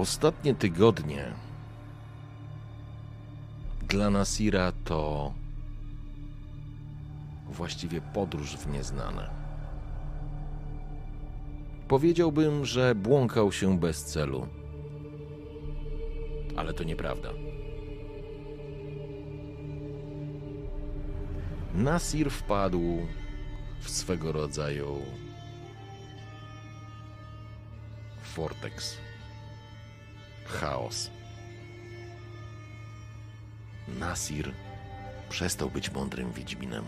Ostatnie tygodnie dla Nasira to właściwie podróż w nieznane. Powiedziałbym, że błąkał się bez celu, ale to nieprawda. Nasir wpadł w swego rodzaju vortex chaos. Nasir przestał być mądrym Wiedźminem.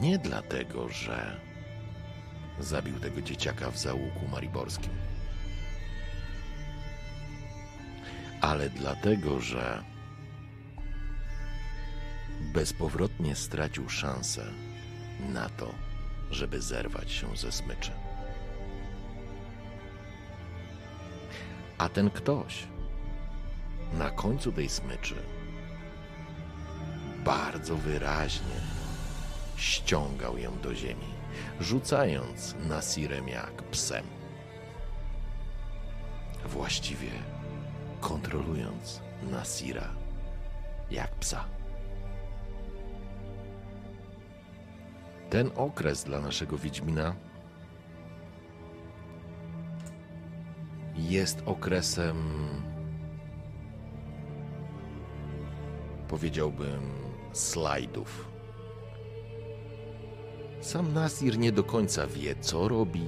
Nie dlatego, że zabił tego dzieciaka w załuku mariborskim, ale dlatego, że bezpowrotnie stracił szansę na to, żeby zerwać się ze smyczy. A ten ktoś na końcu tej smyczy bardzo wyraźnie ściągał ją do ziemi, rzucając Nasirem jak psem. Właściwie kontrolując Nasira jak psa. Ten okres dla naszego Wiedźmina jest okresem, powiedziałbym, slajdów. Sam Nasir nie do końca wie, co robi,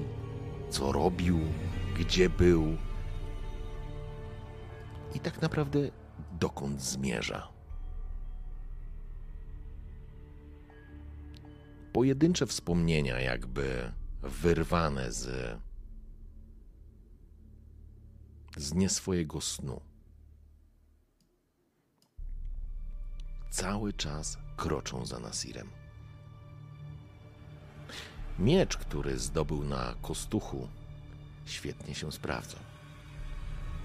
co robił, gdzie był i tak naprawdę dokąd zmierza. Pojedyncze wspomnienia, jakby wyrwane z z nie swojego snu. Cały czas kroczą za Nasirem. Miecz, który zdobył na kostuchu, świetnie się sprawdza.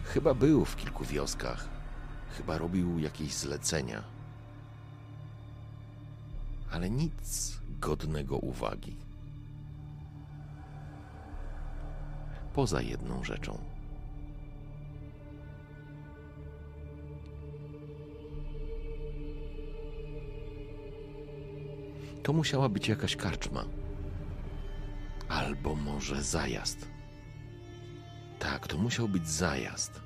Chyba był w kilku wioskach, chyba robił jakieś zlecenia, ale nic godnego uwagi. Poza jedną rzeczą. To musiała być jakaś karczma. Albo może zajazd. Tak, to musiał być zajazd.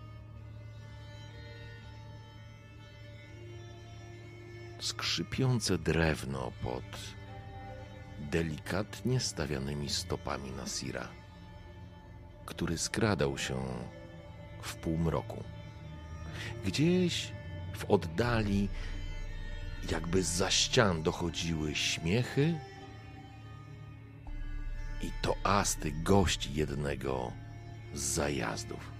Skrzypiące drewno pod delikatnie stawianymi stopami Nasira, który skradał się w półmroku. Gdzieś w oddali jakby za ścian dochodziły śmiechy i toasty gości jednego z zajazdów.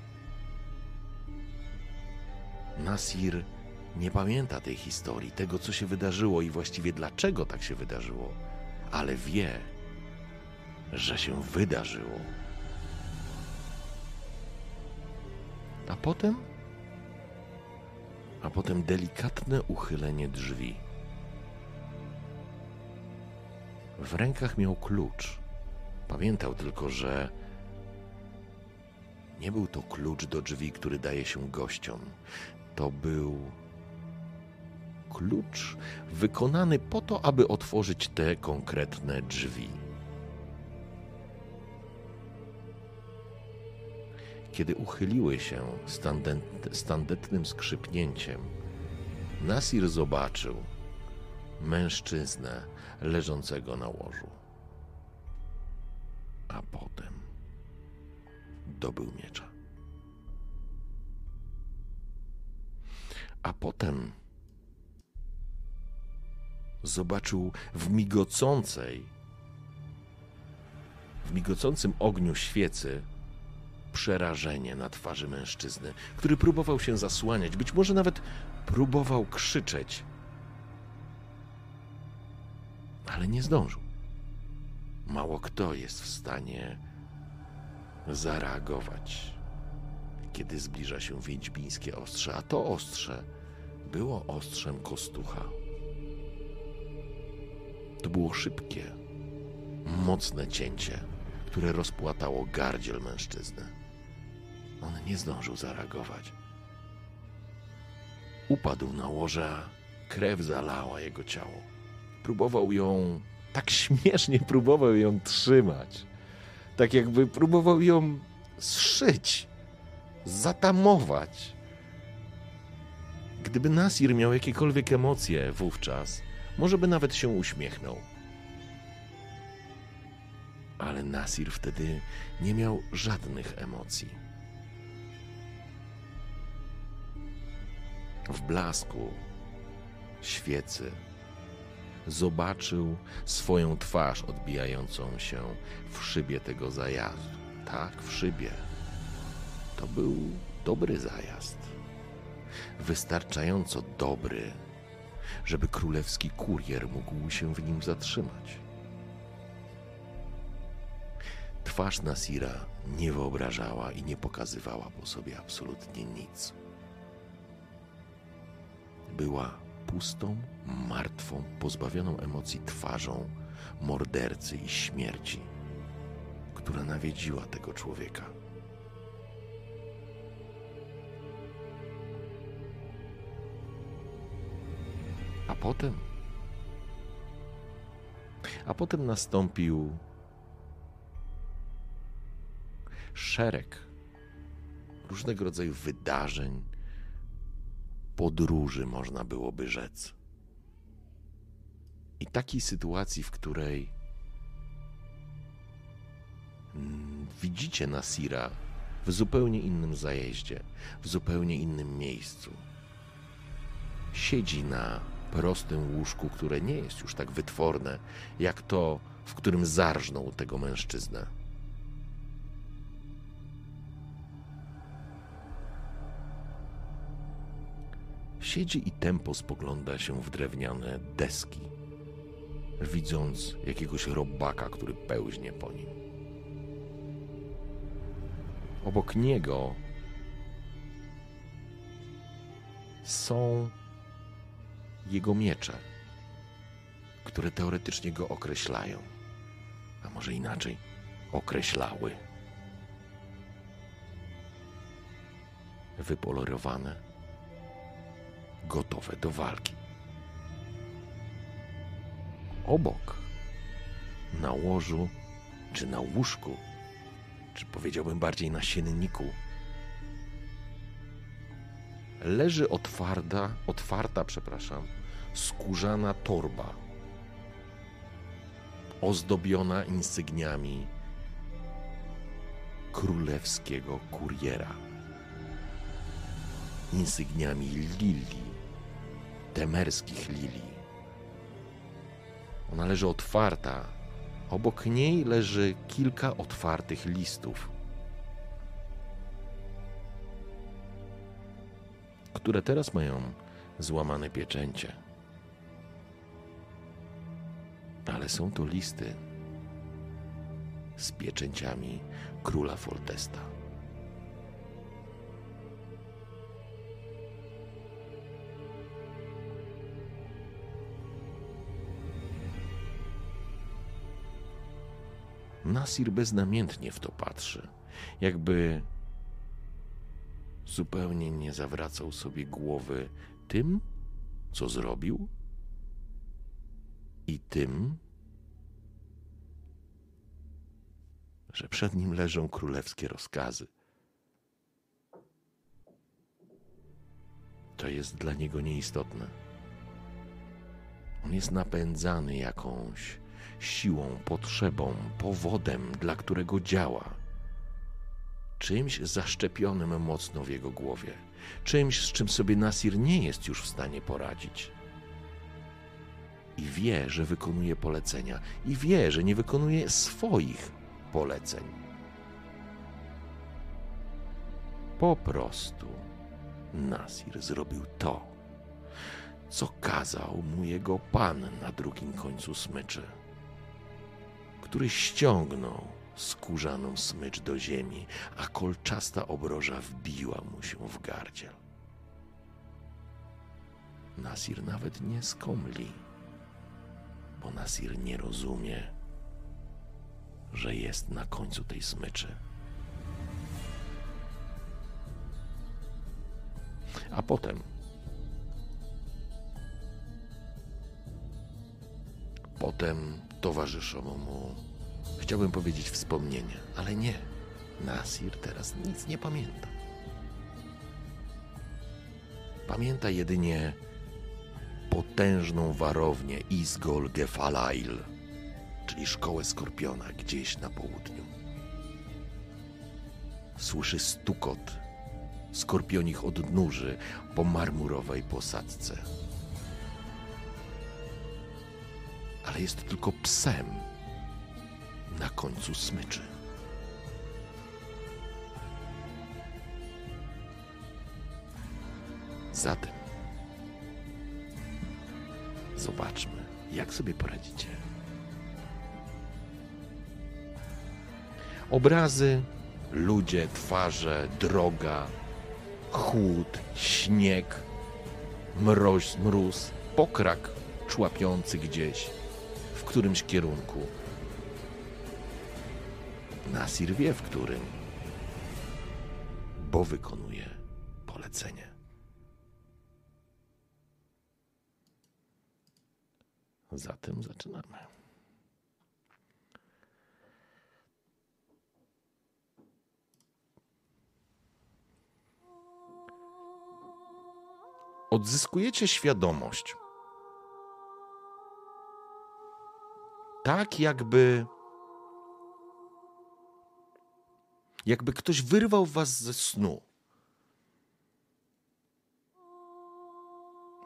Nasir nie pamięta tej historii, tego co się wydarzyło i właściwie dlaczego tak się wydarzyło, ale wie, że się wydarzyło. A potem a potem delikatne uchylenie drzwi. W rękach miał klucz. Pamiętał tylko, że nie był to klucz do drzwi, który daje się gościom. To był klucz wykonany po to, aby otworzyć te konkretne drzwi. Kiedy uchyliły się standetnym skrzypnięciem, Nasir zobaczył mężczyznę leżącego na łożu. A potem dobył miecza. A potem zobaczył w migocącej, w migocącym ogniu świecy przerażenie na twarzy mężczyzny, który próbował się zasłaniać, być może nawet próbował krzyczeć, ale nie zdążył. Mało kto jest w stanie zareagować, kiedy zbliża się wiedźmińskie ostrze, a to ostrze było ostrzem kostucha. To było szybkie, mocne cięcie, które rozpłatało gardziel mężczyzny. On nie zdążył zareagować. Upadł na łoże, a krew zalała jego ciało. Próbował ją, tak śmiesznie próbował ją trzymać. Tak jakby próbował ją zszyć, zatamować. Gdyby Nasir miał jakiekolwiek emocje wówczas, może by nawet się uśmiechnął. Ale Nasir wtedy nie miał żadnych emocji. W blasku świecy zobaczył swoją twarz odbijającą się w szybie tego zajazdu. Tak, w szybie. To był dobry zajazd. Wystarczająco dobry, żeby królewski kurier mógł się w nim zatrzymać. Twarz Nasira nie wyobrażała i nie pokazywała po sobie absolutnie nic. Była pustą, martwą, pozbawioną emocji twarzą mordercy i śmierci, która nawiedziła tego człowieka. A potem. A potem nastąpił szereg różnego rodzaju wydarzeń, podróży, można byłoby rzec. I takiej sytuacji, w której widzicie Nasira w zupełnie innym zajeździe, w zupełnie innym miejscu. Siedzi na prostym łóżku, które nie jest już tak wytworne, jak to, w którym zarżnął tego mężczyznę. Siedzi i tempo spogląda się w drewniane deski, widząc jakiegoś robaka, który pełźnie po nim. Obok niego są jego miecze, które teoretycznie go określają, a może inaczej określały. Wypolerowane gotowe do walki. Obok, na łożu, czy na łóżku, czy powiedziałbym bardziej na sienniku, leży otwarta, otwarta, przepraszam, skórzana torba, ozdobiona insygniami królewskiego kuriera, insygniami lilii, temerskich lilii. Ona leży otwarta. Obok niej leży kilka otwartych listów, które teraz mają złamane pieczęcie. Ale są to listy z pieczęciami króla Foltesta. Nasir beznamiętnie w to patrzy, jakby zupełnie nie zawracał sobie głowy tym, co zrobił i tym, że przed nim leżą królewskie rozkazy. To jest dla niego nieistotne. On jest napędzany jakąś siłą, potrzebą, powodem, dla którego działa. Czymś zaszczepionym mocno w jego głowie, czymś, z czym sobie Nasir nie jest już w stanie poradzić. I wie, że wykonuje polecenia, i wie, że nie wykonuje swoich poleceń. Po prostu Nasir zrobił to, co kazał mu jego pan na drugim końcu smyczy, który ściągnął skórzaną smycz do ziemi, a kolczasta obroża wbiła mu się w gardziel. Nasir nawet nie skomli, bo Nasir nie rozumie, że jest na końcu tej smyczy. A potem potem towarzyszono mu Chciałbym powiedzieć wspomnienie, ale nie. Nasir teraz nic nie pamięta. Pamięta jedynie potężną warownię Izgol Gefalail, czyli szkołę skorpiona gdzieś na południu. Słyszy stukot skorpionich odnóży po marmurowej posadzce. Ale jest tylko psem na końcu smyczy. Zatem zobaczmy, jak sobie poradzicie. Obrazy, ludzie, twarze, droga, chłód, śnieg, mroź, mróz, pokrak człapiący gdzieś w którymś kierunku Nasir wie w którym, bo wykonuje polecenie. Zatem zaczynamy. Odzyskujecie świadomość. Tak, jakby jakby ktoś wyrwał was ze snu.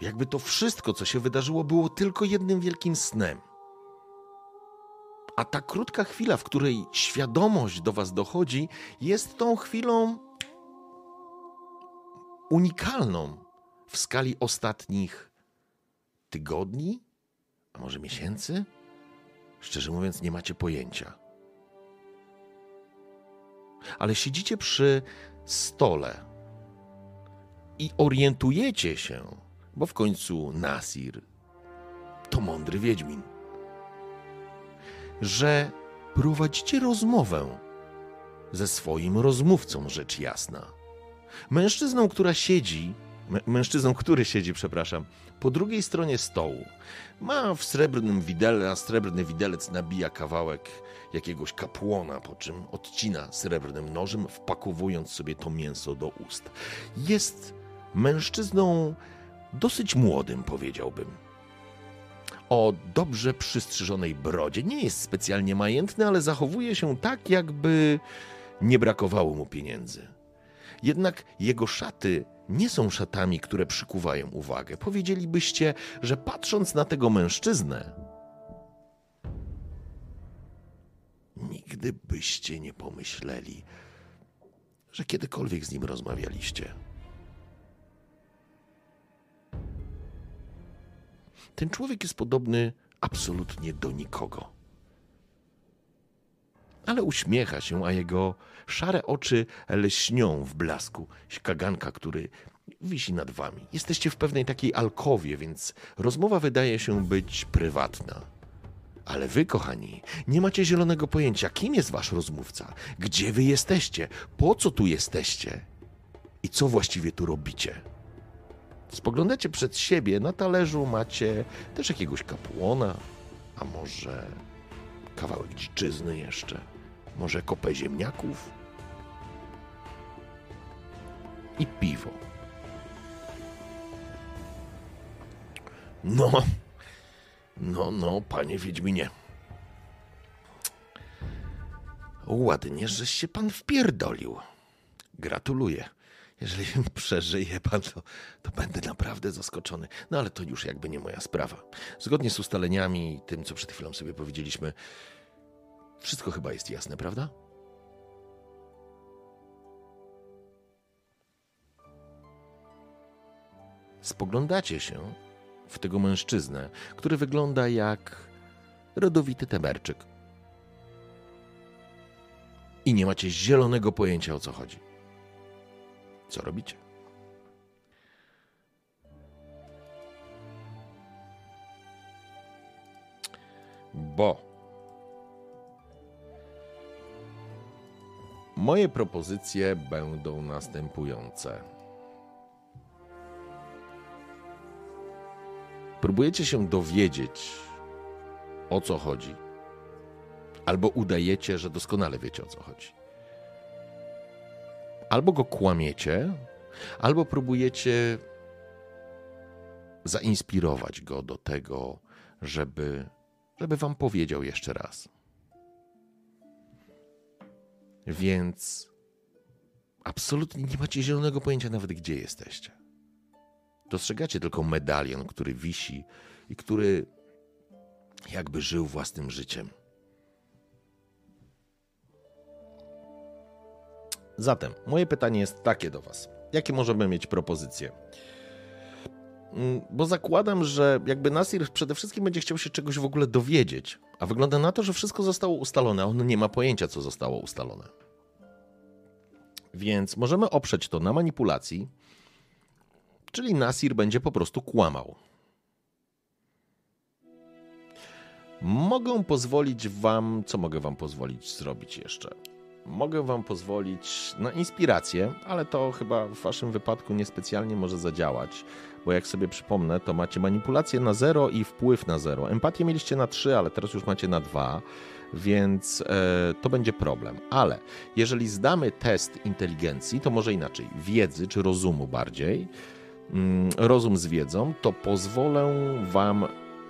Jakby to wszystko, co się wydarzyło, było tylko jednym wielkim snem. A ta krótka chwila, w której świadomość do was dochodzi, jest tą chwilą unikalną w skali ostatnich tygodni, a może miesięcy? Szczerze mówiąc, nie macie pojęcia ale siedzicie przy stole i orientujecie się, bo w końcu Nasir to mądry wiedźmin, że prowadzicie rozmowę ze swoim rozmówcą, rzecz jasna. Mężczyzną, która siedzi, mężczyzną, który siedzi, przepraszam, po drugiej stronie stołu. Ma w srebrnym widele, a srebrny widelec nabija kawałek jakiegoś kapłona, po czym odcina srebrnym nożem, wpakowując sobie to mięso do ust. Jest mężczyzną dosyć młodym, powiedziałbym. O dobrze przystrzyżonej brodzie. Nie jest specjalnie majętny, ale zachowuje się tak, jakby nie brakowało mu pieniędzy. Jednak jego szaty nie są szatami, które przykuwają uwagę. Powiedzielibyście, że patrząc na tego mężczyznę, nigdy byście nie pomyśleli, że kiedykolwiek z nim rozmawialiście. Ten człowiek jest podobny absolutnie do nikogo. Ale uśmiecha się, a jego szare oczy lśnią w blasku kaganka, który wisi nad wami. Jesteście w pewnej takiej alkowie, więc rozmowa wydaje się być prywatna. Ale wy, kochani, nie macie zielonego pojęcia, kim jest wasz rozmówca, gdzie wy jesteście, po co tu jesteście i co właściwie tu robicie. Spoglądacie przed siebie, na talerzu macie też jakiegoś kapłona, a może kawałek dziczyzny jeszcze, może kopę ziemniaków i piwo. No, no, no, panie Wiedźminie. Ładnie, żeś się pan wpierdolił. Gratuluję. Jeżeli przeżyje pan, to, to będę naprawdę zaskoczony. No ale to już jakby nie moja sprawa. Zgodnie z ustaleniami i tym, co przed chwilą sobie powiedzieliśmy, wszystko chyba jest jasne, prawda? Spoglądacie się w tego mężczyznę, który wygląda jak rodowity temerczyk. I nie macie zielonego pojęcia o co chodzi. Co robicie? Bo moje propozycje będą następujące. Próbujecie się dowiedzieć, o co chodzi, albo udajecie, że doskonale wiecie, o co chodzi albo go kłamiecie, albo próbujecie zainspirować go do tego, żeby, żeby wam powiedział jeszcze raz. Więc absolutnie nie macie zielonego pojęcia nawet, gdzie jesteście. Dostrzegacie tylko medalion, który wisi i który jakby żył własnym życiem. Zatem moje pytanie jest takie do Was. Jakie możemy mieć propozycje? Mm, bo zakładam, że jakby Nasir przede wszystkim będzie chciał się czegoś w ogóle dowiedzieć, a wygląda na to, że wszystko zostało ustalone, a on nie ma pojęcia, co zostało ustalone. Więc możemy oprzeć to na manipulacji, czyli Nasir będzie po prostu kłamał. Mogę pozwolić Wam, co mogę Wam pozwolić zrobić jeszcze? mogę Wam pozwolić na inspirację, ale to chyba w Waszym wypadku niespecjalnie może zadziałać, bo jak sobie przypomnę, to macie manipulację na 0 i wpływ na 0. Empatię mieliście na 3, ale teraz już macie na 2, więc e, to będzie problem. Ale jeżeli zdamy test inteligencji, to może inaczej, wiedzy czy rozumu bardziej, rozum z wiedzą, to pozwolę Wam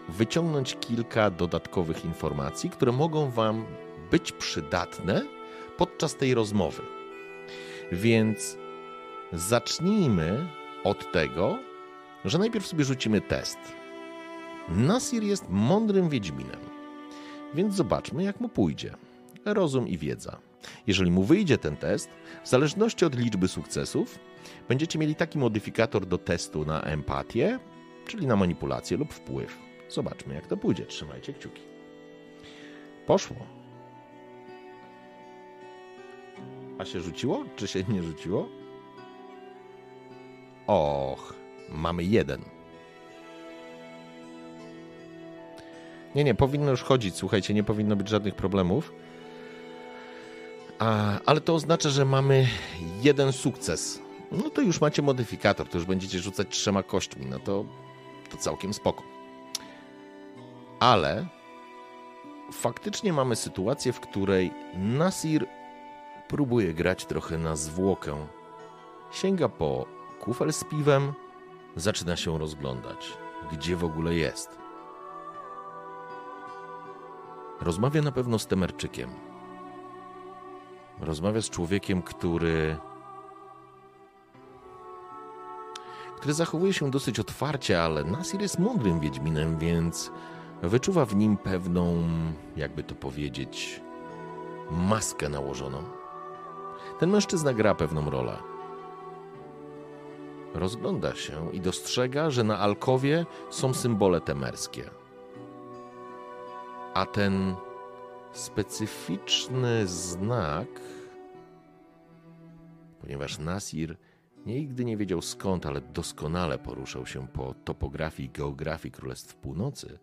wyciągnąć kilka dodatkowych informacji, które mogą Wam być przydatne podczas tej rozmowy. Więc zacznijmy od tego, że najpierw sobie rzucimy test. Nasir jest mądrym wiedźminem, więc zobaczmy, jak mu pójdzie. Rozum i wiedza. Jeżeli mu wyjdzie ten test, w zależności od liczby sukcesów, będziecie mieli taki modyfikator do testu na empatię, czyli na manipulację lub wpływ. Zobaczmy, jak to pójdzie. Trzymajcie kciuki. Poszło. A się rzuciło? Czy się nie rzuciło? Och, mamy jeden. Nie, nie, powinno już chodzić. Słuchajcie, nie powinno być żadnych problemów. A, ale to oznacza, że mamy jeden sukces. No to już macie modyfikator, to już będziecie rzucać trzema kośćmi. No to, to całkiem spoko. Ale faktycznie mamy sytuację, w której Nasir Próbuje grać trochę na zwłokę. Sięga po kufel z piwem, zaczyna się rozglądać, gdzie w ogóle jest. Rozmawia na pewno z Temerczykiem. Rozmawia z człowiekiem, który. Który zachowuje się dosyć otwarcie, ale Nasir jest mądrym Wiedźminem, więc wyczuwa w nim pewną, jakby to powiedzieć, maskę nałożoną. Ten mężczyzna gra pewną rolę. Rozgląda się i dostrzega, że na alkowie są symbole temerskie. A ten specyficzny znak, ponieważ Nasir nigdy nie wiedział skąd, ale doskonale poruszał się po topografii i geografii Królestw Północy,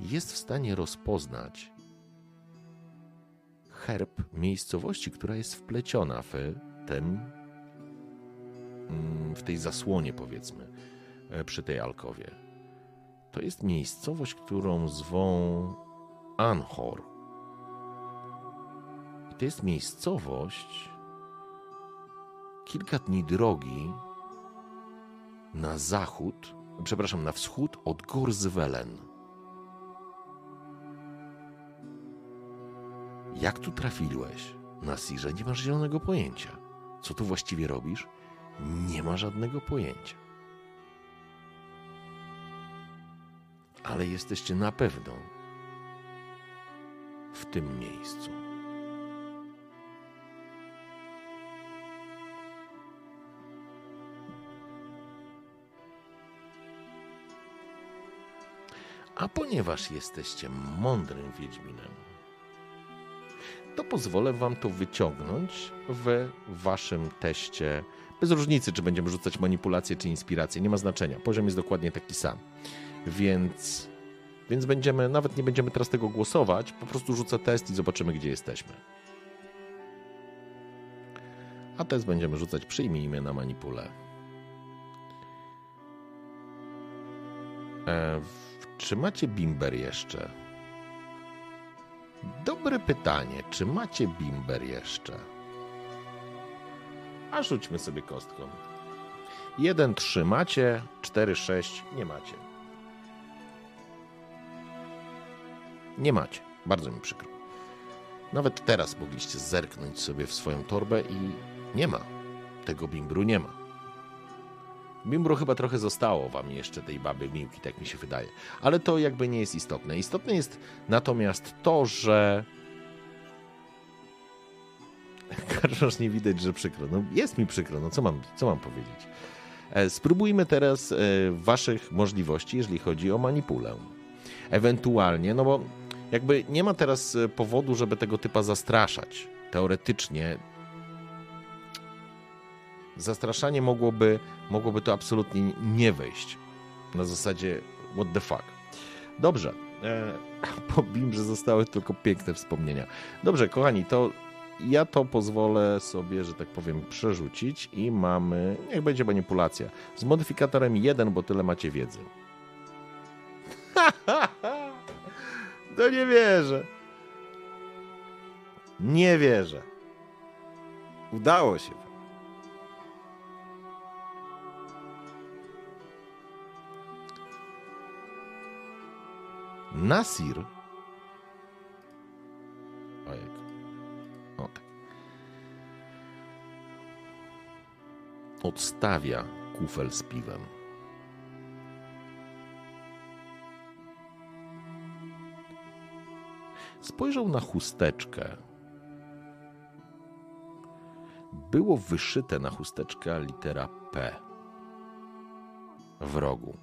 jest w stanie rozpoznać herb miejscowości, która jest wpleciona w tym, mm, w tej zasłonie, powiedzmy, e, przy tej alkowie. To jest miejscowość, którą zwą Anhor. I to jest miejscowość kilka dni drogi na zachód, przepraszam, na wschód od gór Zwelen. Jak tu trafiłeś? Na Sirze nie masz zielonego pojęcia. co tu właściwie robisz, nie ma żadnego pojęcia. Ale jesteście na pewno w tym miejscu. A ponieważ jesteście mądrym Wiedźminem, to pozwolę wam to wyciągnąć w waszym teście. Bez różnicy, czy będziemy rzucać manipulację, czy inspirację, nie ma znaczenia. Poziom jest dokładnie taki sam. Więc, więc będziemy, nawet nie będziemy teraz tego głosować, po prostu rzucę test i zobaczymy, gdzie jesteśmy. A test będziemy rzucać, przyjmijmy na manipulę. E, czy macie bimber jeszcze? Dobre pytanie, czy macie bimber jeszcze? A rzućmy sobie kostką. 1, 3 macie, 4, 6 nie macie. Nie macie. Bardzo mi przykro. Nawet teraz mogliście zerknąć sobie w swoją torbę i nie ma. Tego bimbru nie ma. Bimbru chyba trochę zostało wam jeszcze tej baby Miłki, tak mi się wydaje. Ale to jakby nie jest istotne. Istotne jest natomiast to, że... Karżasz nie widać, że przykro. No jest mi przykro, no co mam, co mam powiedzieć? E, spróbujmy teraz e, waszych możliwości, jeżeli chodzi o manipulę. Ewentualnie, no bo jakby nie ma teraz e, powodu, żeby tego typa zastraszać. Teoretycznie zastraszanie mogłoby, mogłoby to absolutnie nie wejść. Na zasadzie what the fuck. Dobrze. E, powiem, że zostały tylko piękne wspomnienia. Dobrze, kochani, to ja to pozwolę sobie, że tak powiem, przerzucić i mamy, niech będzie manipulacja, z modyfikatorem 1, bo tyle macie wiedzy. to nie wierzę. Nie wierzę. Udało się. Nasir. Ojek. O tak. Odstawia kufel z piwem. Spojrzał na chusteczkę. Było wyszyte na chusteczkę litera P w rogu,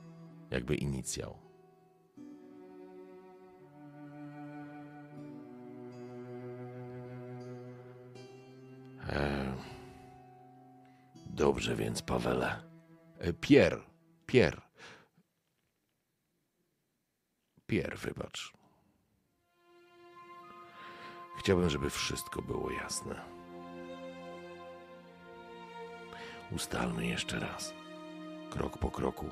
jakby inicjał. Dobrze więc, Pawele. E, Pier, Pier. Pier, wybacz. Chciałbym, żeby wszystko było jasne. Ustalmy jeszcze raz, krok po kroku,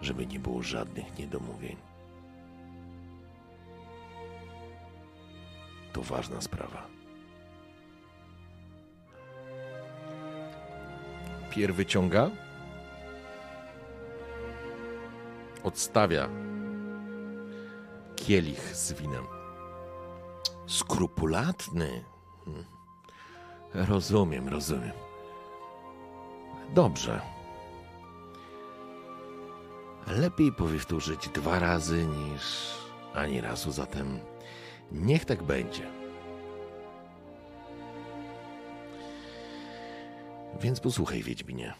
żeby nie było żadnych niedomówień. To ważna sprawa. Pier wyciąga, odstawia kielich z winem. Skrupulatny. Hmm. Rozumiem, rozumiem. Dobrze. Lepiej powtórzyć dwa razy niż ani razu, zatem niech tak będzie. Więc posłuchaj, Wiedźminie.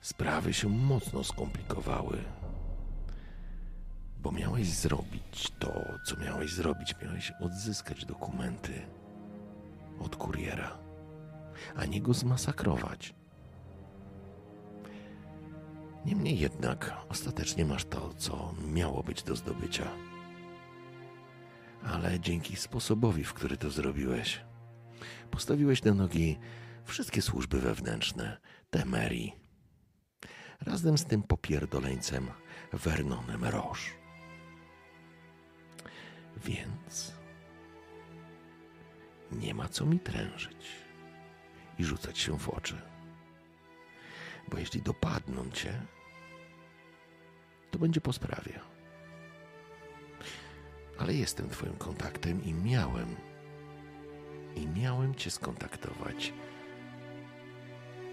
Sprawy się mocno skomplikowały, bo miałeś zrobić to, co miałeś zrobić. Miałeś odzyskać dokumenty od kuriera, a nie go zmasakrować. Niemniej jednak ostatecznie masz to, co miało być do zdobycia. Ale dzięki sposobowi, w który to zrobiłeś, postawiłeś na nogi wszystkie służby wewnętrzne Temerii. Razem z tym popierdoleńcem Vernonem Roche. Więc nie ma co mi trężyć i rzucać się w oczy. Bo jeśli dopadną cię, to będzie po sprawie. Ale jestem Twoim kontaktem i miałem, i miałem Cię skontaktować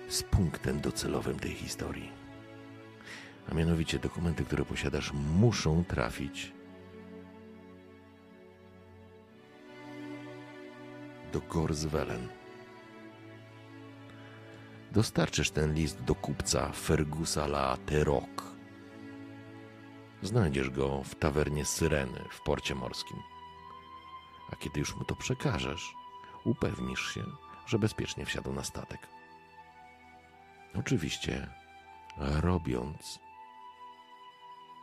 z punktem docelowym tej historii. A mianowicie dokumenty, które posiadasz, muszą trafić do Gorswellen. Dostarczysz ten list do kupca Fergusa La Terok. Znajdziesz go w tawernie Syreny w porcie morskim. A kiedy już mu to przekażesz, upewnisz się, że bezpiecznie wsiadł na statek. Oczywiście, robiąc,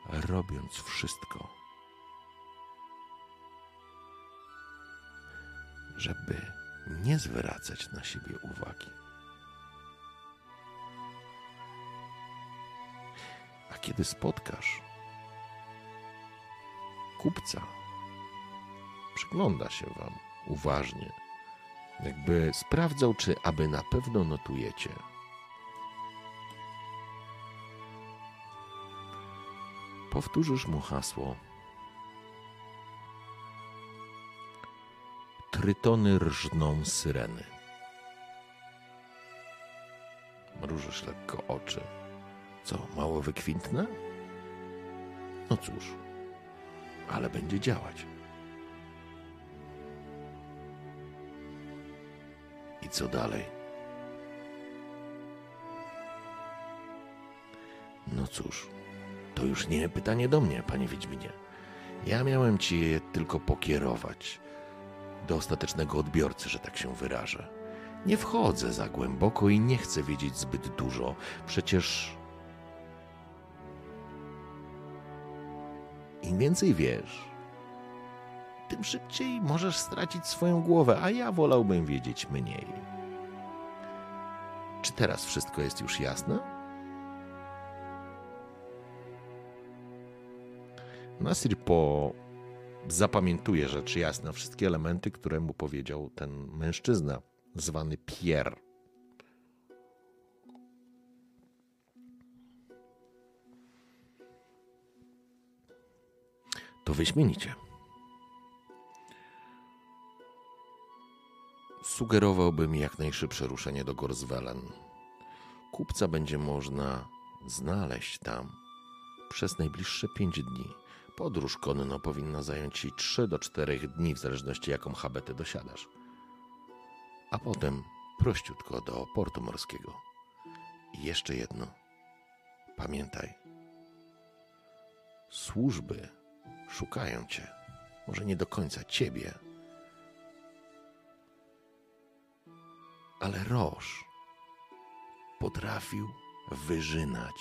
robiąc wszystko, żeby nie zwracać na siebie uwagi. A kiedy spotkasz kupca, przygląda się wam uważnie, jakby sprawdzał, czy aby na pewno notujecie. Powtórzysz mu hasło. Trytony rżną syreny. Mrużysz lekko oczy. Co, mało wykwintne? No cóż, ale będzie działać. I co dalej? No cóż, to już nie pytanie do mnie, panie Wiedźminie. Ja miałem ci je tylko pokierować do ostatecznego odbiorcy, że tak się wyrażę. Nie wchodzę za głęboko i nie chcę wiedzieć zbyt dużo. Przecież im więcej wiesz, tym szybciej możesz stracić swoją głowę, a ja wolałbym wiedzieć mniej. Czy teraz wszystko jest już jasne? Nasir po zapamiętuje rzecz jasna, wszystkie elementy, które mu powiedział ten mężczyzna, zwany Pierre. To wyśmienicie. Sugerowałbym jak najszybsze ruszenie do Gorswellen. Kupca będzie można znaleźć tam przez najbliższe pięć dni. Podróż konno powinna zająć ci 3 do 4 dni, w zależności jaką habetę dosiadasz. A potem prościutko do portu morskiego. I jeszcze jedno. Pamiętaj. Służby szukają cię. Może nie do końca ciebie, ale Roż potrafił wyżynać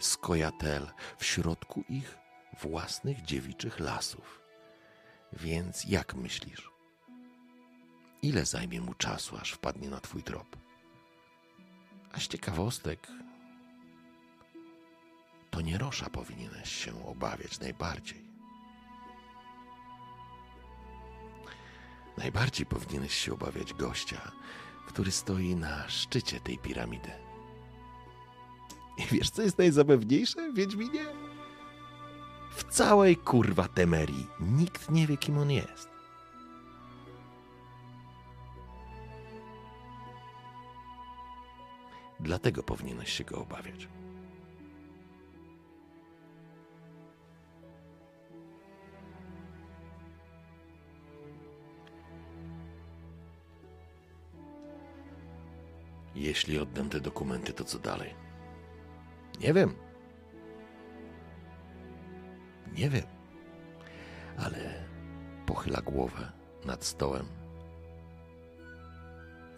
skojatel w środku ich własnych dziewiczych lasów. Więc jak myślisz? Ile zajmie mu czasu, aż wpadnie na twój trop? A z ciekawostek, to nie Rosza powinieneś się obawiać najbardziej. Najbardziej powinieneś się obawiać gościa, który stoi na szczycie tej piramidy. I wiesz, co jest najzabawniejsze, Wiedźminie? W całej kurwa Temerii nikt nie wie, kim on jest. Dlatego powinieneś się go obawiać. Jeśli oddam te dokumenty, to co dalej? Nie wiem. Nie wiem. Ale pochyla głowę nad stołem.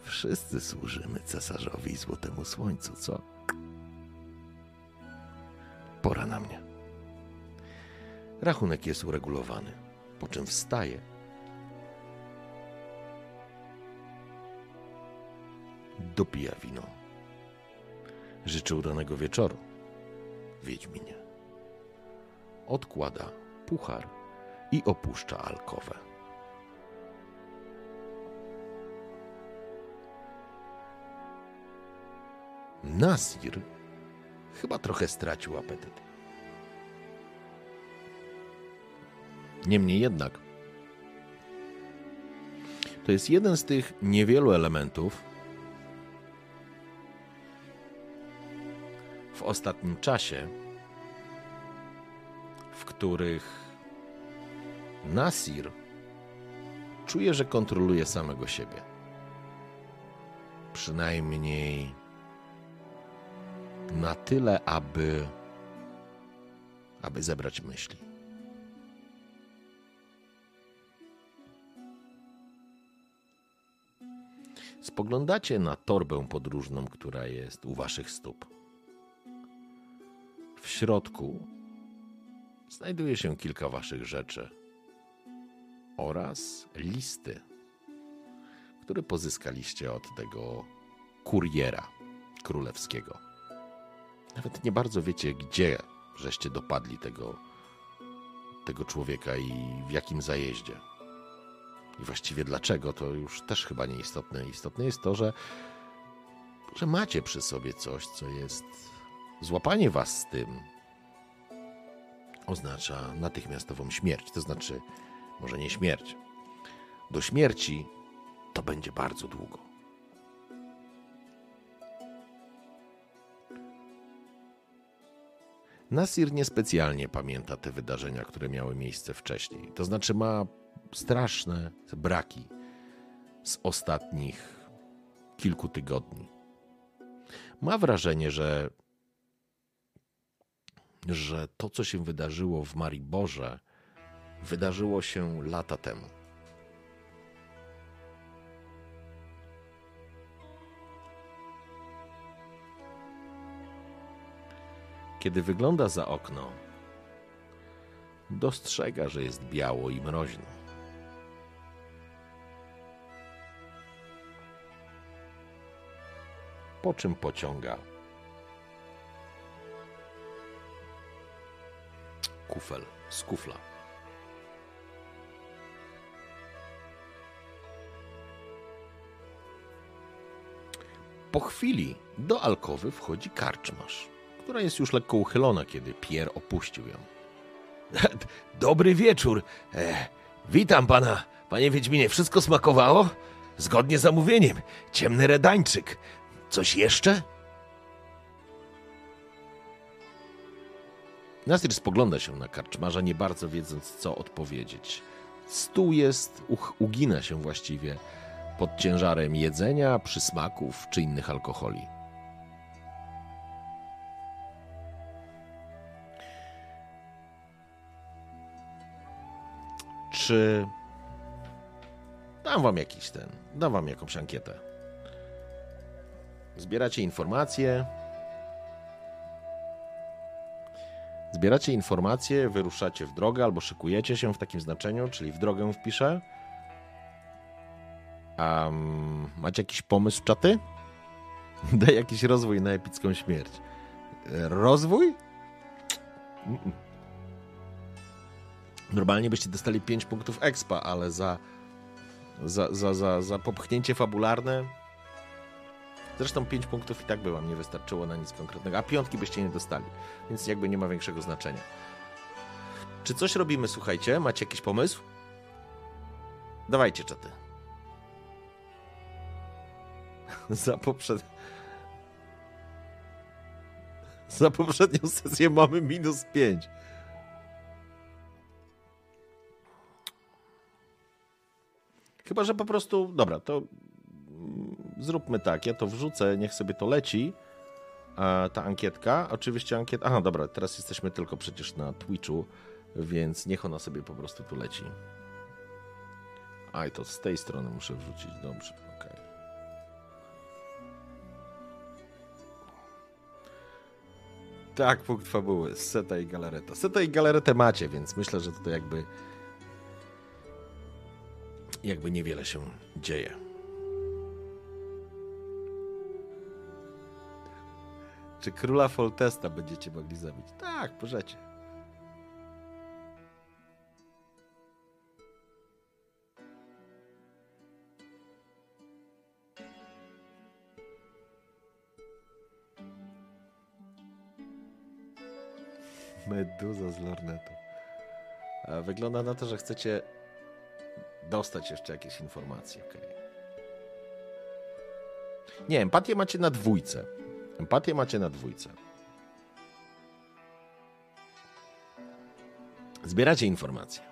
Wszyscy służymy cesarzowi i złotemu słońcu, co? Pora na mnie. Rachunek jest uregulowany, po czym wstaje. Dopija wino. Życzę udanego wieczoru, Wiedźminie. Odkłada puchar i opuszcza alkowę. Nasir chyba trochę stracił apetyt. Niemniej jednak, to jest jeden z tych niewielu elementów w ostatnim czasie, w których Nasir czuje, że kontroluje samego siebie. Przynajmniej na tyle, aby, aby zebrać myśli. Spoglądacie na torbę podróżną, która jest u waszych stóp. W środku znajduje się kilka waszych rzeczy oraz listy, które pozyskaliście od tego kuriera królewskiego. Nawet nie bardzo wiecie, gdzie żeście dopadli tego, tego człowieka i w jakim zajeździe. I właściwie dlaczego, to już też chyba nieistotne. Istotne jest to, że, że macie przy sobie coś, co jest. Złapanie was z tym oznacza natychmiastową śmierć. To znaczy, może nie śmierć. Do śmierci to będzie bardzo długo. Nasir niespecjalnie pamięta te wydarzenia, które miały miejsce wcześniej. To znaczy, ma straszne braki z ostatnich kilku tygodni. Ma wrażenie, że, że to, co się wydarzyło w Mariborze, wydarzyło się lata temu. Kiedy wygląda za okno, dostrzega, że jest biało i mroźno. Po czym pociąga kufel z kufla. Po chwili do alkowy wchodzi karczmasz, która jest już lekko uchylona, kiedy Pierre opuścił ją. Dobry wieczór. E, witam pana, panie Wiedźminie. Wszystko smakowało? Zgodnie z zamówieniem. Ciemny redańczyk. Coś jeszcze? Nasir spogląda się na karczmarza, nie bardzo wiedząc, co odpowiedzieć. Stół jest, ugina się właściwie pod ciężarem jedzenia, przysmaków czy innych alkoholi. Czy dam wam jakiś ten, dam wam jakąś ankietę. Zbieracie informacje. Zbieracie informacje, wyruszacie w drogę albo szykujecie się w takim znaczeniu, czyli w drogę wpiszę. Um, macie jakiś pomysł, czaty? Daj jakiś rozwój na epicką śmierć. Rozwój? Normalnie byście dostali 5 punktów expa, ale za, za, za, za, za popchnięcie fabularne. Zresztą 5 punktów i tak by wam nie wystarczyło na nic konkretnego, a piątki byście nie dostali, więc jakby nie ma większego znaczenia. Czy coś robimy, słuchajcie? Macie jakiś pomysł? Dawajcie, czaty. za poprzed... Za poprzednią sesję mamy minus 5. Chyba, że po prostu. Dobra, to zróbmy tak. Ja to wrzucę, niech sobie to leci. Ta ankietka. Oczywiście ankieta. Aha, dobra, teraz jesteśmy tylko przecież na Twitchu, więc niech ona sobie po prostu tu leci. A i to z tej strony muszę wrzucić. Dobrze. Tak, punkt fabuły. Seta i galareta. Seta i galaretę macie, więc myślę, że tutaj jakby jakby niewiele się dzieje. Czy króla Foltesta będziecie mogli zabić? Tak, możecie. Meduza z lornetu. Wygląda na to, że chcecie dostać jeszcze jakieś informacje. Okay. Nie, empatię macie na dwójce. Empatię macie na dwójce. Zbieracie informacje.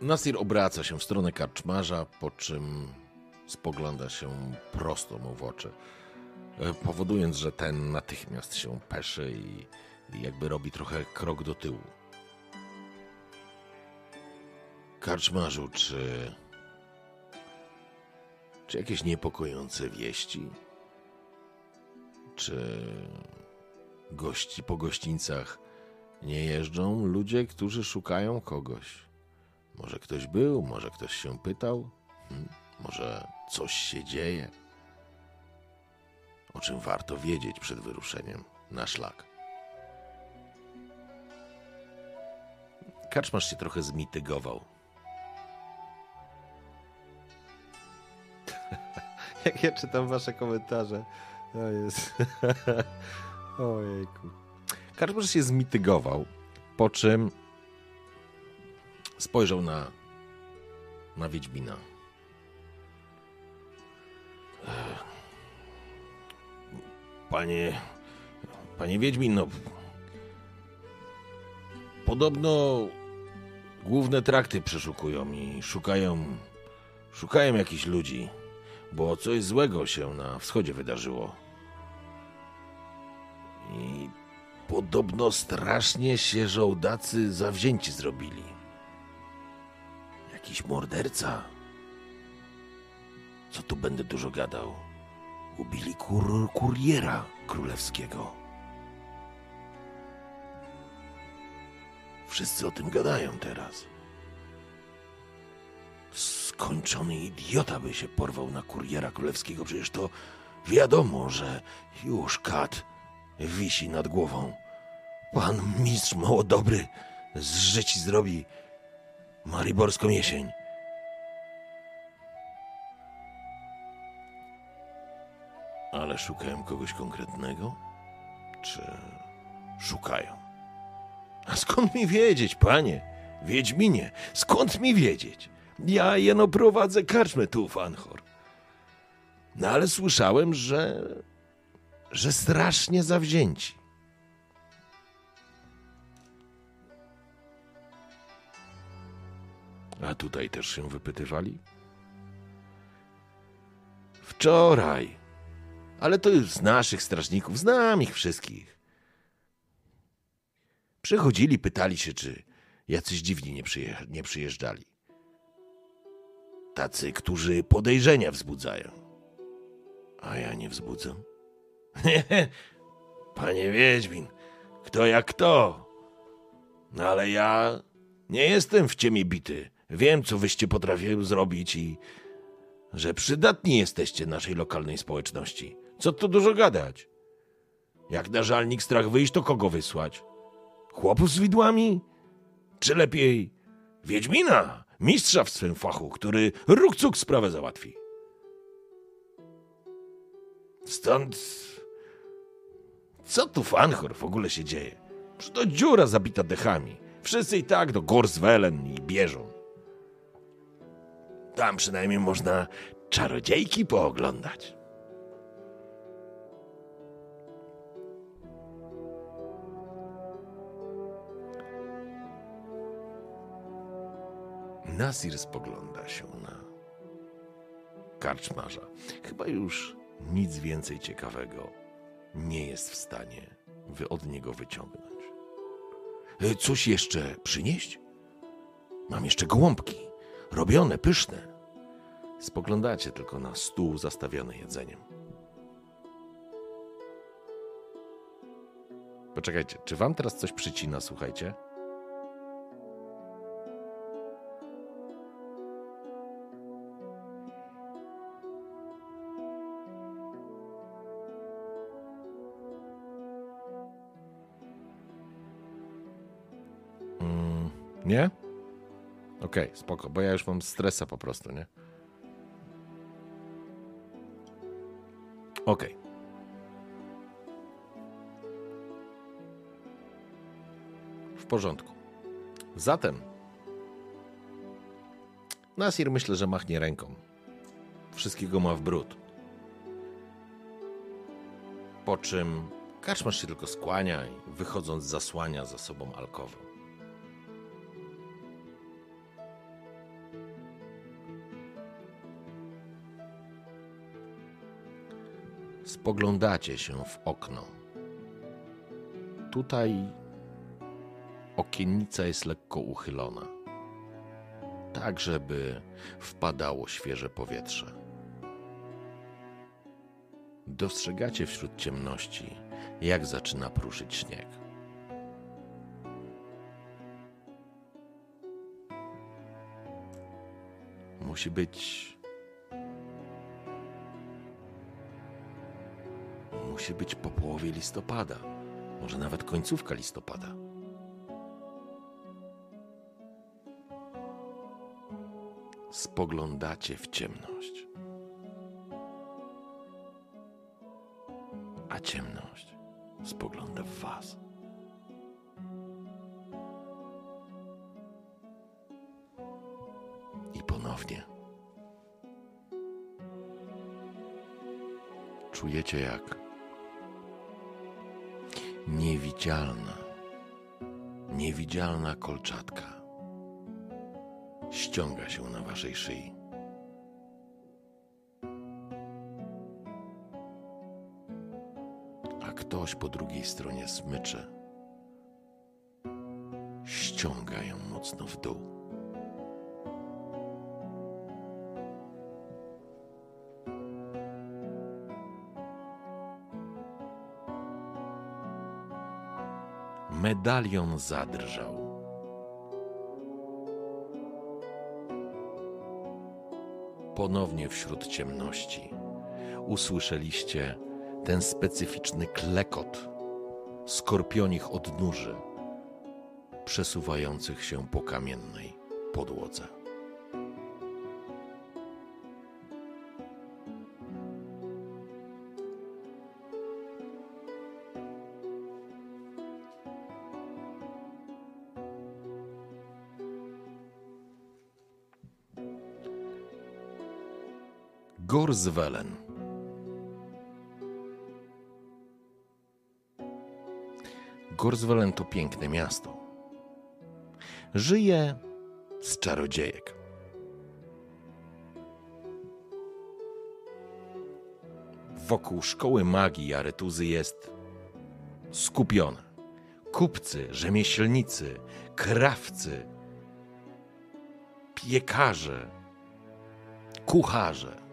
Nasir obraca się w stronę karczmarza, po czym spogląda się prosto mu w oczy, e, powodując, że ten natychmiast się peszy i, i jakby robi trochę krok do tyłu. Karczmarzu, czy. Czy jakieś niepokojące wieści? Czy gości po gościńcach nie jeżdżą ludzie, którzy szukają kogoś? Może ktoś był, może ktoś się pytał, hmm? może coś się dzieje, o czym warto wiedzieć przed wyruszeniem na szlak. Kaczmarz się trochę zmitygował. Jak ja czytam wasze komentarze, to jest... Ojejku. Kaczmarz się zmitygował, po czym spojrzał na, na Wiedźmina. Panie, panie Wiedźmin, no. Podobno główne trakty przeszukują i szukają, szukają jakichś ludzi, bo coś złego się na wschodzie wydarzyło. I podobno strasznie się żołdacy zawzięci zrobili. Jakiś morderca? Co tu będę dużo gadał? Ubili kur kuriera królewskiego. Wszyscy o tym gadają teraz. Skończony idiota by się porwał na kuriera królewskiego. Przecież to wiadomo, że już kat wisi nad głową. Pan mistrz mało dobry z życi zrobi Mariborską jesień. Ale szukają kogoś konkretnego? Czy szukają? A skąd mi wiedzieć, panie? Wiedźminie, skąd mi wiedzieć? Ja jeno prowadzę karczmę tu w Anchor. No ale słyszałem, że... że strasznie zawzięci. A tutaj też się wypytywali? Wczoraj. Ale to już z naszych strażników, znam ich wszystkich. Przychodzili, pytali się, czy jacyś dziwni nie, przyje nie przyjeżdżali. Tacy, którzy podejrzenia wzbudzają. A ja nie wzbudzam. Panie Wiedźmin, kto jak kto. No ale ja nie jestem w ciemię bity. Wiem, co wyście potrafili zrobić i że przydatni jesteście naszej lokalnej społeczności. Co tu dużo gadać? Jak na żalnik strach wyjść, to kogo wysłać? Chłopów z widłami? Czy lepiej Wiedźmina, mistrza w swym fachu, który rukcuk sprawę załatwi? Stąd... Co tu w Anchor w ogóle się dzieje? Przecież to dziura zabita dechami. Wszyscy i tak do gór i bieżą. Tam przynajmniej można czarodziejki pooglądać. Nasir spogląda się na karczmarza. Chyba już nic więcej ciekawego nie jest w stanie wy od niego wyciągnąć. E, coś jeszcze przynieść? Mam jeszcze gołąbki robione, pyszne. Spoglądacie tylko na stół zastawiony jedzeniem. Poczekajcie, czy wam teraz coś przycina, słuchajcie? nie? Okej, okay, spoko, bo ja już mam stresa po prostu, nie? Okej. Okay. W porządku. Zatem Nasir myślę, że machnie ręką. Wszystkiego ma w brud. Po czym Kaczmarz się tylko skłania i wychodząc zasłania za sobą alkowę. Spoglądacie się w okno. Tutaj okiennica jest lekko uchylona, tak żeby wpadało świeże powietrze. Dostrzegacie wśród ciemności, jak zaczyna pruszyć śnieg. Musi być. Musi być po połowie listopada, może nawet końcówka listopada. Spoglądacie w ciemność. Kolczatka ściąga się na Waszej szyi. ktoś po drugiej stronie smyczy. Ściąga ją mocno w dół. Medalion zadrżał. Ponownie wśród ciemności usłyszeliście ten specyficzny klekot skorpionich odnóży przesuwających się po kamiennej podłodze. Gorzwelen Gorzwelen to piękne miasto. Żyje z czarodziejek. Wokół szkoły magii aretuzy jest skupione. Kupcy, rzemieślnicy, krawcy, piekarze, kucharze.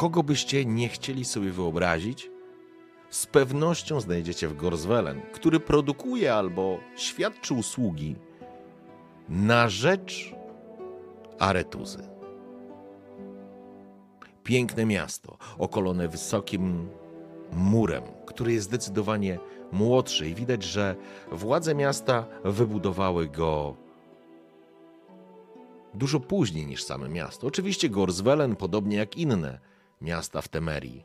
Kogo byście nie chcieli sobie wyobrazić, z pewnością znajdziecie w Gorzwelen, który produkuje albo świadczy usługi na rzecz Aretuzy. Piękne miasto, okolone wysokim murem, który jest zdecydowanie młodszy i widać, że władze miasta wybudowały go dużo później niż same miasto. Oczywiście Gorzwelen, podobnie jak inne miasta w Temerii,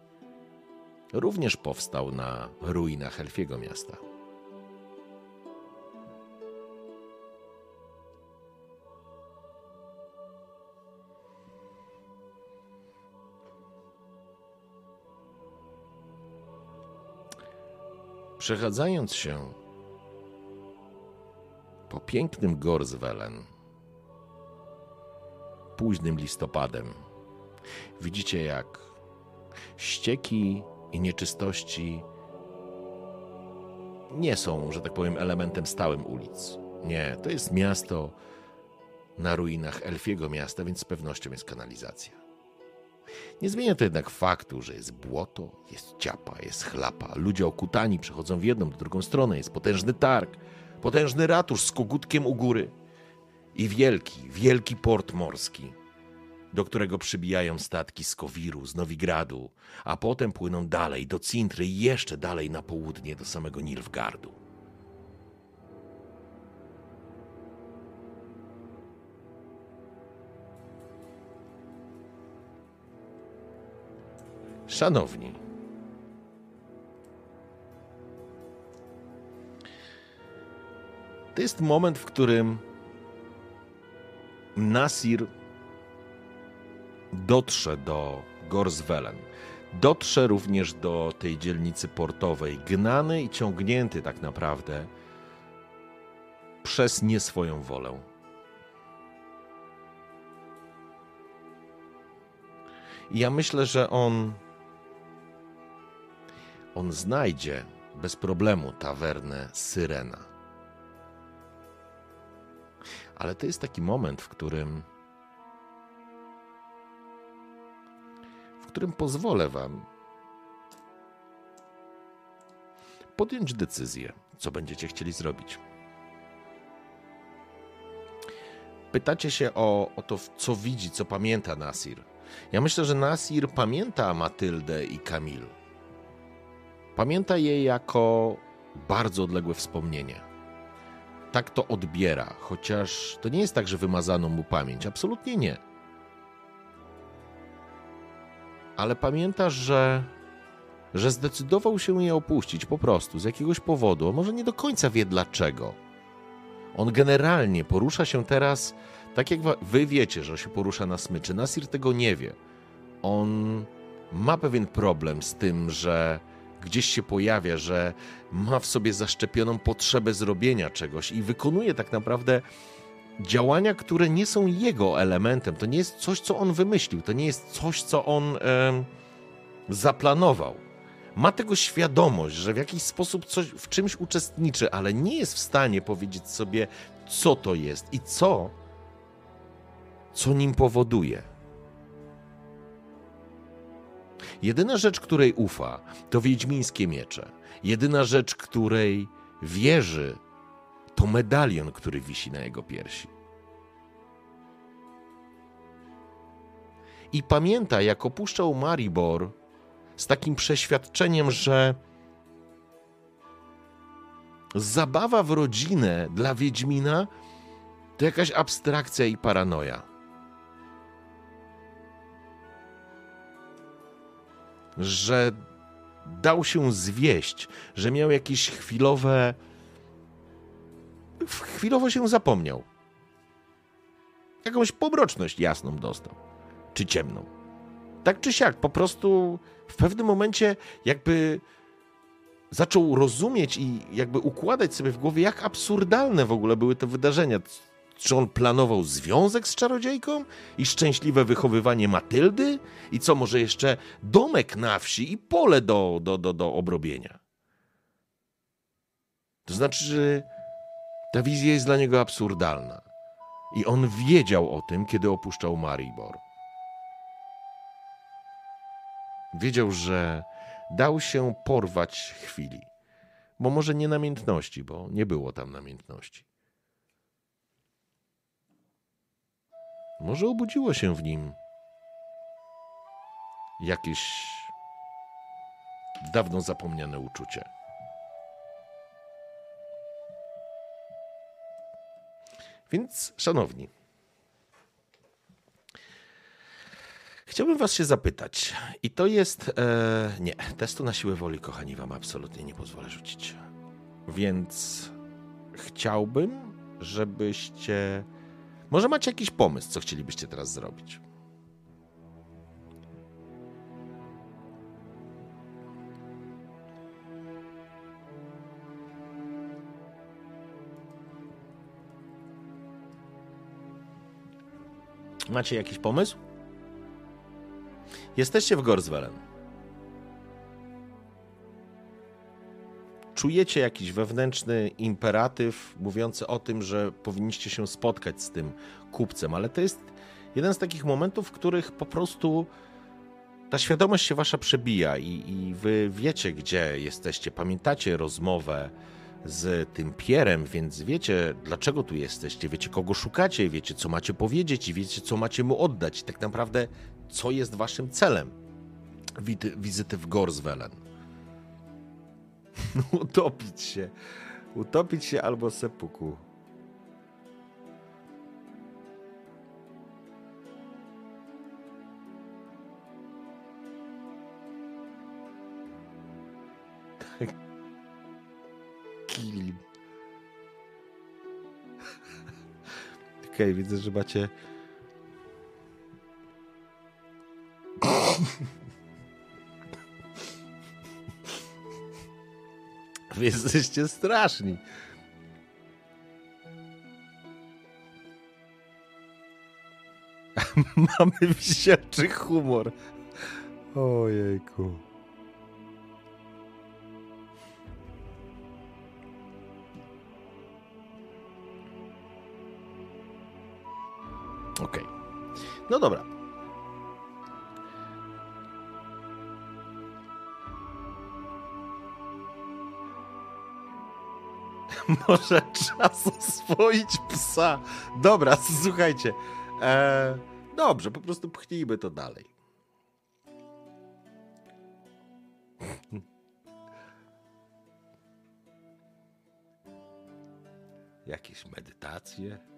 również powstał na ruinach Elfiego miasta. Przechadzając się po pięknym Gorzwelen, późnym listopadem, widzicie jak ścieki i nieczystości nie są, że tak powiem, elementem stałym ulic. Nie, to jest miasto na ruinach elfiego miasta, więc z pewnością jest kanalizacja. Nie zmienia to jednak faktu, że jest błoto, jest ciapa, jest chlapa. Ludzie okutani przechodzą w jedną, w drugą stronę. Jest potężny targ, potężny ratusz z kogutkiem u góry i wielki, wielki port morski do którego przybijają statki z Kowiru, z Nowigradu, a potem płyną dalej do Cintry i jeszcze dalej na południe do samego Nilfgardu. Szanowni, To jest moment, w którym Nasir dotrze do Gorswellen. Dotrze również do tej dzielnicy portowej, gnany i ciągnięty tak naprawdę przez nie swoją wolę. I ja myślę, że on on znajdzie bez problemu tawernę Syrena. Ale to jest taki moment, w którym którym pozwolę wam podjąć decyzję, co będziecie chcieli zrobić. Pytacie się o, o to, co widzi, co pamięta Nasir. Ja myślę, że Nasir pamięta Matyldę i Kamil. Pamięta je jako bardzo odległe wspomnienie. Tak to odbiera, chociaż to nie jest tak, że wymazano mu pamięć. Absolutnie nie. Ale pamięta, że, że zdecydował się je opuścić po prostu z jakiegoś powodu. On może nie do końca wie dlaczego. On generalnie porusza się teraz tak jak wy wiecie, że się porusza na smyczy. Nasir tego nie wie. On ma pewien problem z tym, że gdzieś się pojawia, że ma w sobie zaszczepioną potrzebę zrobienia czegoś i wykonuje tak naprawdę działania, które nie są jego elementem. To nie jest coś, co on wymyślił, to nie jest coś, co on e, zaplanował. Ma tego świadomość, że w jakiś sposób coś, w czymś uczestniczy, ale nie jest w stanie powiedzieć sobie, co to jest i co, co nim powoduje. Jedyna rzecz, której ufa, to wiedźmińskie miecze. Jedyna rzecz, której wierzy, to medalion, który wisi na jego piersi. I pamięta, jak opuszczał Maribor z takim przeświadczeniem, że zabawa w rodzinę dla Wiedźmina to jakaś abstrakcja i paranoja. że dał się zwieść, że miał jakieś chwilowe. Chwilowo się zapomniał. Jakąś pomroczność jasną dostał. Czy ciemną. Tak czy siak, po prostu w pewnym momencie jakby zaczął rozumieć i jakby układać sobie w głowie, jak absurdalne w ogóle były te wydarzenia. Czy on planował związek z czarodziejką i szczęśliwe wychowywanie Matyldy? I co, może jeszcze domek na wsi i pole do, do, do, do obrobienia? To znaczy, że ta wizja jest dla niego absurdalna. I on wiedział o tym, kiedy opuszczał Maribor. Wiedział, że dał się porwać chwili. Bo może nie namiętności, bo nie było tam namiętności. Może obudziło się w nim jakieś dawno zapomniane uczucie. Więc, szanowni, chciałbym Was się zapytać, i to jest. E, nie, testu na siłę woli, kochani, Wam absolutnie nie pozwolę rzucić. Więc chciałbym, żebyście może macie jakiś pomysł, co chcielibyście teraz zrobić? Macie jakiś pomysł? Jesteście w Gorswellen. czujecie jakiś wewnętrzny imperatyw mówiący o tym, że powinniście się spotkać z tym kupcem, ale to jest jeden z takich momentów, w których po prostu ta świadomość się wasza przebija i, i wy wiecie, gdzie jesteście. Pamiętacie rozmowę z tym Pierem, więc wiecie, dlaczego tu jesteście, wiecie, kogo szukacie, wiecie, co macie powiedzieć i wiecie, co macie mu oddać. Tak naprawdę, co jest waszym celem wizyty w Gorswellen. Utopić się. Utopić się albo sepuku. Kilin. Okej, okay, widzę, że macie... Wy jesteście straszni. Mamy wisiaczy humor. Ojejku. Okej. Okay. No dobra. Może czas oswoić psa. Dobra, słuchajcie. Eee, dobrze, po prostu pchnijmy to dalej. Jakieś medytacje?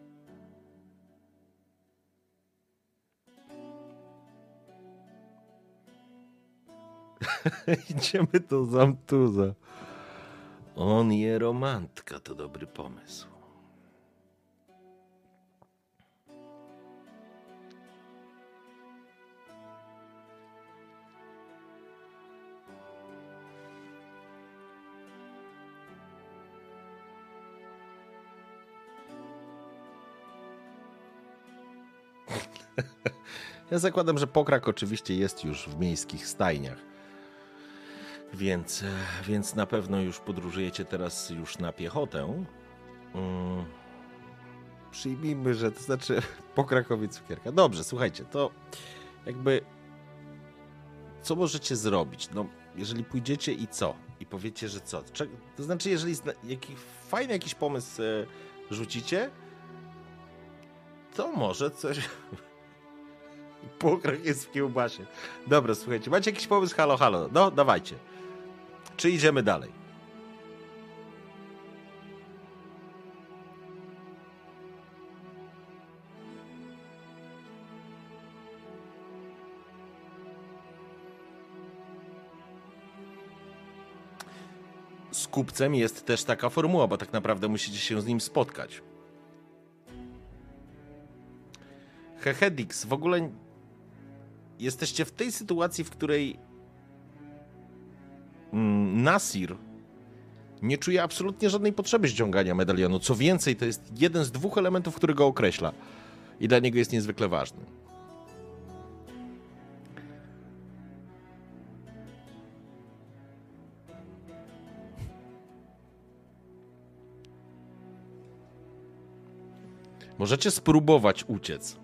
Idziemy do Zamtuza. On je romantka, to dobry pomysł. Ja zakładam, że pokrak oczywiście jest już w miejskich stajniach. Więc, więc na pewno już podróżujecie teraz już na piechotę. Hmm. Przyjmijmy, że to znaczy po Krakowie cukierka. Dobrze, słuchajcie, to jakby co możecie zrobić? No, jeżeli pójdziecie i co? I powiecie, że co? To znaczy, jeżeli jaki, fajny jakiś pomysł e, rzucicie, to może coś... Pokrak jest w kiełbasie. Dobra, słuchajcie, macie jakiś pomysł? Halo, halo. No, dawajcie. Czy idziemy dalej? Z kupcem jest też taka formuła, bo tak naprawdę musicie się z nim spotkać. Hehedix, w ogóle jesteście w tej sytuacji, w której Nasir nie czuje absolutnie żadnej potrzeby ściągania medalionu. Co więcej, to jest jeden z dwóch elementów, który go określa i dla niego jest niezwykle ważny. Możecie spróbować uciec.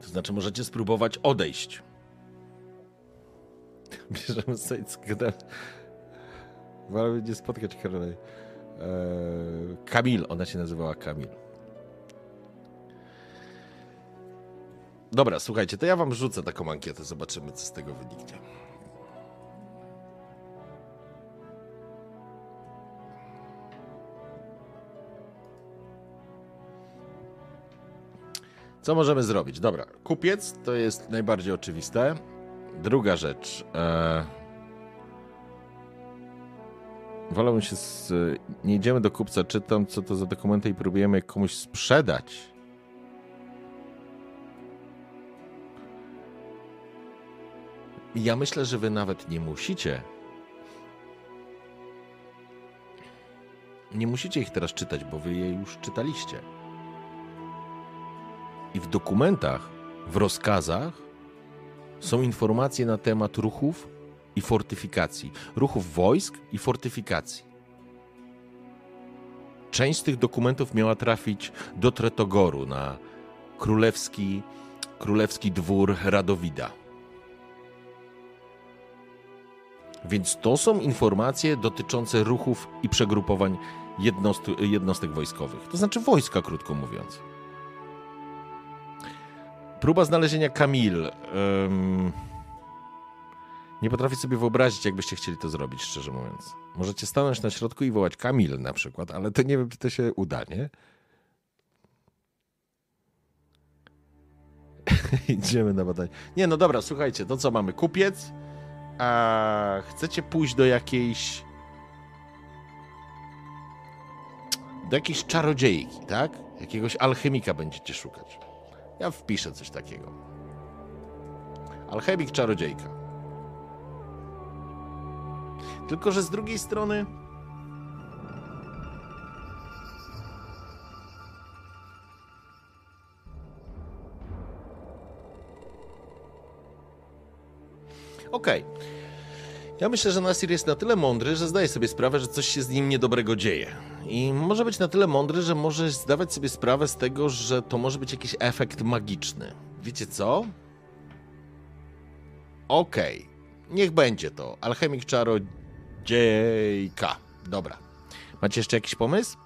To znaczy, możecie spróbować odejść. Bierzemy sobie Wolę nie spotkać Karolej. Eee, Kamil, ona się nazywała Kamil. Dobra, słuchajcie, to ja wam rzucę taką ankietę, zobaczymy, co z tego wyniknie. Co możemy zrobić? Dobra, kupiec to jest najbardziej oczywiste. Druga rzecz. E... Wolałbym się. Z... Nie idziemy do kupca, czytam, co to za dokumenty i próbujemy komuś sprzedać. Ja myślę, że wy nawet nie musicie. Nie musicie ich teraz czytać, bo wy je już czytaliście. I w dokumentach, w rozkazach są informacje na temat ruchów i fortyfikacji, ruchów wojsk i fortyfikacji. Część z tych dokumentów miała trafić do Tretogoru na królewski, królewski dwór Radowida. Więc to są informacje dotyczące ruchów i przegrupowań jednostek wojskowych, to znaczy wojska, krótko mówiąc. Próba znalezienia Kamil. Um, nie potrafię sobie wyobrazić, jakbyście chcieli to zrobić, szczerze mówiąc. Możecie stanąć na środku i wołać Kamil na przykład, ale to nie wiem, czy to się uda, nie? Idziemy na badanie. Nie, no dobra, słuchajcie, to co mamy? Kupiec? A chcecie pójść do jakiejś. do jakiejś czarodziejki, tak? Jakiegoś alchemika będziecie szukać. Ja wpiszę coś takiego. Alchemik, czarodziejka. Tylko, że z drugiej strony. Okej. Okay. Ja myślę, że Nasir jest na tyle mądry, że zdaje sobie sprawę, że coś się z nim niedobrego dzieje. I może być na tyle mądry, że może zdawać sobie sprawę z tego, że to może być jakiś efekt magiczny. Wiecie co? Okej. Okay. Niech będzie to. Alchemik czarodziejka. Dobra. Macie jeszcze jakiś pomysł?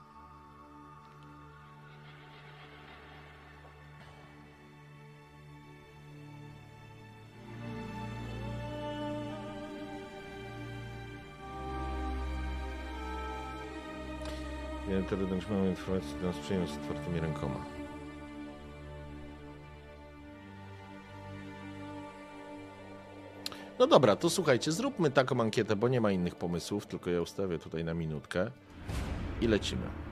Ja to wręcz mamy informację, nas przyjął z otwartymi rękoma. No dobra, to słuchajcie, zróbmy taką ankietę, bo nie ma innych pomysłów, tylko ja ustawię tutaj na minutkę i lecimy.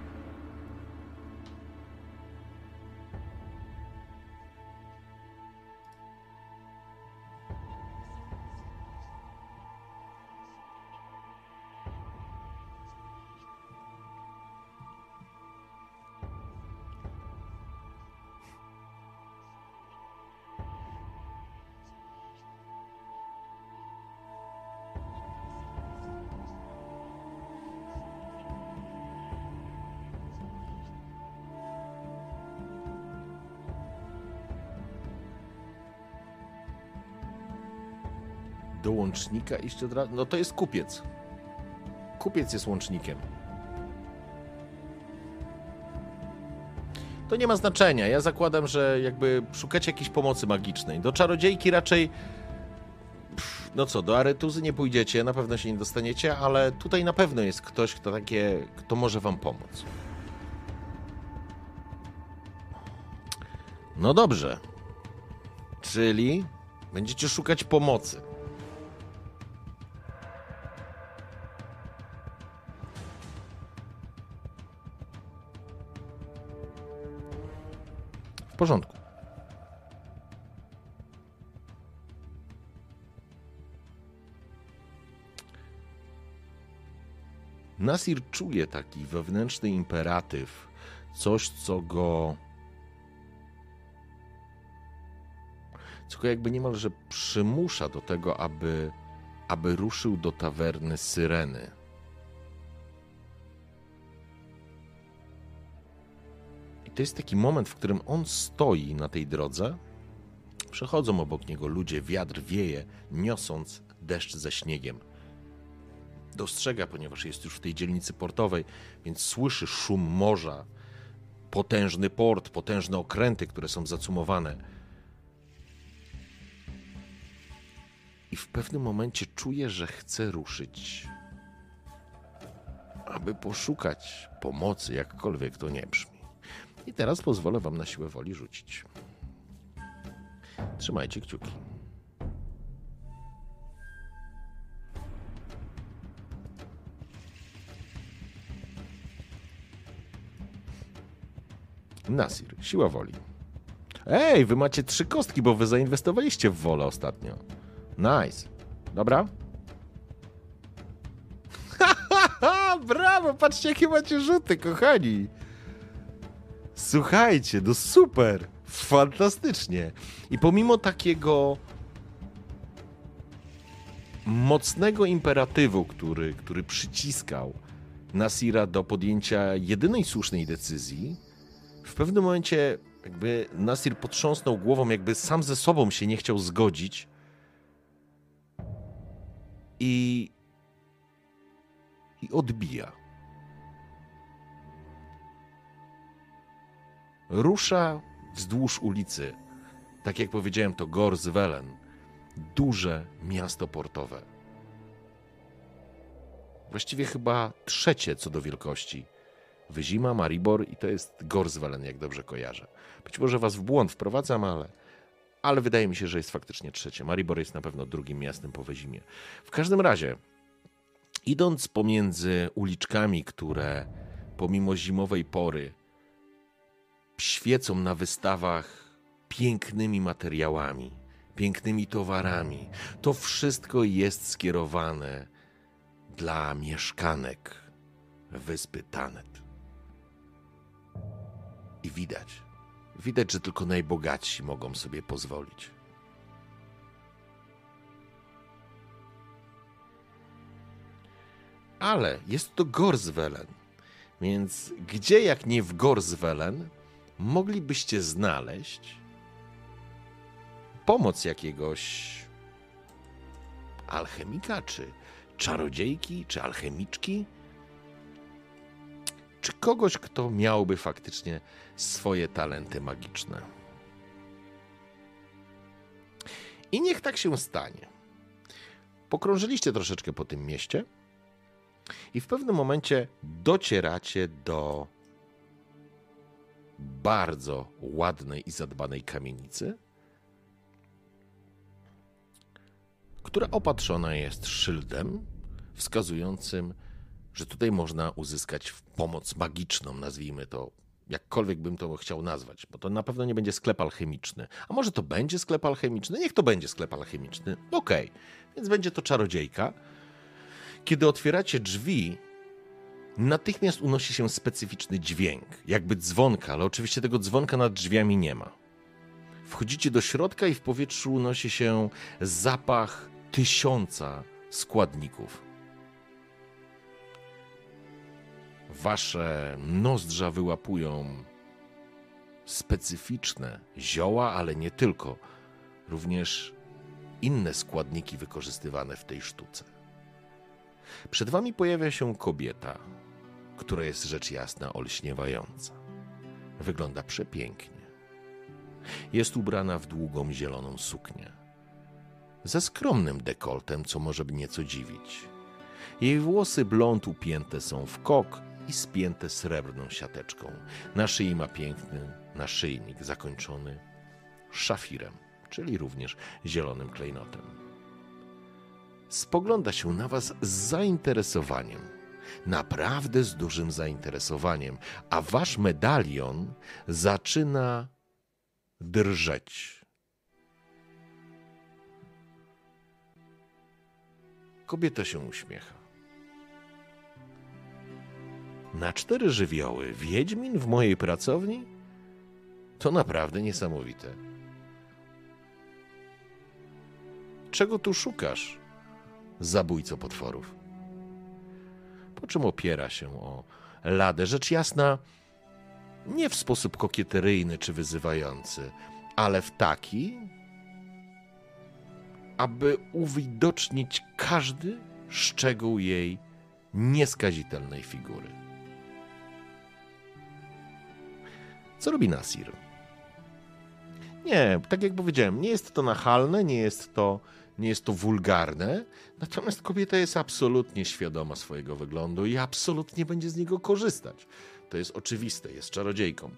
Do łącznika iść od razu? No to jest kupiec. Kupiec jest łącznikiem. To nie ma znaczenia. Ja zakładam, że jakby szukacie jakiejś pomocy magicznej. Do czarodziejki raczej. no co, do aretuzy nie pójdziecie, na pewno się nie dostaniecie, ale tutaj na pewno jest ktoś, kto takie, kto może wam pomóc. No dobrze. Czyli będziecie szukać pomocy. Nasir czuje taki wewnętrzny imperatyw, coś, co go. co go jakby niemalże przymusza do tego, aby, aby ruszył do tawerny Syreny. to jest taki moment, w którym on stoi na tej drodze. Przechodzą obok niego ludzie, wiatr wieje, niosąc deszcz ze śniegiem. Dostrzega, ponieważ jest już w tej dzielnicy portowej, więc słyszy szum morza, potężny port, potężne okręty, które są zacumowane. I w pewnym momencie czuje, że chce ruszyć, aby poszukać pomocy, jakkolwiek to nie brzmi. I teraz pozwolę wam na siłę woli rzucić. Trzymajcie kciuki. Nasir, siła woli. Ej, wy macie trzy kostki, bo wy zainwestowaliście w wolę ostatnio. Nice. Dobra? Brawo, patrzcie jakie macie rzuty, kochani. Słuchajcie, no super, fantastycznie. I pomimo takiego mocnego imperatywu, który, który przyciskał Nasira do podjęcia jedynej słusznej decyzji, w pewnym momencie jakby Nasir potrząsnął głową, jakby sam ze sobą się nie chciał zgodzić. I, i odbija. rusza wzdłuż ulicy. Tak jak powiedziałem, to Gorswellen, duże miasto portowe. Właściwie chyba trzecie co do wielkości. Wyzima, Maribor i to jest Gorswellen, jak dobrze kojarzę. Być może was w błąd wprowadzam, ale, ale wydaje mi się, że jest faktycznie trzecie. Maribor jest na pewno drugim miastem po Wyzimie. W każdym razie, idąc pomiędzy uliczkami, które pomimo zimowej pory, świecą na wystawach pięknymi materiałami, pięknymi towarami. To wszystko jest skierowane dla mieszkanek wyspy Tanet. I widać, widać, że tylko najbogatsi mogą sobie pozwolić. Ale jest to Gorswellen, więc gdzie jak nie w Gorswellen moglibyście znaleźć pomoc jakiegoś alchemika, czy czarodziejki, czy alchemiczki, czy kogoś, kto miałby faktycznie swoje talenty magiczne. I niech tak się stanie. Pokrążyliście troszeczkę po tym mieście i w pewnym momencie docieracie do bardzo ładnej i zadbanej kamienicy, która opatrzona jest szyldem wskazującym, że tutaj można uzyskać pomoc magiczną, nazwijmy to, jakkolwiek bym to chciał nazwać, bo to na pewno nie będzie sklep alchemiczny. A może to będzie sklep alchemiczny? Niech to będzie sklep alchemiczny. Okej, okay. więc będzie to czarodziejka. Kiedy otwieracie drzwi, natychmiast unosi się specyficzny dźwięk, jakby dzwonka, ale oczywiście tego dzwonka nad drzwiami nie ma. Wchodzicie do środka i w powietrzu unosi się zapach tysiąca składników. Wasze nozdrza wyłapują specyficzne zioła, ale nie tylko, również inne składniki wykorzystywane w tej sztuce. Przed wami pojawia się kobieta, która jest rzecz jasna olśniewająca. Wygląda przepięknie. Jest ubrana w długą zieloną suknię. Ze skromnym dekoltem, co może nieco dziwić. Jej włosy blond upięte są w kok i spięte srebrną siateczką. Na szyi ma piękny naszyjnik zakończony szafirem, czyli również zielonym klejnotem. Spogląda się na was z zainteresowaniem, naprawdę z dużym zainteresowaniem, a wasz medalion zaczyna drżeć. Kobieta się uśmiecha. Na cztery żywioły Wiedźmin w mojej pracowni? To naprawdę niesamowite. Czego tu szukasz, zabójco potworów? Po czym opiera się o ladę? Rzecz jasna, nie w sposób kokieteryjny czy wyzywający, ale w taki, aby uwidocznić każdy szczegół jej nieskazitelnej figury. Co robi Nasir? Nie, tak jak powiedziałem, nie jest to nachalne, nie jest to, nie jest to wulgarne, natomiast kobieta jest absolutnie świadoma swojego wyglądu i absolutnie będzie z niego korzystać. To jest oczywiste, jest czarodziejką.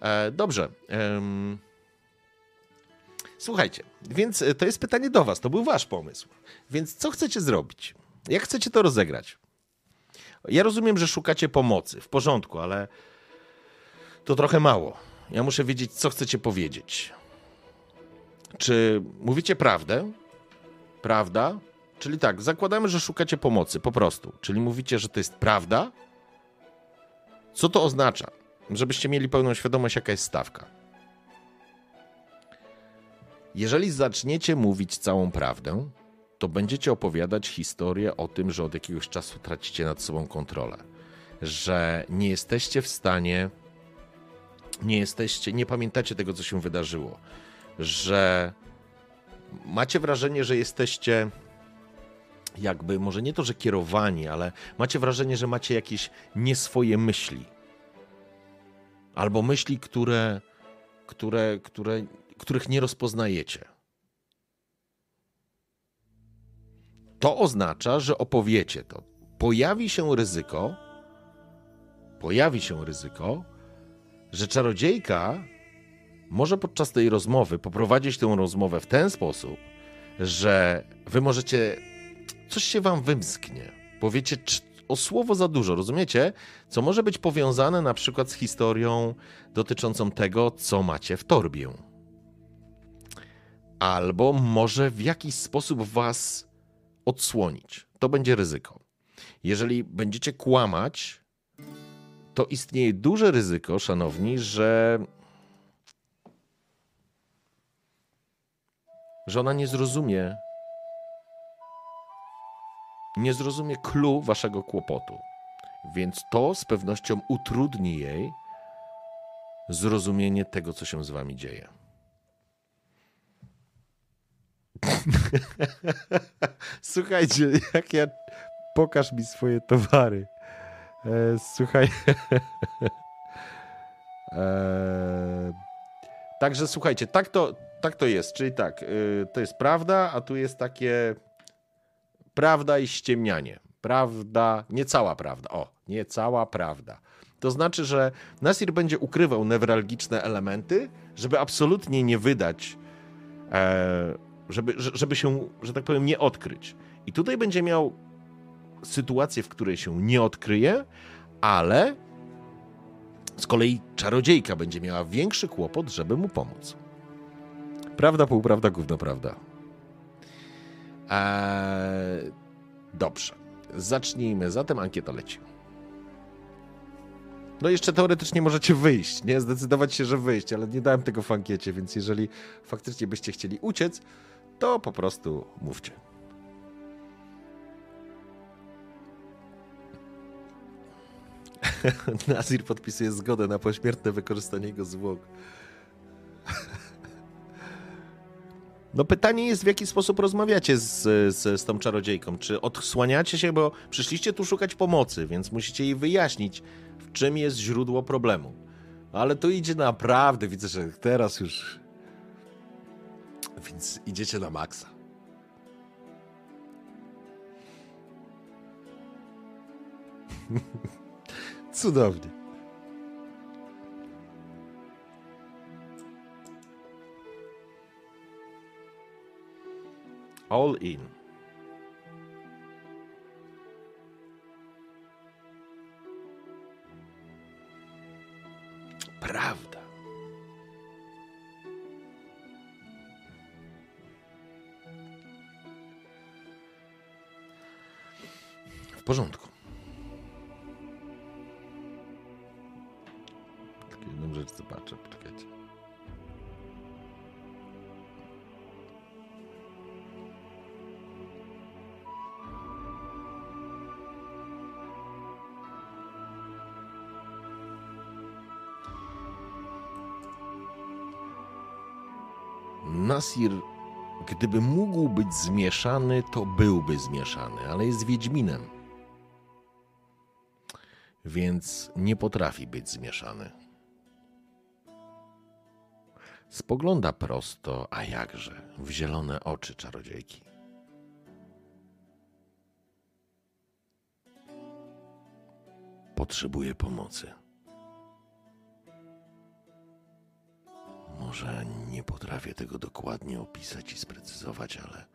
E, dobrze. Słuchajcie, więc e, to jest pytanie do Was, to był Wasz pomysł. Więc co chcecie zrobić? Jak chcecie to rozegrać? Ja rozumiem, że szukacie pomocy, w porządku, ale to trochę mało. Ja muszę wiedzieć, co chcecie powiedzieć. Czy mówicie prawdę? Prawda? Czyli tak, zakładamy, że szukacie pomocy, po prostu. Czyli mówicie, że to jest prawda. Co to oznacza? Żebyście mieli pełną świadomość, jaka jest stawka. Jeżeli zaczniecie mówić całą prawdę, to będziecie opowiadać historię o tym, że od jakiegoś czasu tracicie nad sobą kontrolę, że nie jesteście w stanie nie jesteście, nie pamiętacie tego, co się wydarzyło, że macie wrażenie, że jesteście jakby, może nie to, że kierowani, ale macie wrażenie, że macie jakieś nieswoje myśli. Albo myśli, które, które, które, których nie rozpoznajecie. To oznacza, że opowiecie to. Pojawi się ryzyko, pojawi się ryzyko, że czarodziejka może podczas tej rozmowy poprowadzić tę rozmowę w ten sposób, że wy możecie. Coś się wam wymsknie. Powiecie o słowo za dużo, rozumiecie? Co może być powiązane na przykład z historią dotyczącą tego, co macie w torbie. Albo może w jakiś sposób was odsłonić. To będzie ryzyko. Jeżeli będziecie kłamać, to istnieje duże ryzyko, szanowni, że że ona nie zrozumie nie zrozumie clue waszego kłopotu. Więc to z pewnością utrudni jej zrozumienie tego, co się z wami dzieje. Słuchajcie, jak ja. Pokaż mi swoje towary. E, słuchaj. e, także słuchajcie, tak to, tak to jest. Czyli tak, y, to jest prawda, a tu jest takie prawda i ściemnianie. Prawda, nie cała prawda. O, nie cała prawda. To znaczy, że Nasir będzie ukrywał newralgiczne elementy, żeby absolutnie nie wydać, e, żeby, żeby się, że tak powiem, nie odkryć. I tutaj będzie miał sytuację, w której się nie odkryje, ale z kolei czarodziejka będzie miała większy kłopot, żeby mu pomóc. Prawda, półprawda, gówno prawda. Eee, dobrze. Zacznijmy. Zatem ankieta leci. No jeszcze teoretycznie możecie wyjść, nie? Zdecydować się, że wyjść, ale nie dałem tego w ankiecie, więc jeżeli faktycznie byście chcieli uciec, to po prostu mówcie. Nazir podpisuje zgodę na pośmiertne wykorzystanie jego zwłok. No pytanie jest, w jaki sposób rozmawiacie z, z, z tą czarodziejką. Czy odsłaniacie się, bo przyszliście tu szukać pomocy, więc musicie jej wyjaśnić, w czym jest źródło problemu. Ale to idzie naprawdę, widzę, że teraz już... Więc idziecie na maksa. Cudownie. All in. Prawda. W porządku. Rzecz zobaczę, poczekajcie. Nasir, gdyby mógł być zmieszany, to byłby zmieszany, ale jest Wiedźminem. Więc nie potrafi być zmieszany. Spogląda prosto, a jakże, w zielone oczy czarodziejki. Potrzebuje pomocy. Może nie potrafię tego dokładnie opisać i sprecyzować, ale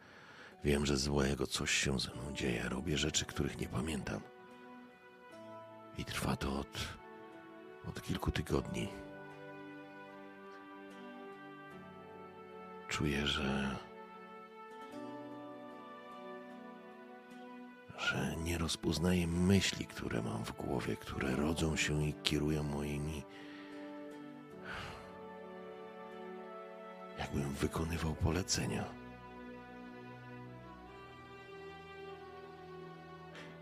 wiem, że złego coś się ze mną dzieje. Robię rzeczy, których nie pamiętam. I trwa to od, od kilku tygodni. Czuję, że. że nie rozpoznaję myśli, które mam w głowie, które rodzą się i kierują moimi jakbym wykonywał polecenia.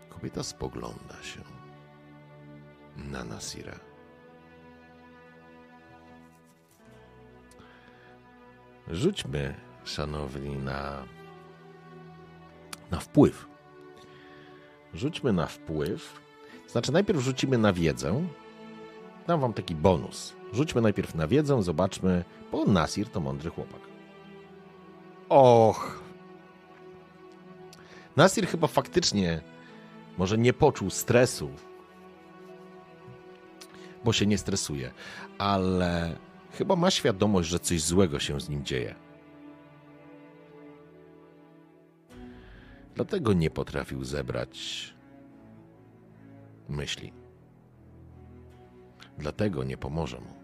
Kobieta spogląda się na Nasira. Rzućmy, szanowni, na, na wpływ. Rzućmy na wpływ. Znaczy, najpierw rzucimy na wiedzę. Dam wam taki bonus. Rzućmy najpierw na wiedzę, zobaczmy, bo Nasir to mądry chłopak. Och. Nasir chyba faktycznie może nie poczuł stresu, bo się nie stresuje, ale chyba ma świadomość, że coś złego się z nim dzieje. Dlatego nie potrafił zebrać myśli. Dlatego nie pomoże mu.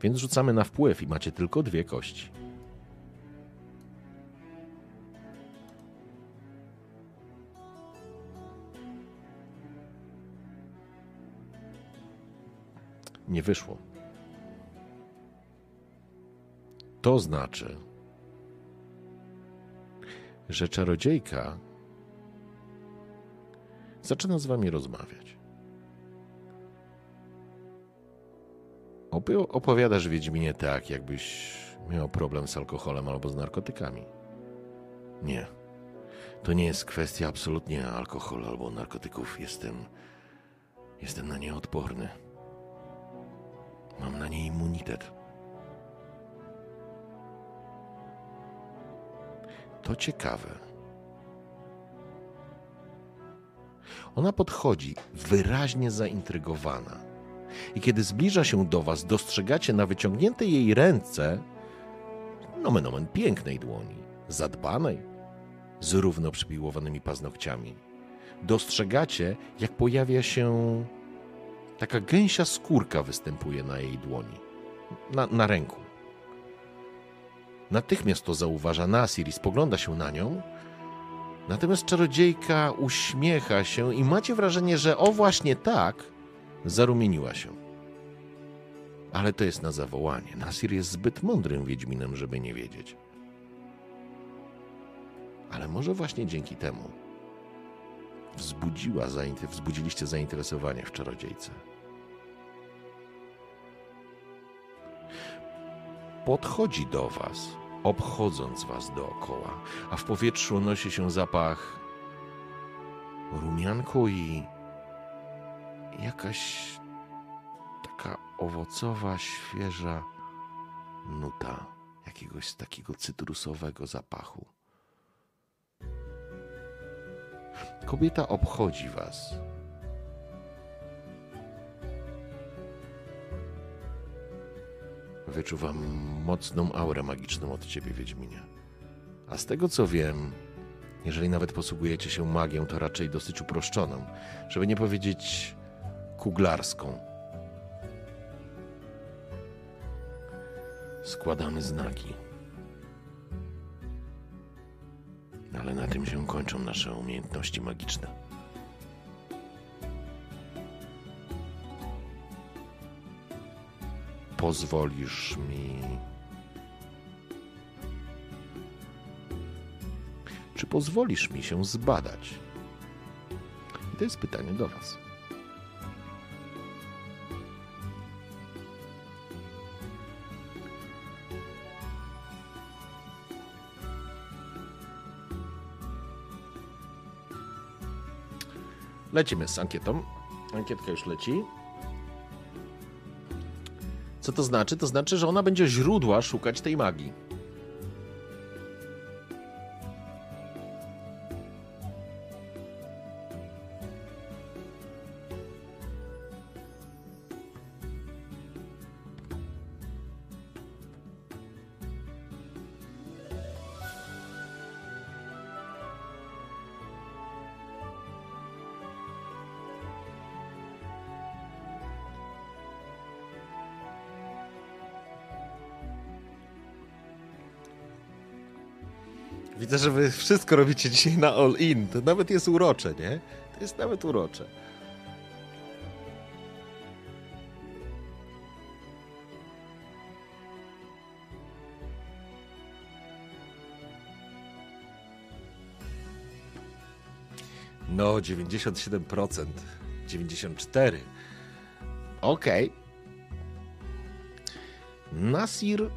Więc rzucamy na wpływ i macie tylko dwie kości. Nie wyszło. To znaczy, że czarodziejka zaczyna z wami rozmawiać. Opo- Opowiadasz Wiedźminie tak, jakbyś miał problem z alkoholem albo z narkotykami. Nie. To nie jest kwestia absolutnie alkoholu albo narkotyków. Jestem. Jestem na nie odporny. Mam na nie immunitet. To ciekawe. Ona podchodzi wyraźnie zaintrygowana. I kiedy zbliża się do was, dostrzegacie na wyciągniętej jej ręce, nomen omen pięknej dłoni, zadbanej, z równo przypiłowanymi paznokciami. Dostrzegacie, jak pojawia się taka gęsia skórka występuje na jej dłoni, na, na ręku. Natychmiast to zauważa Nasir i spogląda się na nią. Natomiast czarodziejka uśmiecha się i macie wrażenie, że o właśnie tak zarumieniła się. Ale to jest na zawołanie. Nasir jest zbyt mądrym wiedźminem, żeby nie wiedzieć. Ale może właśnie dzięki temu wzbudziła, wzbudziliście zainteresowanie w czarodziejce. Podchodzi do was, obchodząc was dookoła, a w powietrzu nosi się zapach rumianku i jakaś taka owocowa, świeża nuta jakiegoś takiego cytrusowego zapachu. Kobieta obchodzi was. Wyczuwam mocną aurę magiczną od ciebie, Wiedźminie. A z tego co wiem, jeżeli nawet posługujecie się magią, to raczej dosyć uproszczoną, żeby nie powiedzieć kuglarską. Składamy znaki. Ale na tym się kończą nasze umiejętności magiczne. Pozwolisz mi. Czy pozwolisz mi się zbadać? I to jest pytanie do Was. Lecimy z ankietą. Ankietka już leci. Co to znaczy? To znaczy, że ona będzie źródła szukać tej magii. Widzę, że wy wszystko robicie dzisiaj na all in. To nawet jest urocze, nie? To jest nawet urocze. No, 97%. 94%. Okej. Nasir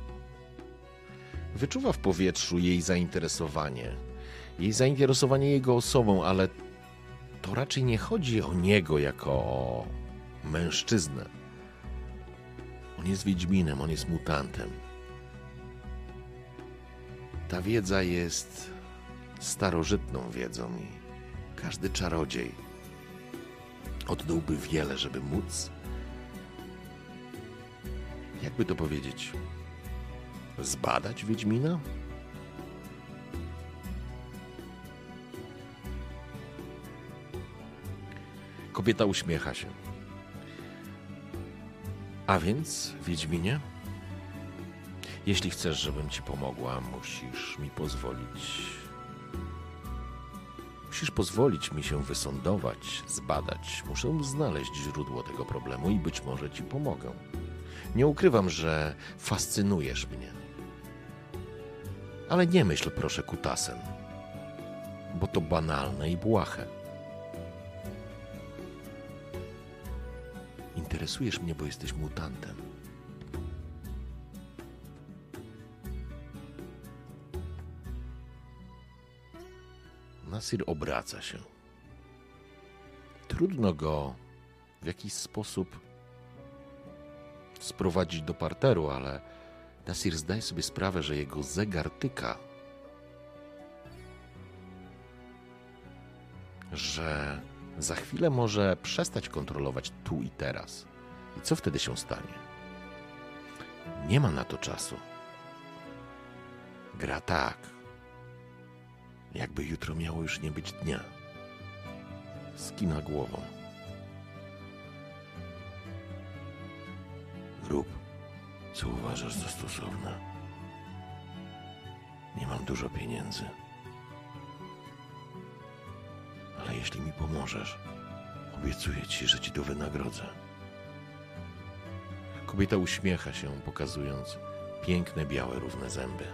wyczuwa w powietrzu jej zainteresowanie. Jej zainteresowanie jego osobą, ale to raczej nie chodzi o niego jako o mężczyznę. On jest wiedźminem, on jest mutantem. Ta wiedza jest starożytną wiedzą i każdy czarodziej oddałby wiele, żeby móc, jakby to powiedzieć, zbadać Wiedźmina? Kobieta uśmiecha się. A więc, Wiedźminie, jeśli chcesz, żebym ci pomogła, musisz mi pozwolić. Musisz pozwolić mi się wysądować, zbadać. Muszę znaleźć źródło tego problemu i być może ci pomogę. Nie ukrywam, że fascynujesz mnie. Ale nie myśl proszę kutasem, bo to banalne i błahe. Interesujesz mnie, bo jesteś mutantem. Nasir obraca się. Trudno go w jakiś sposób sprowadzić do parteru, ale Nasir zdaje sobie sprawę, że jego zegar tyka. Że za chwilę może przestać kontrolować tu i teraz. I co wtedy się stanie? Nie ma na to czasu. Gra tak, jakby jutro miało już nie być dnia. Skina głową. Rób, co uważasz za stosowne. Nie mam dużo pieniędzy. Ale jeśli mi pomożesz, obiecuję ci, że ci to wynagrodzę. Kobieta uśmiecha się, pokazując piękne, białe, równe zęby.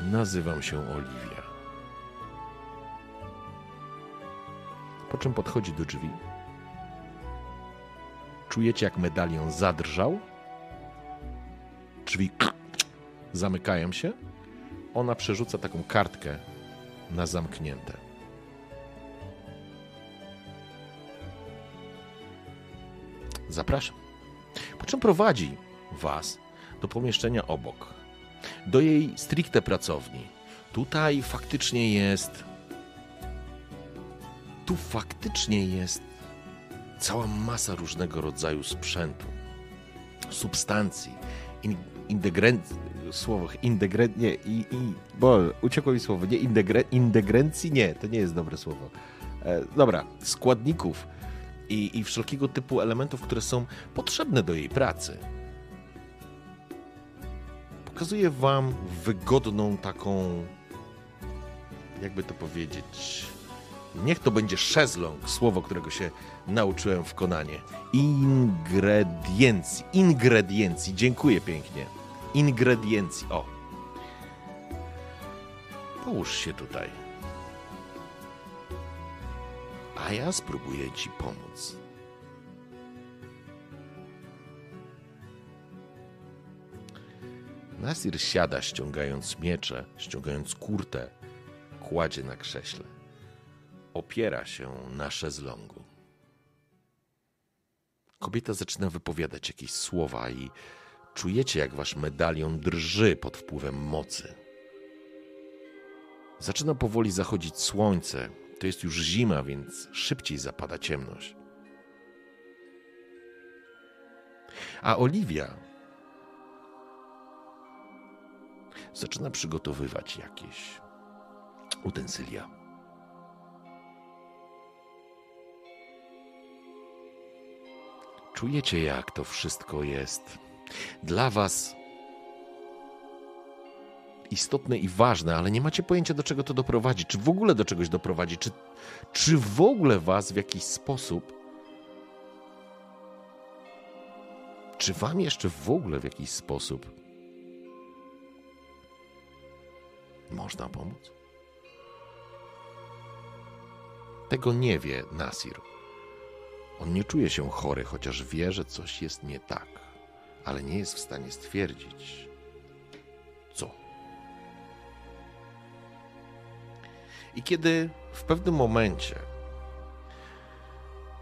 Nazywam się Oliwia. Po czym podchodzi do drzwi. Czujecie, jak medalion zadrżał. Drzwi zamykają się. Ona przerzuca taką kartkę na zamknięte. Zapraszam. Po czym prowadzi was do pomieszczenia obok, do jej stricte pracowni. Tutaj faktycznie jest. Tu faktycznie jest cała masa różnego rodzaju sprzętu, substancji, in, indegrencji, słowo, indegre, nie, i, i, bo uciekło mi słowo, nie, indegre, indegrencji, nie, to nie jest dobre słowo. E, dobra, składników i, i wszelkiego typu elementów, które są potrzebne do jej pracy. Pokazuję wam wygodną taką, jakby to powiedzieć, niech to będzie szezlong, słowo, którego się nauczyłem w Konanie. Ingrediencji, ingrediencji, dziękuję pięknie. Ingrediencji, o. Połóż się tutaj. A ja spróbuję ci pomóc. Nasir siada, ściągając miecze, ściągając kurtę, kładzie na krześle. Opiera się na szezlongu. Kobieta zaczyna wypowiadać jakieś słowa i czujecie, jak wasz medalion drży pod wpływem mocy. Zaczyna powoli zachodzić słońce. To jest już zima, więc szybciej zapada ciemność. A Oliwia zaczyna przygotowywać jakieś utensylia. Czujecie, jak to wszystko jest dla Was istotne i ważne, ale nie macie pojęcia, do czego to doprowadzi, czy w ogóle do czegoś doprowadzi, czy, czy w ogóle Was w jakiś sposób, czy Wam jeszcze w ogóle w jakiś sposób można pomóc? Tego nie wie Nasir. On nie czuje się chory, chociaż wie, że coś jest nie tak, ale nie jest w stanie stwierdzić, co. I kiedy w pewnym momencie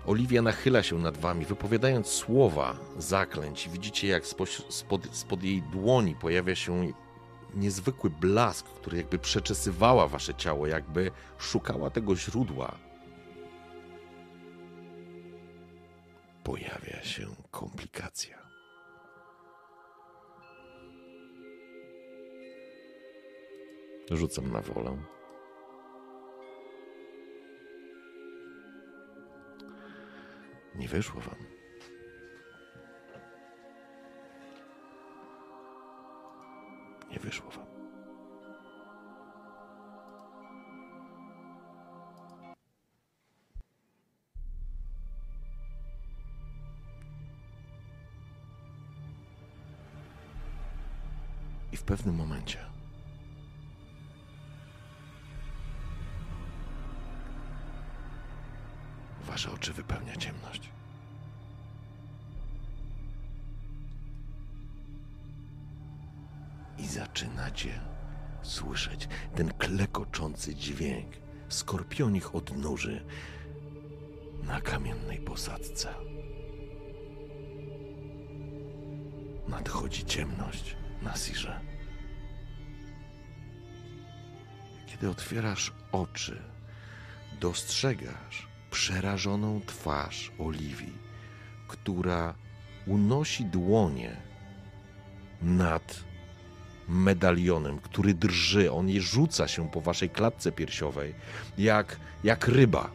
Oliwia nachyla się nad wami, wypowiadając słowa zaklęć, widzicie, jak spod, spod jej dłoni pojawia się niezwykły blask, który jakby przeczesywała wasze ciało, jakby szukała tego źródła pojawia się komplikacja. Rzucam na wolę. Nie wyszło wam. Nie wyszło wam. Pewnym momencie wasze oczy wypełnia ciemność. I zaczynacie słyszeć ten klekoczący dźwięk skorpionich odnóży na kamiennej posadzce. Nadchodzi ciemność na Sirze. Kiedy otwierasz oczy, dostrzegasz przerażoną twarz Oliwii, która unosi dłonie nad medalionem, który drży. On je rzuca się po waszej klatce piersiowej, jak, jak ryba.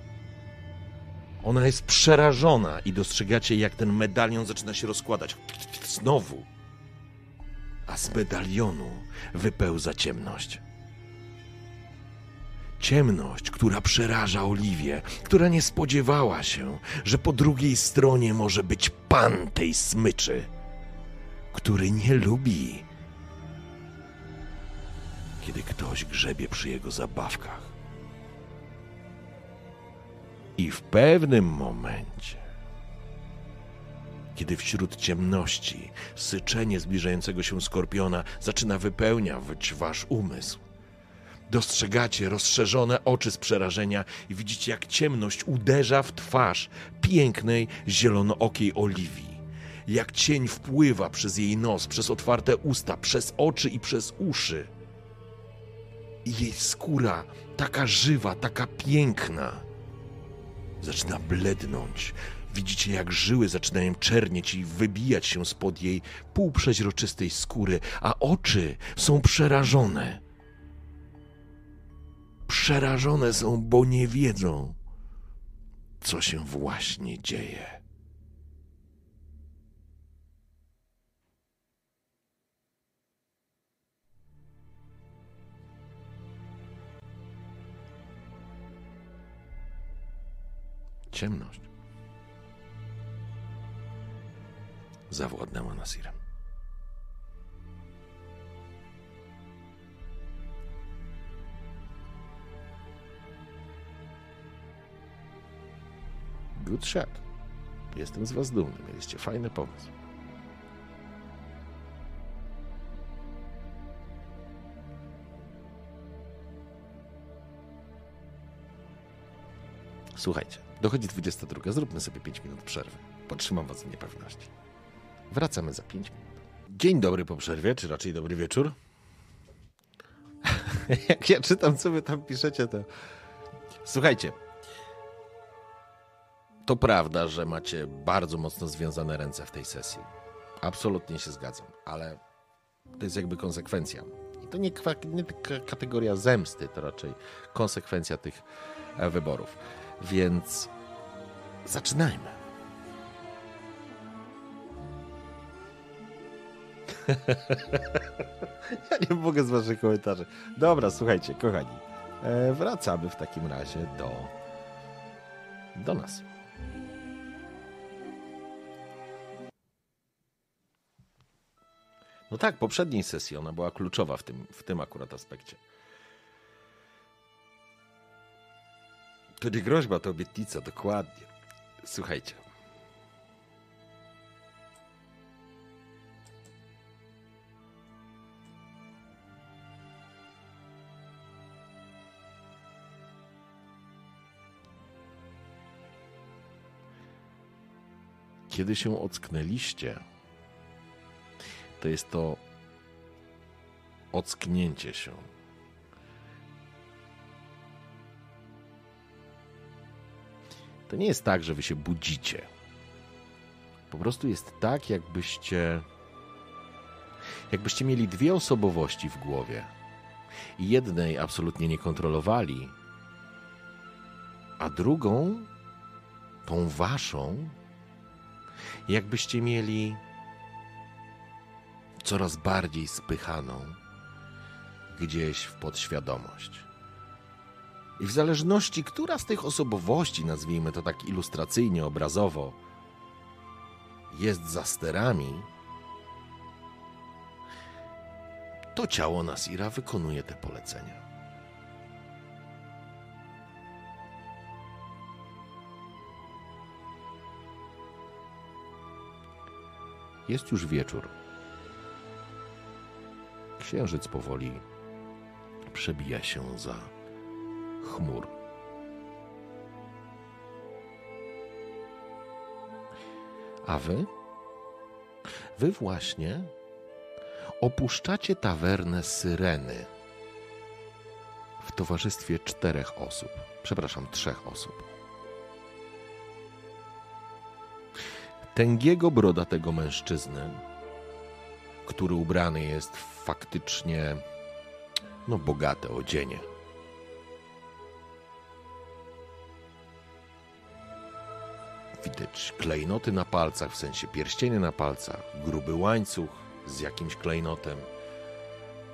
Ona jest przerażona i dostrzegacie, jak ten medalion zaczyna się rozkładać. Znowu. A z medalionu wypełza ciemność. Ciemność, która przeraża Oliwię, która nie spodziewała się, że po drugiej stronie może być pan tej smyczy, który nie lubi, kiedy ktoś grzebie przy jego zabawkach. I w pewnym momencie, kiedy wśród ciemności syczenie zbliżającego się skorpiona zaczyna wypełniać wasz umysł, Dostrzegacie rozszerzone oczy z przerażenia i widzicie, jak ciemność uderza w twarz pięknej, zielonookiej Oliwii. Jak cień wpływa przez jej nos, przez otwarte usta, przez oczy i przez uszy. I jej skóra, taka żywa, taka piękna, zaczyna blednąć. Widzicie, jak żyły zaczynają czernieć i wybijać się spod jej półprzeźroczystej skóry, a oczy są przerażone przerażone są, bo nie wiedzą, co się właśnie dzieje. Ciemność zawładnęła Nasirem. Good shot. Jestem z was dumny. Mieliście fajny pomysł. Słuchajcie, dochodzi 22. Zróbmy sobie 5 minut przerwy. Potrzymam was w niepewności. Wracamy za 5 minut. Dzień dobry po przerwie, czy raczej dobry wieczór. Jak ja czytam, co wy tam piszecie, to... Słuchajcie, to prawda, że macie bardzo mocno związane ręce w tej sesji. Absolutnie się zgadzam, ale to jest jakby konsekwencja. I to nie, nie kategoria zemsty, to raczej konsekwencja tych e, wyborów. Więc zaczynajmy. ja nie mogę z waszych komentarzy. Dobra, słuchajcie, kochani. E, wracamy w takim razie do, do nas. No tak, poprzedniej sesji ona była kluczowa w tym, w tym akurat aspekcie. To nie groźba, to obietnica, dokładnie. Słuchajcie. Kiedy się ocknęliście, to jest to ocknięcie się. To nie jest tak, że wy się budzicie. Po prostu jest tak, jakbyście. Jakbyście mieli dwie osobowości w głowie. jednej absolutnie nie kontrolowali, a drugą, tą waszą, jakbyście mieli coraz bardziej spychaną gdzieś w podświadomość. I w zależności, która z tych osobowości, nazwijmy to tak ilustracyjnie, obrazowo, jest za sterami, to ciało Nasira wykonuje te polecenia. Jest już wieczór. Księżyc powoli przebija się za chmur. A wy? Wy właśnie opuszczacie tawernę Syreny w towarzystwie czterech osób. Przepraszam, trzech osób. Tęgiego brodatego mężczyzny, który ubrany jest faktycznie no bogate odzienie. Widać klejnoty na palcach, w sensie pierścienie na palcach, gruby łańcuch z jakimś klejnotem.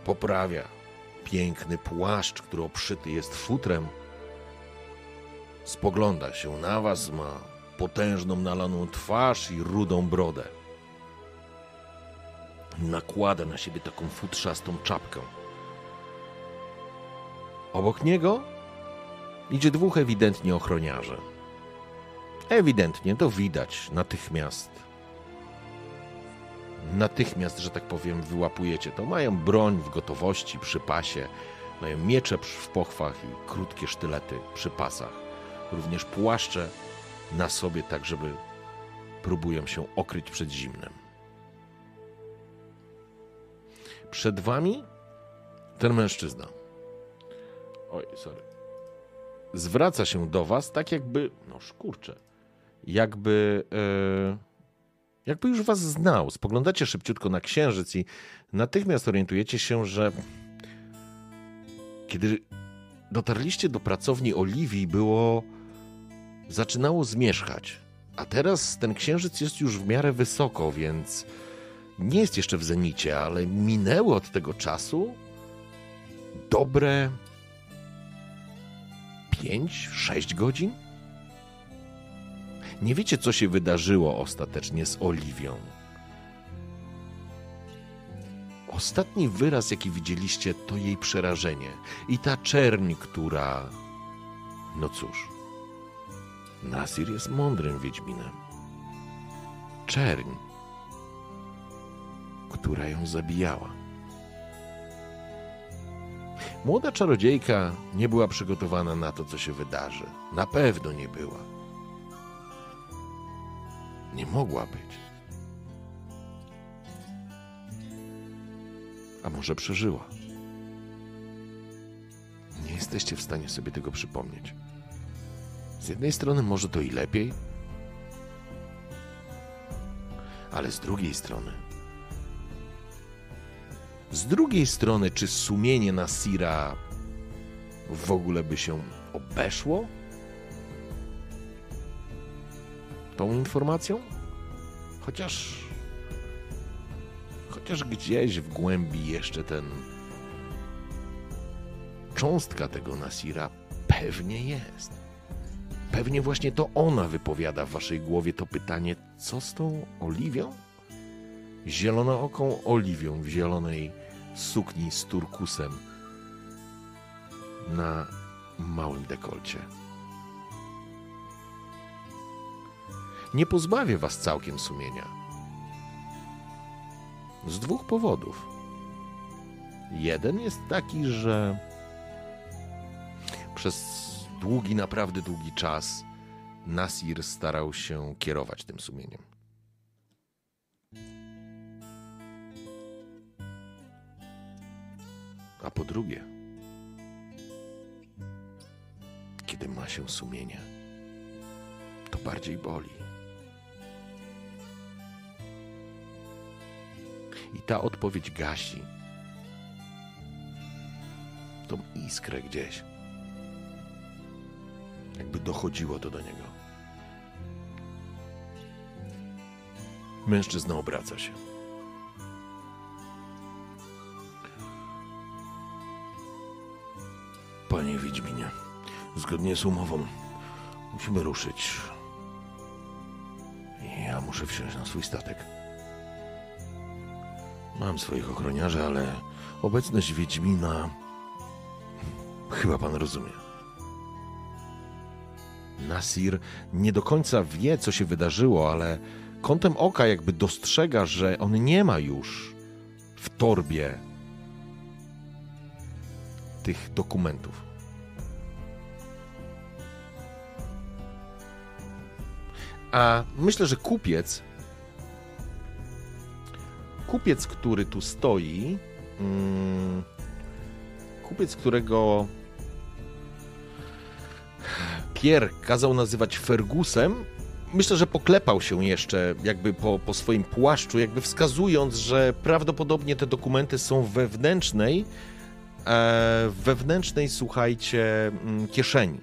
Poprawia piękny płaszcz, który obszyty jest futrem. Spogląda się na was, ma potężną nalaną twarz i rudą brodę. Nakłada na siebie taką futrzastą czapkę. Obok niego idzie dwóch ewidentnie ochroniarzy. Ewidentnie to widać natychmiast. Natychmiast, że tak powiem, wyłapujecie to. Mają broń w gotowości przy pasie, mają miecze w pochwach i krótkie sztylety przy pasach. Również płaszcze na sobie, tak żeby próbują się okryć przed zimnem. Przed wami ten mężczyzna. Oj, sorry. Zwraca się do was tak jakby, no szkurcze, jakby, e, jakby już was znał. Spoglądacie szybciutko na księżyc i natychmiast orientujecie się, że kiedy dotarliście do pracowni Oliwii, było, zaczynało zmierzchać. A teraz ten księżyc jest już w miarę wysoko, więc nie jest jeszcze w zenicie, ale minęło od tego czasu dobre 5-6 godzin? Nie wiecie, co się wydarzyło ostatecznie z Oliwią. Ostatni wyraz, jaki widzieliście, to jej przerażenie i ta czerń, która. No cóż, Nasir jest mądrym wiedźminem. Czerń, która ją zabijała. Młoda czarodziejka nie była przygotowana na to, co się wydarzy. Na pewno nie była. Nie mogła być. A może przeżyła? Nie jesteście w stanie sobie tego przypomnieć. Z jednej strony może to i lepiej, ale z drugiej strony z drugiej strony, czy sumienie Nasira w ogóle by się obeszło tą informacją? Chociaż. Chociaż gdzieś w głębi jeszcze ten. Cząstka tego Nasira pewnie jest. Pewnie właśnie to ona wypowiada w waszej głowie to pytanie, co z tą Oliwią? Zielonooką Oliwią w zielonej sukni z turkusem na małym dekolcie. Nie pozbawię was całkiem sumienia. Z dwóch powodów. Jeden jest taki, że przez długi, naprawdę długi czas Nasir starał się kierować tym sumieniem. A po drugie, kiedy ma się sumienie, to bardziej boli. I ta odpowiedź gasi tą iskrę gdzieś. Jakby dochodziło to do niego. Mężczyzna obraca się. Panie Wiedźminie, zgodnie z umową musimy ruszyć. Ja muszę wsiąść na swój statek. Mam swoich ochroniarzy, ale obecność Wiedźmina chyba pan rozumie. Nasir nie do końca wie, co się wydarzyło, ale kątem oka jakby dostrzega, że on nie ma już w torbie tych dokumentów. A myślę, że kupiec, kupiec, który tu stoi, mm, kupiec, którego Pierre kazał nazywać Fergusem, myślę, że poklepał się jeszcze jakby po, po swoim płaszczu, jakby wskazując, że prawdopodobnie te dokumenty są wewnętrznej, wewnętrznej, słuchajcie, mm, kieszeni.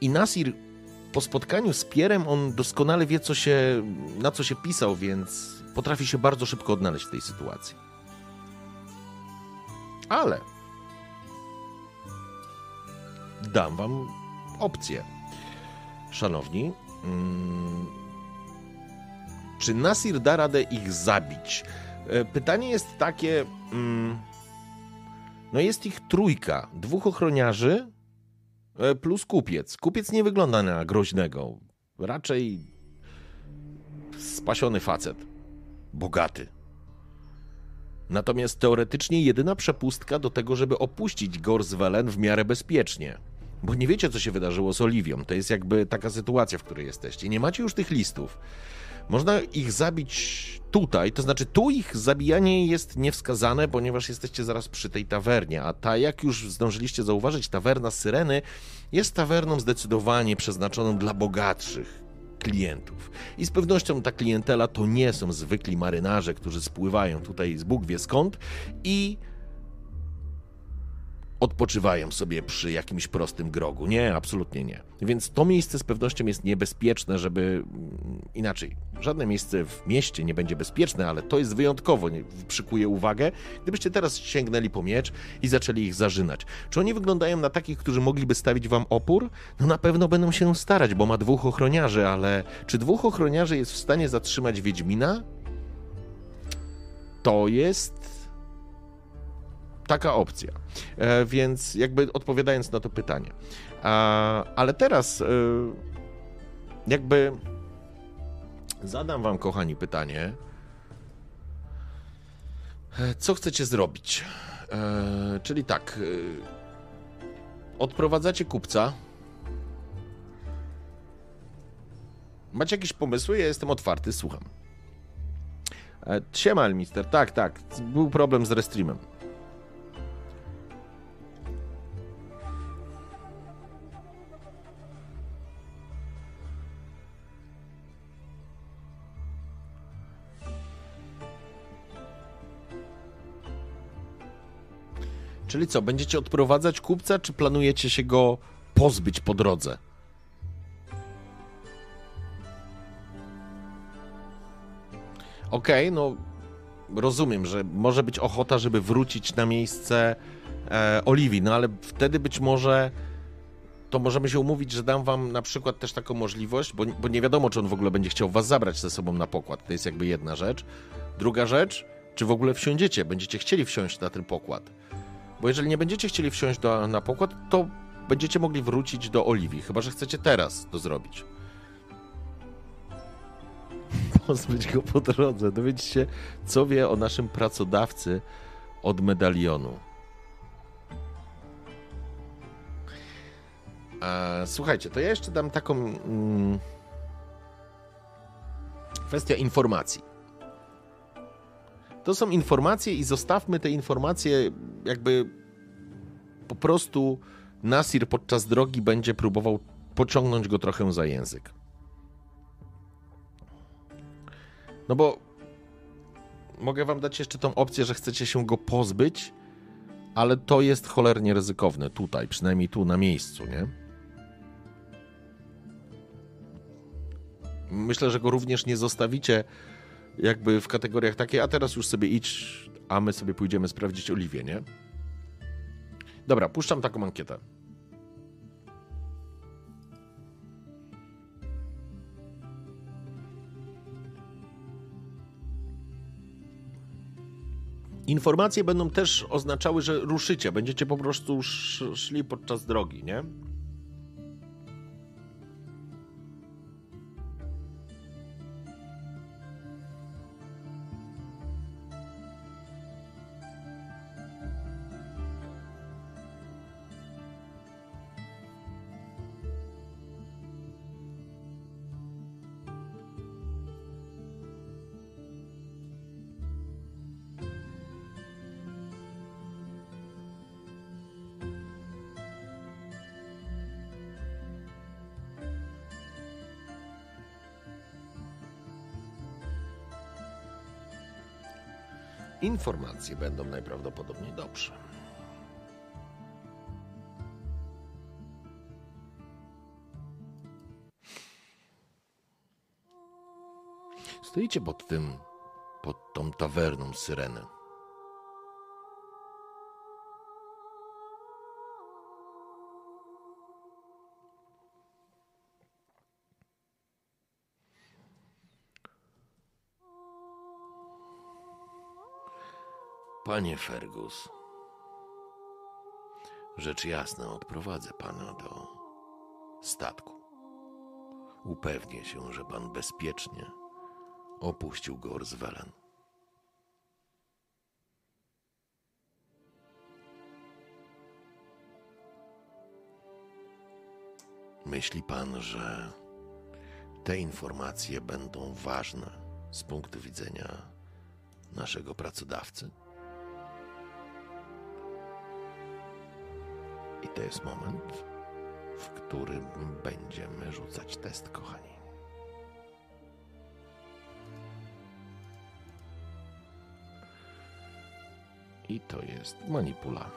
I Nasir po spotkaniu z Pierem on doskonale wie, co się, na co się pisał, więc potrafi się bardzo szybko odnaleźć w tej sytuacji. Ale dam wam opcję. Szanowni, mm, czy Nasir da radę ich zabić? E, pytanie jest takie. Mm, no jest ich trójka, dwóch ochroniarzy e, plus kupiec. Kupiec nie wygląda na groźnego. Raczej spasiony facet. Bogaty. Natomiast teoretycznie jedyna przepustka do tego, żeby opuścić Gorswellen w miarę bezpiecznie. Bo nie wiecie, co się wydarzyło z Oliwią. To jest jakby taka sytuacja, w której jesteście. Nie macie już tych listów. Można ich zabić tutaj, to znaczy tu ich zabijanie jest niewskazane, ponieważ jesteście zaraz przy tej tawernie, a ta, jak już zdążyliście zauważyć, tawerna Syreny jest tawerną zdecydowanie przeznaczoną dla bogatszych klientów. I z pewnością ta klientela to nie są zwykli marynarze, którzy spływają tutaj z Bóg wie skąd i odpoczywają sobie przy jakimś prostym grogu. Nie, absolutnie nie. Więc to miejsce z pewnością jest niebezpieczne, żeby mm, inaczej. Żadne miejsce w mieście nie będzie bezpieczne, ale to jest wyjątkowo, przykuje uwagę. Gdybyście teraz sięgnęli po miecz i zaczęli ich zarzynać. Czy oni wyglądają na takich, którzy mogliby stawić wam opór? No na pewno będą się starać, bo ma dwóch ochroniarzy, ale czy dwóch ochroniarzy jest w stanie zatrzymać Wiedźmina? To jest taka opcja. E, więc jakby odpowiadając na to pytanie. Ale teraz e, jakby zadam wam, kochani, pytanie. E, co chcecie zrobić? Czyli tak. Odprowadzacie kupca. Macie jakieś pomysły? Ja jestem otwarty, słucham. Siema, mister. Tak, tak. Był problem z restreamem. Czyli co, będziecie odprowadzać kupca, czy planujecie się go pozbyć po drodze? Okej, okay, no rozumiem, że może być ochota, żeby wrócić na miejsce e, Oliwii, no ale wtedy być może to możemy się umówić, że dam wam na przykład też taką możliwość, bo, bo nie wiadomo, czy on w ogóle będzie chciał was zabrać ze sobą na pokład. To jest jakby jedna rzecz. Druga rzecz, czy w ogóle wsiądziecie, będziecie chcieli wsiąść na ten pokład. Bo jeżeli nie będziecie chcieli wsiąść do, na pokład, to będziecie mogli wrócić do Oliwii, chyba że chcecie teraz to zrobić. Pozbyć go po drodze, dowiedzieć się, co wie o naszym pracodawcy od medalionu. E, słuchajcie, to ja jeszcze dam taką mm, kwestia informacji. To są informacje i zostawmy te informacje, jakby po prostu Nasir podczas drogi będzie próbował pociągnąć go trochę za język. No bo mogę wam dać jeszcze tą opcję, że chcecie się go pozbyć, ale to jest cholernie ryzykowne tutaj, przynajmniej tu na miejscu, nie? Myślę, że go również nie zostawicie jakby w kategoriach takie, a teraz już sobie idź, a my sobie pójdziemy sprawdzić Oliwię, nie? Dobra, puszczam taką ankietę. Informacje będą też oznaczały, że ruszycie, będziecie po prostu szli podczas drogi, nie? Informacje będą najprawdopodobniej dobrze. Stoicie pod tym, pod tą tawerną syreny. Panie Fergus, rzecz jasna, odprowadzę pana do statku. Upewnię się, że pan bezpiecznie opuścił Gorswellen. Myśli pan, że te informacje będą ważne z punktu widzenia naszego pracodawcy? To jest moment, w którym będziemy rzucać test, kochani. I to jest manipula.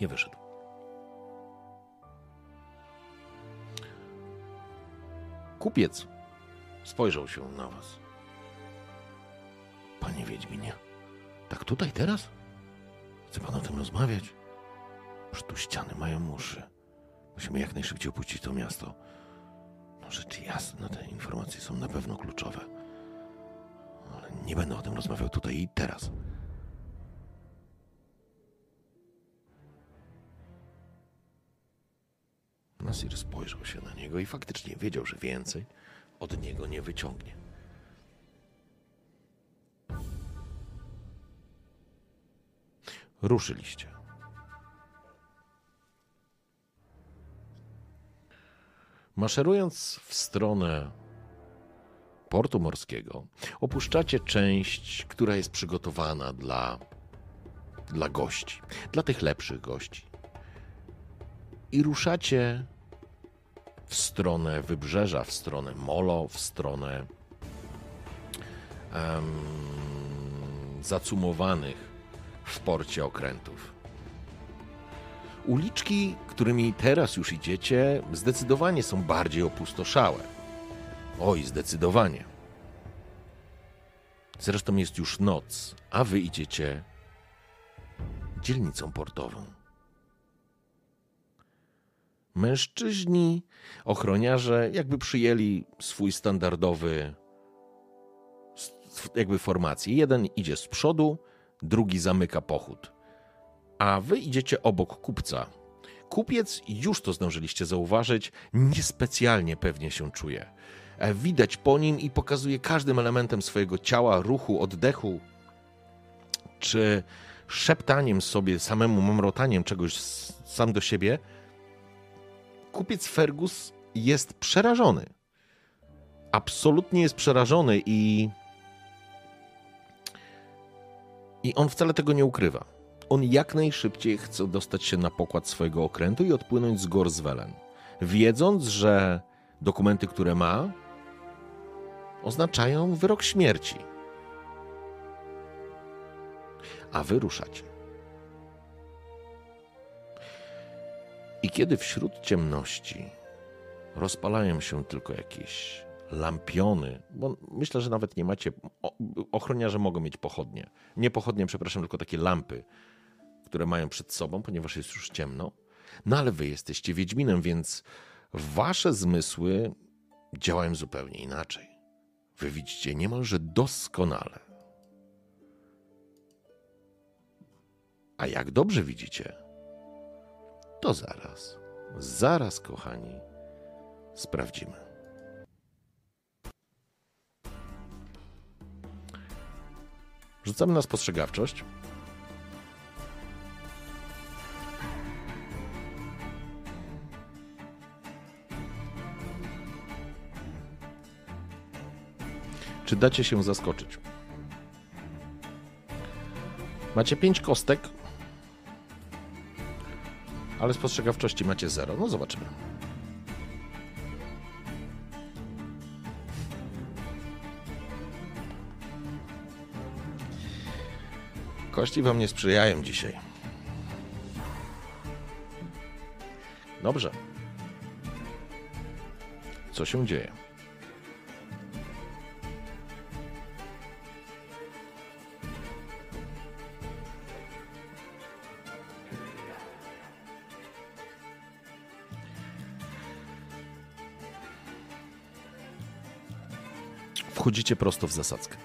Nie wyszedł. Kupiec spojrzał się na was. Panie Wiedźminie, tak tutaj teraz? Chce pan o tym rozmawiać? Już tu ściany mają uszy. Musimy jak najszybciej opuścić to miasto. No rzecz jasna, te informacje są na pewno kluczowe. Ale nie będę o tym rozmawiał tutaj i teraz. Nasir spojrzał się na niego i faktycznie wiedział, że więcej od niego nie wyciągnie. Ruszyliście. Maszerując w stronę portu morskiego, opuszczacie część, która jest przygotowana dla, dla gości, dla tych lepszych gości. I ruszacie w stronę wybrzeża, w stronę Molo, w stronę um, zacumowanych w porcie okrętów. Uliczki, którymi teraz już idziecie, zdecydowanie są bardziej opustoszałe. Oj, zdecydowanie. Zresztą jest już noc, a wy idziecie dzielnicą portową. Mężczyźni, ochroniarze, jakby przyjęli swój standardowy, jakby formację. Jeden idzie z przodu, drugi zamyka pochód. A wy idziecie obok kupca. Kupiec, już to zdążyliście zauważyć, niespecjalnie pewnie się czuje. E, widać po nim i pokazuje każdym elementem swojego ciała, ruchu, oddechu, czy szeptaniem sobie, samemu mamrotaniem czegoś sam do siebie. Kupiec Fergus jest przerażony. Absolutnie jest przerażony i i on wcale tego nie ukrywa. On jak najszybciej chce dostać się na pokład swojego okrętu i odpłynąć z Gorswellen, wiedząc, że dokumenty, które ma, oznaczają wyrok śmierci. a wy ruszacie. I kiedy wśród ciemności rozpalają się tylko jakieś lampiony, bo myślę, że nawet nie macie, ochroniarze mogą mieć pochodnie. Nie pochodnie, przepraszam, tylko takie lampy, które mają przed sobą, ponieważ jest już ciemno. No ale wy jesteście Wiedźminem, więc wasze zmysły działają zupełnie inaczej. Wy widzicie niemalże doskonale. A jak dobrze widzicie, to zaraz, zaraz, kochani, sprawdzimy. Rzucamy na spostrzegawczość. Czy dacie się zaskoczyć? Macie pięć kostek, ale spostrzegawczości macie zero. No zobaczymy. Kości wam nie sprzyjają dzisiaj. Dobrze. Co się dzieje? Wchodzicie prosto w zasadzkę.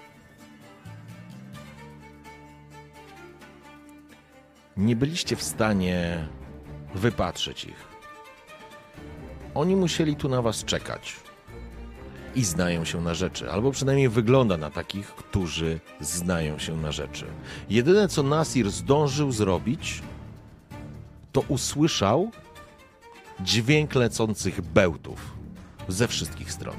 Nie byliście w stanie wypatrzeć ich. Oni musieli tu na was czekać i znają się na rzeczy, albo przynajmniej wygląda na takich, którzy znają się na rzeczy. Jedyne co Nasir zdążył zrobić, to usłyszał dźwięk lecących bełtów ze wszystkich stron.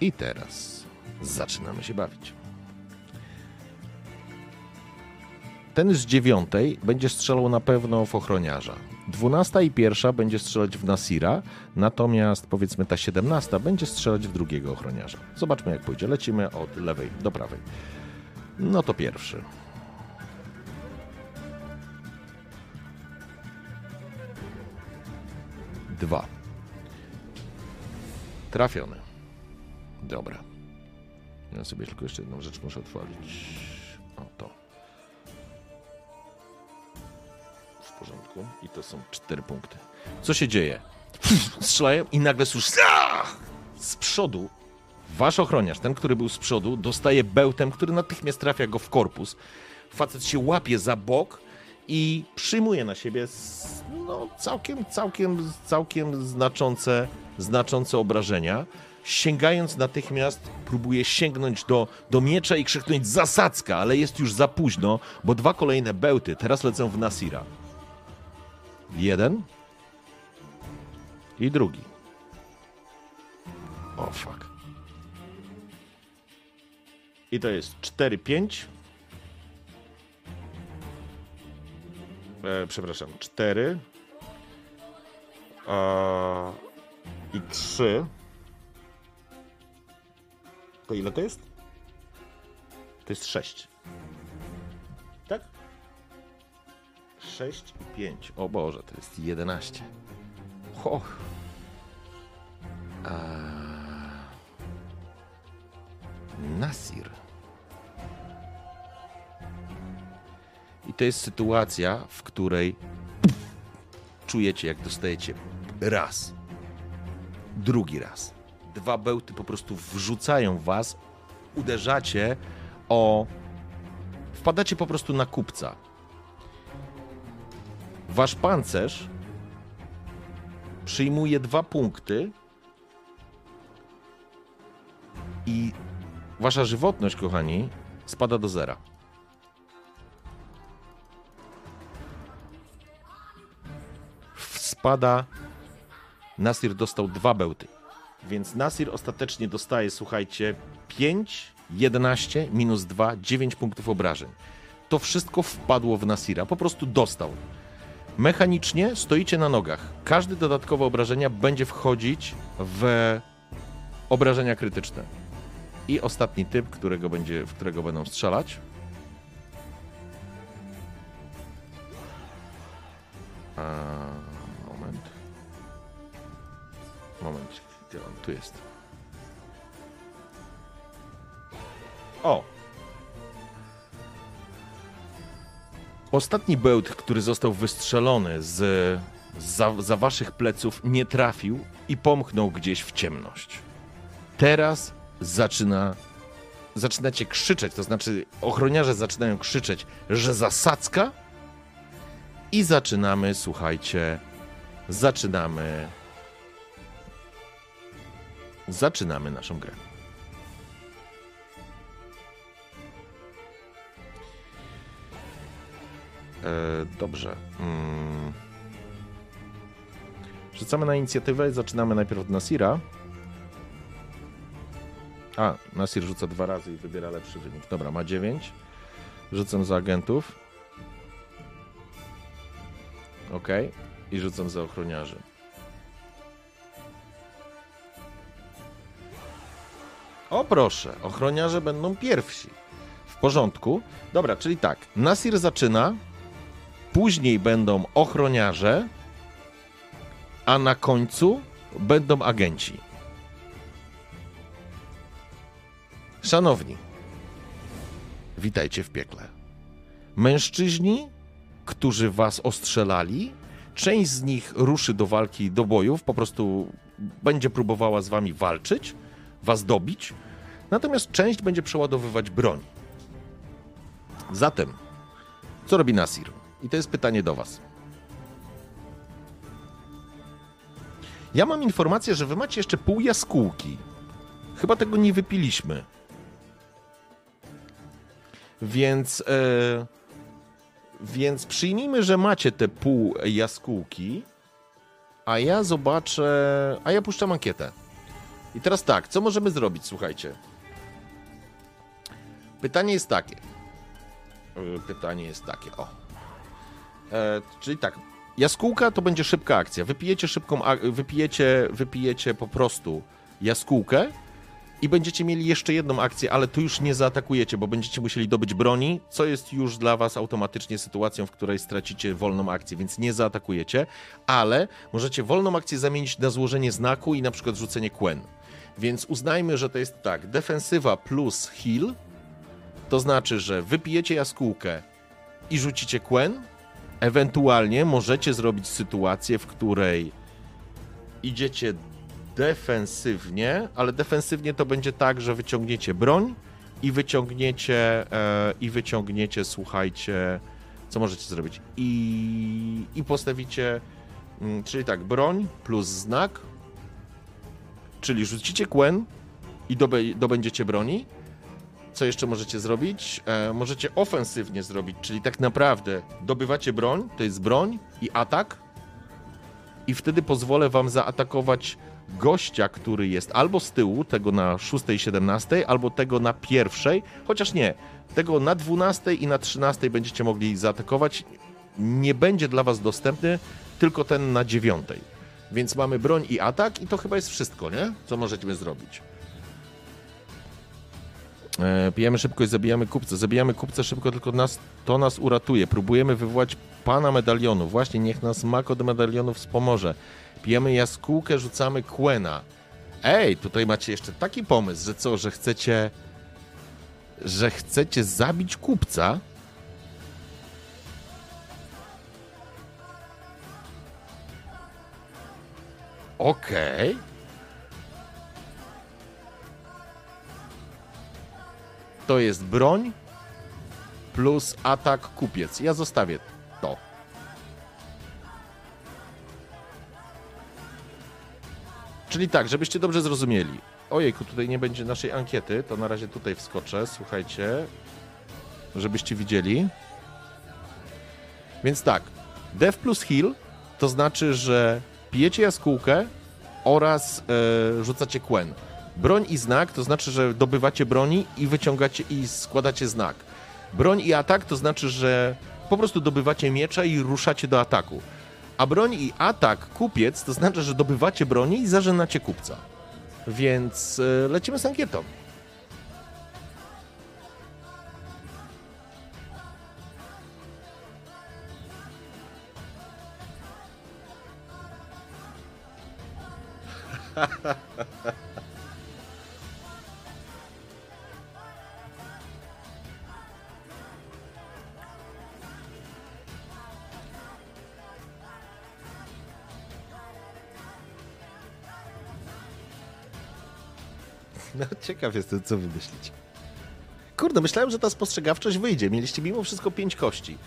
I teraz zaczynamy się bawić. Ten z dziewiątej będzie strzelał na pewno w ochroniarza. Dwunasta i pierwsza będzie strzelać w Nasira, natomiast powiedzmy ta siedemnasta będzie strzelać w drugiego ochroniarza. Zobaczmy jak pójdzie. Lecimy od lewej do prawej. No to pierwszy. Dwa. Trafiony. Dobra. Ja sobie tylko jeszcze jedną rzecz muszę otworzyć. O to. W porządku. I to są cztery punkty. Co się dzieje? Strzelają i nagle słyszysz z przodu wasz ochroniarz, ten, który był z przodu, dostaje bełtem, który natychmiast trafia go w korpus. Facet się łapie za bok i przyjmuje na siebie no, całkiem, całkiem, całkiem znaczące, znaczące obrażenia sięgając natychmiast, próbuje sięgnąć do, do miecza i krzyknąć zasadzka, ale jest już za późno, bo dwa kolejne bełty teraz lecą w Nasira. Jeden i drugi. O oh, fuck. I to jest 4-5. E, przepraszam, 4 e, i 3. To ile to jest? To jest 6. Tak? 6 i 5. O Boże, to jest 11. Och. A... Nasir. I to jest sytuacja, w której czujecie, jak dostajecie raz, drugi raz dwa bełty po prostu wrzucają was, uderzacie o. Wpadacie po prostu na kupca. Wasz pancerz przyjmuje dwa punkty i wasza żywotność, kochani, spada do zera. Spada. Nasir dostał dwa bełty. Więc Nasir ostatecznie dostaje, słuchajcie, 5, 11, minus 2, 9 punktów obrażeń. To wszystko wpadło w Nasira, po prostu dostał. Mechanicznie stoicie na nogach. Każde dodatkowe obrażenia będzie wchodzić w obrażenia krytyczne. I ostatni typ, którego będzie, w którego będą strzelać. A, moment. Moment. Gdzie on? Tu jest. O! Ostatni bełt, który został wystrzelony z za, za waszych pleców, nie trafił i pomknął gdzieś w ciemność. Teraz zaczyna, zaczynacie krzyczeć, to znaczy ochroniarze zaczynają krzyczeć, że zasadzka i zaczynamy, słuchajcie, zaczynamy zaczynamy naszą grę. E, dobrze. Mm. Rzucamy na inicjatywę zaczynamy najpierw od Nasira. A, Nasir rzuca dwa razy i wybiera lepszy wynik. Dobra, ma 9. Rzucam za agentów. Ok. I rzucam za ochroniarzy. O proszę, ochroniarze będą pierwsi. W porządku. Dobra, czyli tak. Nasir zaczyna, później będą ochroniarze, a na końcu będą agenci. Szanowni, witajcie w piekle. Mężczyźni, którzy was ostrzelali, część z nich ruszy do walki, do bojów, po prostu będzie próbowała z wami walczyć, was dobić, natomiast część będzie przeładowywać broń. Zatem, co robi Nasir? I to jest pytanie do was. Ja mam informację, że wy macie jeszcze pół jaskółki. Chyba tego nie wypiliśmy. Więc, e, więc przyjmijmy, że macie te pół jaskółki, a ja zobaczę, a ja puszczam ankietę. I teraz tak, co możemy zrobić, słuchajcie. Pytanie jest takie. E, pytanie jest takie, o. E, czyli tak, jaskółka to będzie szybka akcja. Wypijecie szybką, wypijecie, wypijecie po prostu jaskółkę i będziecie mieli jeszcze jedną akcję, ale tu już nie zaatakujecie, bo będziecie musieli dobyć broni, co jest już dla was automatycznie sytuacją, w której stracicie wolną akcję, więc nie zaatakujecie, ale możecie wolną akcję zamienić na złożenie znaku i na przykład rzucenie Quen. Więc uznajmy, że to jest tak, defensywa plus heal, to znaczy, że wypijecie jaskółkę i rzucicie Quen, ewentualnie możecie zrobić sytuację, w której idziecie defensywnie, ale defensywnie to będzie tak, że wyciągniecie broń i wyciągniecie, e, i wyciągniecie, słuchajcie, co możecie zrobić? I, i postawicie, mm, czyli tak, broń plus znak, czyli rzucicie kłen i dobędziecie broni. Co jeszcze możecie zrobić? E, możecie ofensywnie zrobić, czyli tak naprawdę dobywacie broń, to jest broń i atak, i wtedy pozwolę wam zaatakować gościa, który jest albo z tyłu, tego na 6 i 17, albo tego na pierwszej, chociaż nie, tego na 12 i na 13 będziecie mogli zaatakować. Nie będzie dla was dostępny tylko ten na 9. Więc mamy broń i atak i to chyba jest wszystko, nie? Co możemy zrobić. E, pijemy szybko i zabijamy kupca. Zabijamy kupca szybko, tylko nas, to nas uratuje. Próbujemy wywołać pana medalionu. Właśnie, niech nas mak od medalionów wspomoże. Pijemy jaskółkę, rzucamy kłena. Ej, tutaj macie jeszcze taki pomysł, że co, że chcecie że chcecie zabić kupca? Okej. Okay. To jest broń plus atak kupiec. Ja zostawię to. Czyli tak, żebyście dobrze zrozumieli. Ojejku, tutaj nie będzie naszej ankiety, to na razie tutaj wskoczę, słuchajcie, żebyście widzieli. Więc tak, dev plus heal to znaczy, że pijecie jaskółkę oraz e, rzucacie kłen. Broń i znak to znaczy, że dobywacie broni i wyciągacie i składacie znak. Broń i atak to znaczy, że Po prostu dobywacie miecza i ruszacie do ataku. A broń i atak kupiec to znaczy, że dobywacie broni i zażynacie kupca. Więc e, lecimy z ankietą. No, ciekaw jestem, co wymyślicie. Kurde, myślałem, że ta spostrzegawczość wyjdzie. Mieliście mimo wszystko pięć kości.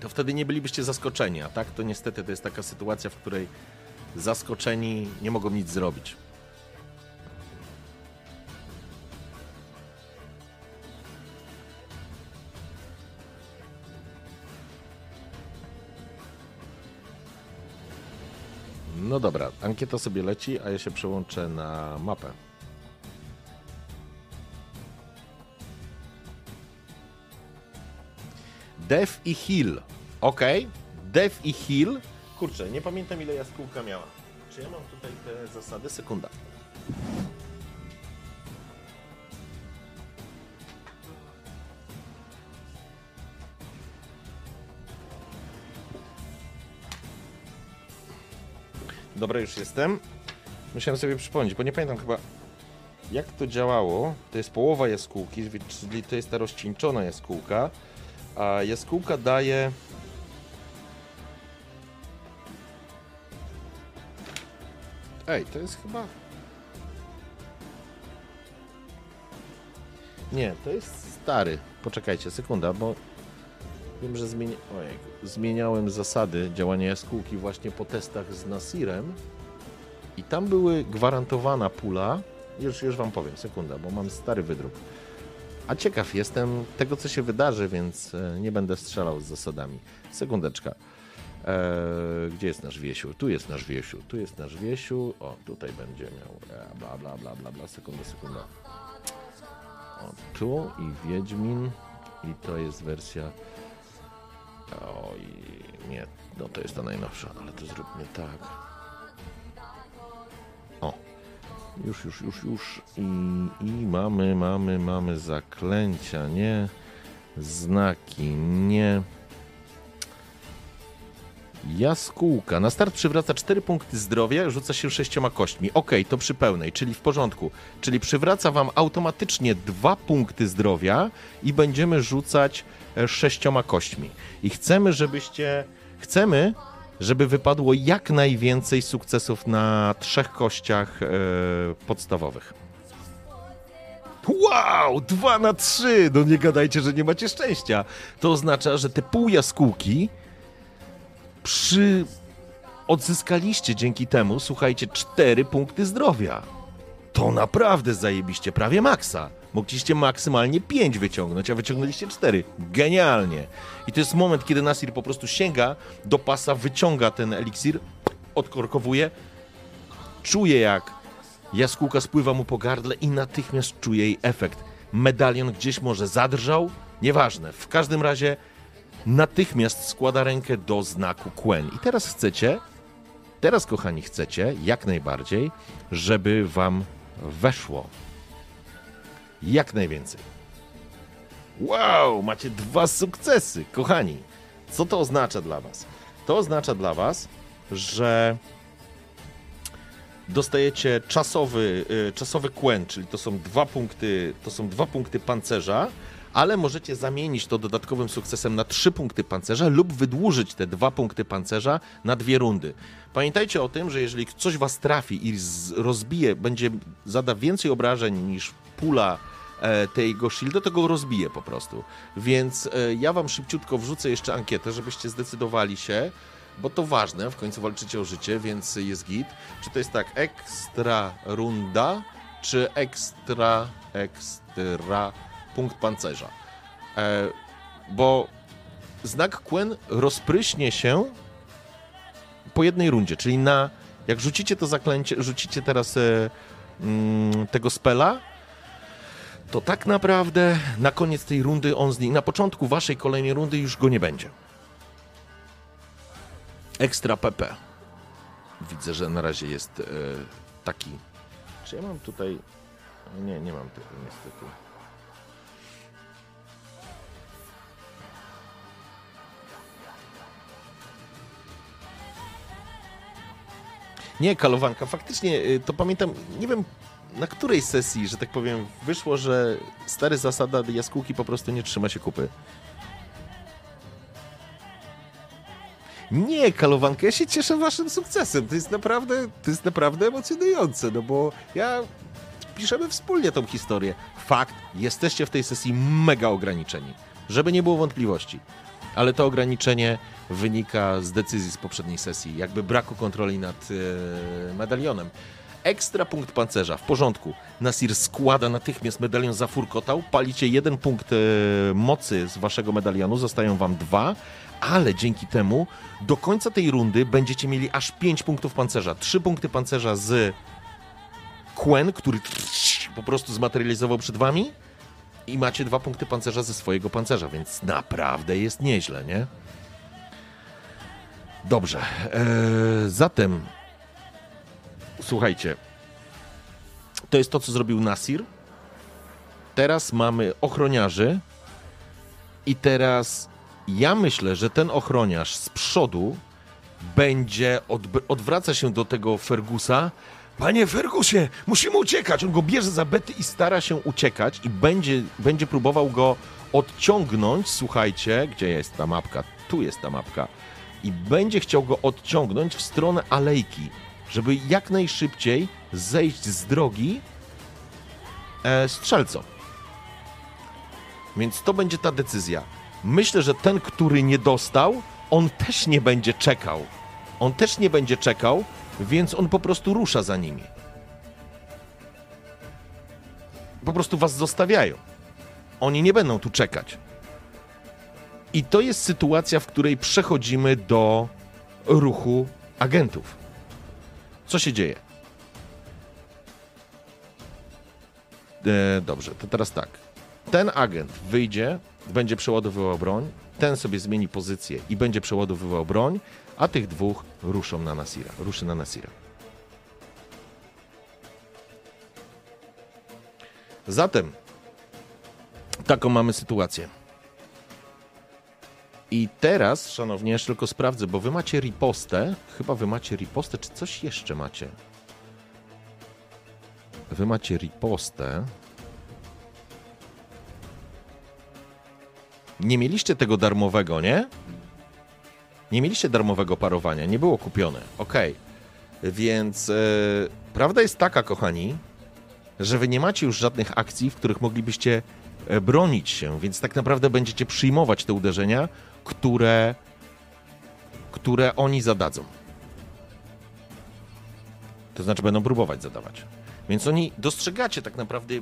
To wtedy nie bylibyście zaskoczeni, a tak to niestety to jest taka sytuacja, w której zaskoczeni nie mogą nic zrobić. No dobra, ankieta sobie leci, a ja się przełączę na mapę. Def i Heal. Ok. Def i Heal. Kurczę, nie pamiętam ile jaskółka miała. Czy ja mam tutaj te zasady? Sekunda. Dobra, już jestem. Musiałem sobie przypomnieć, bo nie pamiętam chyba jak to działało. To jest połowa jaskółki, czyli to jest ta rozcieńczona jaskółka, a jaskółka daje... Ej, to jest chyba... Nie, to jest stary. Poczekajcie, sekunda, bo wiem, że zmieni... Ojej, zmieniałem zasady działania jaskółki właśnie po testach z Nasirem i tam były gwarantowana pula. Już, już wam powiem, sekunda, bo mam stary wydruk. A ciekaw jestem tego, co się wydarzy, więc e, nie będę strzelał z zasadami. Sekundeczka. Eee, gdzie jest nasz Wiesiu? Tu jest nasz Wiesiu, tu jest nasz Wiesiu. O, tutaj będzie miał. E, bla, bla, bla, bla, bla. Sekunda, sekunda. O, tu i Wiedźmin. I to jest wersja. Oj, nie, no to jest ta najnowsza, ale to zróbmy tak. O, już, już, już, już. I, i mamy, mamy, mamy zaklęcia, nie? Znaki, nie. Jaskółka. Na start przywraca 4 punkty zdrowia, rzuca się sześcioma kośćmi. Ok, to przy pełnej, czyli w porządku. Czyli przywraca wam automatycznie 2 punkty zdrowia i będziemy rzucać e, sześcioma kośćmi. I chcemy, żebyście. Chcemy, żeby wypadło jak najwięcej sukcesów na trzech kościach e, podstawowych. Wow, dwa na trzy! No nie gadajcie, że nie macie szczęścia. To oznacza, że te pół jaskółki przy... odzyskaliście dzięki temu, słuchajcie, cztery punkty zdrowia. To naprawdę zajebiście, prawie maksa. Mogliście maksymalnie 5 wyciągnąć, a wyciągnęliście 4. Genialnie. I to jest moment, kiedy Nasir po prostu sięga do pasa, wyciąga ten eliksir, odkorkowuje, czuje jak jaskółka spływa mu po gardle i natychmiast czuje jej efekt. Medalion gdzieś może zadrżał, nieważne. W każdym razie natychmiast składa rękę do znaku Quen. I teraz chcecie, teraz kochani chcecie, jak najbardziej, żeby wam weszło jak najwięcej. Wow, macie dwa sukcesy, kochani. Co to oznacza dla Was? To oznacza dla Was, że dostajecie czasowy, y, czasowy kłęcz, czyli to są dwa punkty, to są dwa punkty pancerza, ale możecie zamienić to dodatkowym sukcesem na trzy punkty pancerza lub wydłużyć te dwa punkty pancerza na dwie rundy. Pamiętajcie o tym, że jeżeli coś was trafi i rozbije, będzie zada więcej obrażeń niż pula E, tego shielda, to go rozbije po prostu. Więc e, ja wam szybciutko wrzucę jeszcze ankietę, żebyście zdecydowali się, bo to ważne, w końcu walczycie o życie, więc jest git. Czy to jest tak ekstra runda, czy ekstra, ekstra punkt pancerza? E, bo znak Quen rozpryśnie się po jednej rundzie, czyli na jak rzucicie to zaklęcie, rzucicie teraz e, mm, tego spela, to tak naprawdę na koniec tej rundy on z niej, na początku waszej kolejnej rundy już go nie będzie. Ekstra PP. Widzę, że na razie jest e, taki. Czy ja mam tutaj. Nie, nie mam tego niestety. Nie, kalowanka. Faktycznie y, to pamiętam, nie wiem na której sesji, że tak powiem, wyszło, że stary zasada jaskółki po prostu nie trzyma się kupy. Nie, kalowanka, ja się cieszę waszym sukcesem. To jest naprawdę, to jest naprawdę emocjonujące, no bo ja piszemy wspólnie tą historię. Fakt, jesteście w tej sesji mega ograniczeni, żeby nie było wątpliwości. Ale to ograniczenie wynika z decyzji z poprzedniej sesji, jakby braku kontroli nad e, medalionem. Ekstra punkt pancerza, w porządku. Nasir składa natychmiast medalion zafurkotał, palicie jeden punkt e, mocy z waszego medalionu, zostają wam dwa, ale dzięki temu do końca tej rundy będziecie mieli aż 5 punktów pancerza. 3 punkty pancerza z Quen, który po prostu zmaterializował przed wami i macie dwa punkty pancerza ze swojego pancerza, więc naprawdę jest nieźle, nie? Dobrze. Eee, zatem słuchajcie. To jest to, co zrobił Nasir. Teraz mamy ochroniarzy i teraz ja myślę, że ten ochroniarz z przodu będzie odwraca się do tego Fergusa. Panie Fergusie, musimy uciekać. On go bierze za bety i stara się uciekać i będzie, będzie próbował go odciągnąć. Słuchajcie, gdzie jest ta mapka? Tu jest ta mapka. I będzie chciał go odciągnąć w stronę alejki, żeby jak najszybciej zejść z drogi e, strzelcą. Więc to będzie ta decyzja. Myślę, że ten, który nie dostał, on też nie będzie czekał. On też nie będzie czekał, więc on po prostu rusza za nimi. Po prostu was zostawiają. Oni nie będą tu czekać. I to jest sytuacja, w której przechodzimy do ruchu agentów. Co się dzieje? E, dobrze, to teraz tak. Ten agent wyjdzie, będzie przeładowywał broń, ten sobie zmieni pozycję i będzie przeładowywał broń, a tych dwóch ruszą na Nasira. Ruszy na Nasira. Zatem taką mamy sytuację. I teraz, szanowni, jeszcze tylko sprawdzę, bo wy macie ripostę. Chyba wy macie ripostę, czy coś jeszcze macie? Wy macie ripostę. Nie mieliście tego darmowego, nie? Nie mieliście darmowego parowania, nie było kupione. Ok. Więc yy, prawda jest taka, kochani, że wy nie macie już żadnych akcji, w których moglibyście e, bronić się, więc tak naprawdę będziecie przyjmować te uderzenia, które, które oni zadadzą. To znaczy będą próbować zadawać. Więc oni dostrzegacie tak naprawdę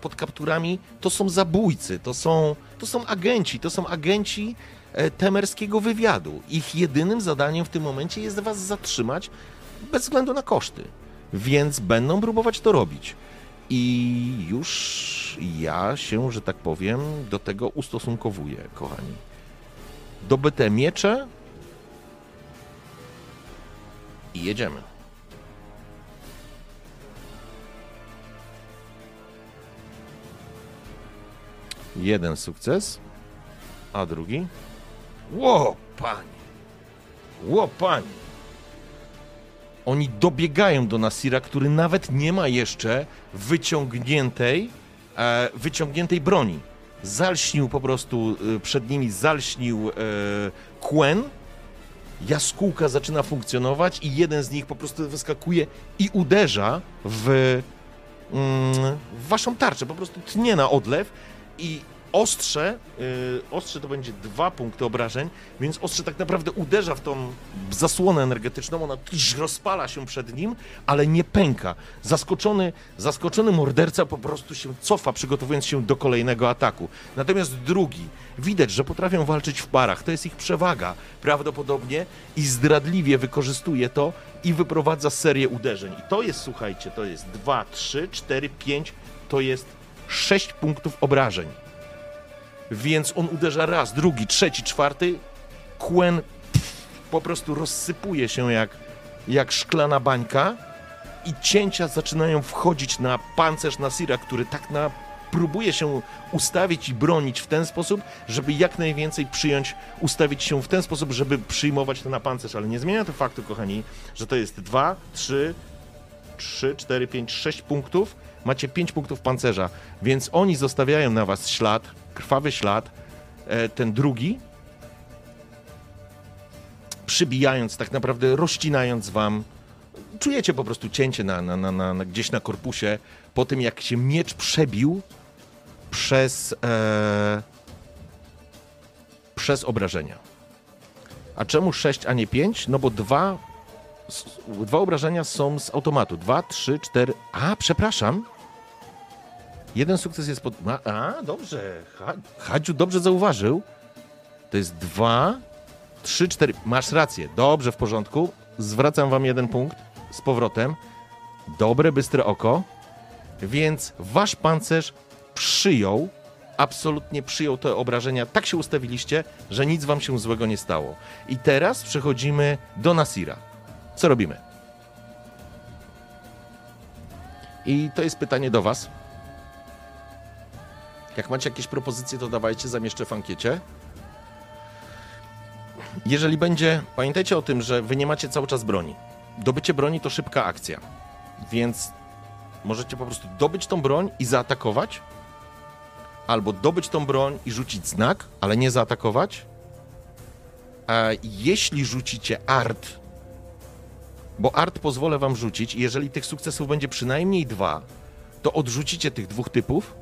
pod kapturami, to są zabójcy, to są, to są agenci, to są agenci e, temerskiego wywiadu. Ich jedynym zadaniem w tym momencie jest was zatrzymać bez względu na koszty. Więc będą próbować to robić. I już ja się, że tak powiem, do tego ustosunkowuję, kochani dobyte miecze i jedziemy. Jeden sukces, a drugi. Ło, panie! Ło, panie! Oni dobiegają do Nasira, który nawet nie ma jeszcze wyciągniętej, e, wyciągniętej broni zalśnił po prostu y, przed nimi, zalśnił e, Quen. Jaskółka zaczyna funkcjonować i jeden z nich po prostu wyskakuje i uderza w, mm, w waszą tarczę. Po prostu tnie na odlew i ostrze, yy, ostrze to będzie dwa punkty obrażeń, więc ostrze tak naprawdę uderza w tą zasłonę energetyczną, ona rozpala się przed nim, ale nie pęka. Zaskoczony, zaskoczony morderca po prostu się cofa, przygotowując się do kolejnego ataku. Natomiast drugi, widać, że potrafią walczyć w parach, to jest ich przewaga prawdopodobnie i zdradliwie wykorzystuje to i wyprowadza serię uderzeń. I to jest, słuchajcie, to jest 2, 3, 4, 5, to jest 6 punktów obrażeń. Więc on uderza raz, drugi, trzeci, czwarty. Quen po prostu rozsypuje się jak, jak szklana bańka i cięcia zaczynają wchodzić na pancerz Nasira, który tak na próbuje się ustawić i bronić w ten sposób, żeby jak najwięcej przyjąć, ustawić się w ten sposób, żeby przyjmować to na pancerz, ale nie zmienia to faktu, kochani, że to jest 2, 3, 3, 4, 5, 6 punktów, macie 5 punktów pancerza, więc oni zostawiają na was ślad, krwawy ślad, e, ten drugi, przybijając, tak naprawdę rozcinając wam czujecie po prostu cięcie na, na, na, na, gdzieś na korpusie po tym, jak się miecz przebił przez, e, przez obrażenia. A czemu 6, a nie 5? No bo dwa, dwa obrażenia są z automatu. 2, 3, 4. A, przepraszam. Jeden sukces jest pod. A, dobrze. Hadziu dobrze zauważył. To jest 2, 3, 4. Masz rację. Dobrze, w porządku. Zwracam wam jeden punkt z powrotem. Dobre, bystre oko. Więc wasz pancerz przyjął, absolutnie przyjął te obrażenia. Tak się ustawiliście, że nic wam się złego nie stało. I teraz przechodzimy do Nasira. Co robimy? I to jest pytanie do was. Jak macie jakieś propozycje, to dawajcie, zamieszczę w ankiecie. Jeżeli będzie, pamiętajcie o tym, że wy nie macie cały czas broni. Dobycie broni to szybka akcja, więc możecie po prostu dobyć tą broń i zaatakować, albo dobyć tą broń i rzucić znak, ale nie zaatakować. A jeśli rzucicie art, bo art pozwolę wam rzucić, i jeżeli tych sukcesów będzie przynajmniej dwa, to odrzucicie tych dwóch typów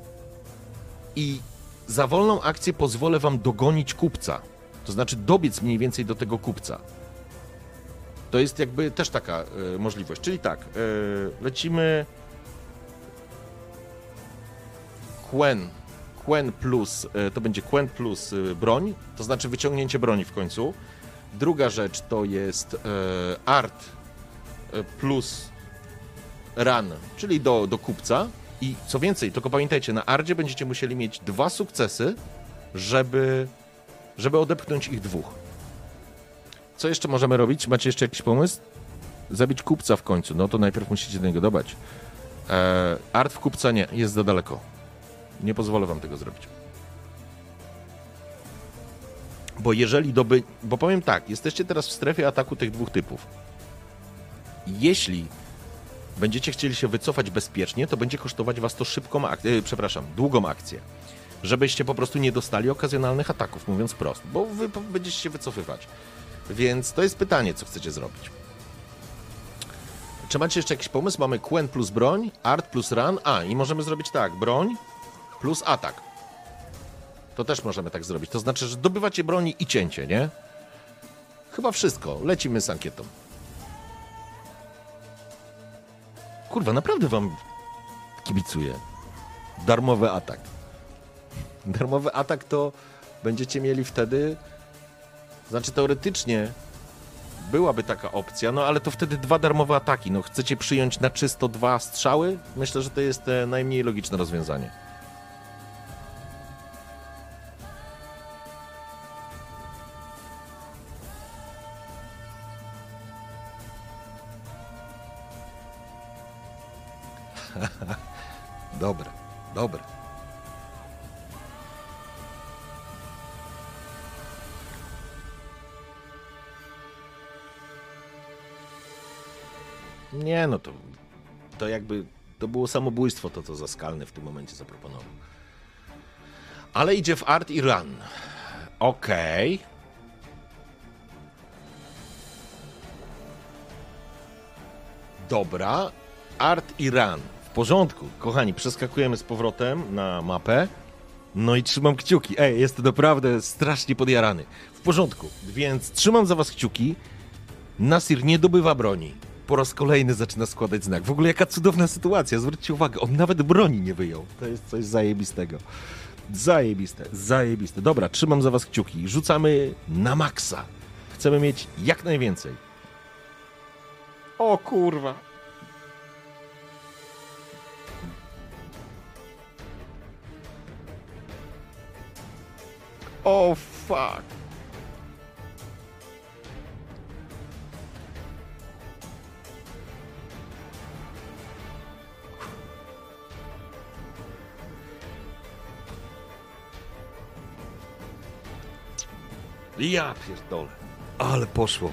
i za wolną akcję pozwolę wam dogonić kupca. To znaczy dobiec mniej więcej do tego kupca. To jest jakby też taka y, możliwość. Czyli tak, y, lecimy Quen. Quen plus, y, to będzie Quen plus broń, to znaczy wyciągnięcie broni w końcu. Druga rzecz to jest art plus run, czyli do, do kupca. I co więcej, tylko pamiętajcie, na ardzie będziecie musieli mieć dwa sukcesy, żeby, żeby odepchnąć ich dwóch. Co jeszcze możemy robić? Macie jeszcze jakiś pomysł? Zabić kupca w końcu. No to najpierw musicie do niego dobać. Eee, art w kupca nie, jest za daleko. Nie pozwolę wam tego zrobić. Bo jeżeli doby... Bo powiem tak, jesteście teraz w strefie ataku tych dwóch typów. Jeśli będziecie chcieli się wycofać bezpiecznie, to będzie kosztować was to szybką akcję, przepraszam, długą akcję. Żebyście po prostu nie dostali okazjonalnych ataków, mówiąc prosto, bo wy będziecie się wycofywać. Więc to jest pytanie, co chcecie zrobić. Czy macie jeszcze jakiś pomysł? Mamy Quen plus broń, art plus run. A, i możemy zrobić tak, broń plus atak. To też możemy tak zrobić. To znaczy, że dobywacie broni i cięcie, nie? Chyba wszystko. Lecimy z ankietą. Kurwa, naprawdę wam kibicuję. Darmowy atak. Darmowy atak to będziecie mieli wtedy znaczy teoretycznie byłaby taka opcja, no ale to wtedy dwa darmowe ataki. No chcecie przyjąć na czysto dwa strzały? Myślę, że to jest e, najmniej logiczne rozwiązanie. dobre, dobre. Nie, no to, to jakby to było samobójstwo, to co Zaskalny w tym momencie zaproponował. Ale idzie w art i run. Okej. Okay. Dobra. Art i run. Porządku. Kochani, przeskakujemy z powrotem na mapę. No i trzymam kciuki. Ej, jest naprawdę strasznie podjarany. W porządku. Więc trzymam za was kciuki. Nasir nie dobywa broni po raz kolejny zaczyna składać znak. W ogóle jaka cudowna sytuacja, zwróćcie uwagę, on nawet broni nie wyjął. To jest coś zajebistego. Zajebiste, zajebiste. Dobra, trzymam za was kciuki. Rzucamy na maksa. Chcemy mieć jak najwięcej. O kurwa. O, fuck. Ja pierdolę. Ale poszło.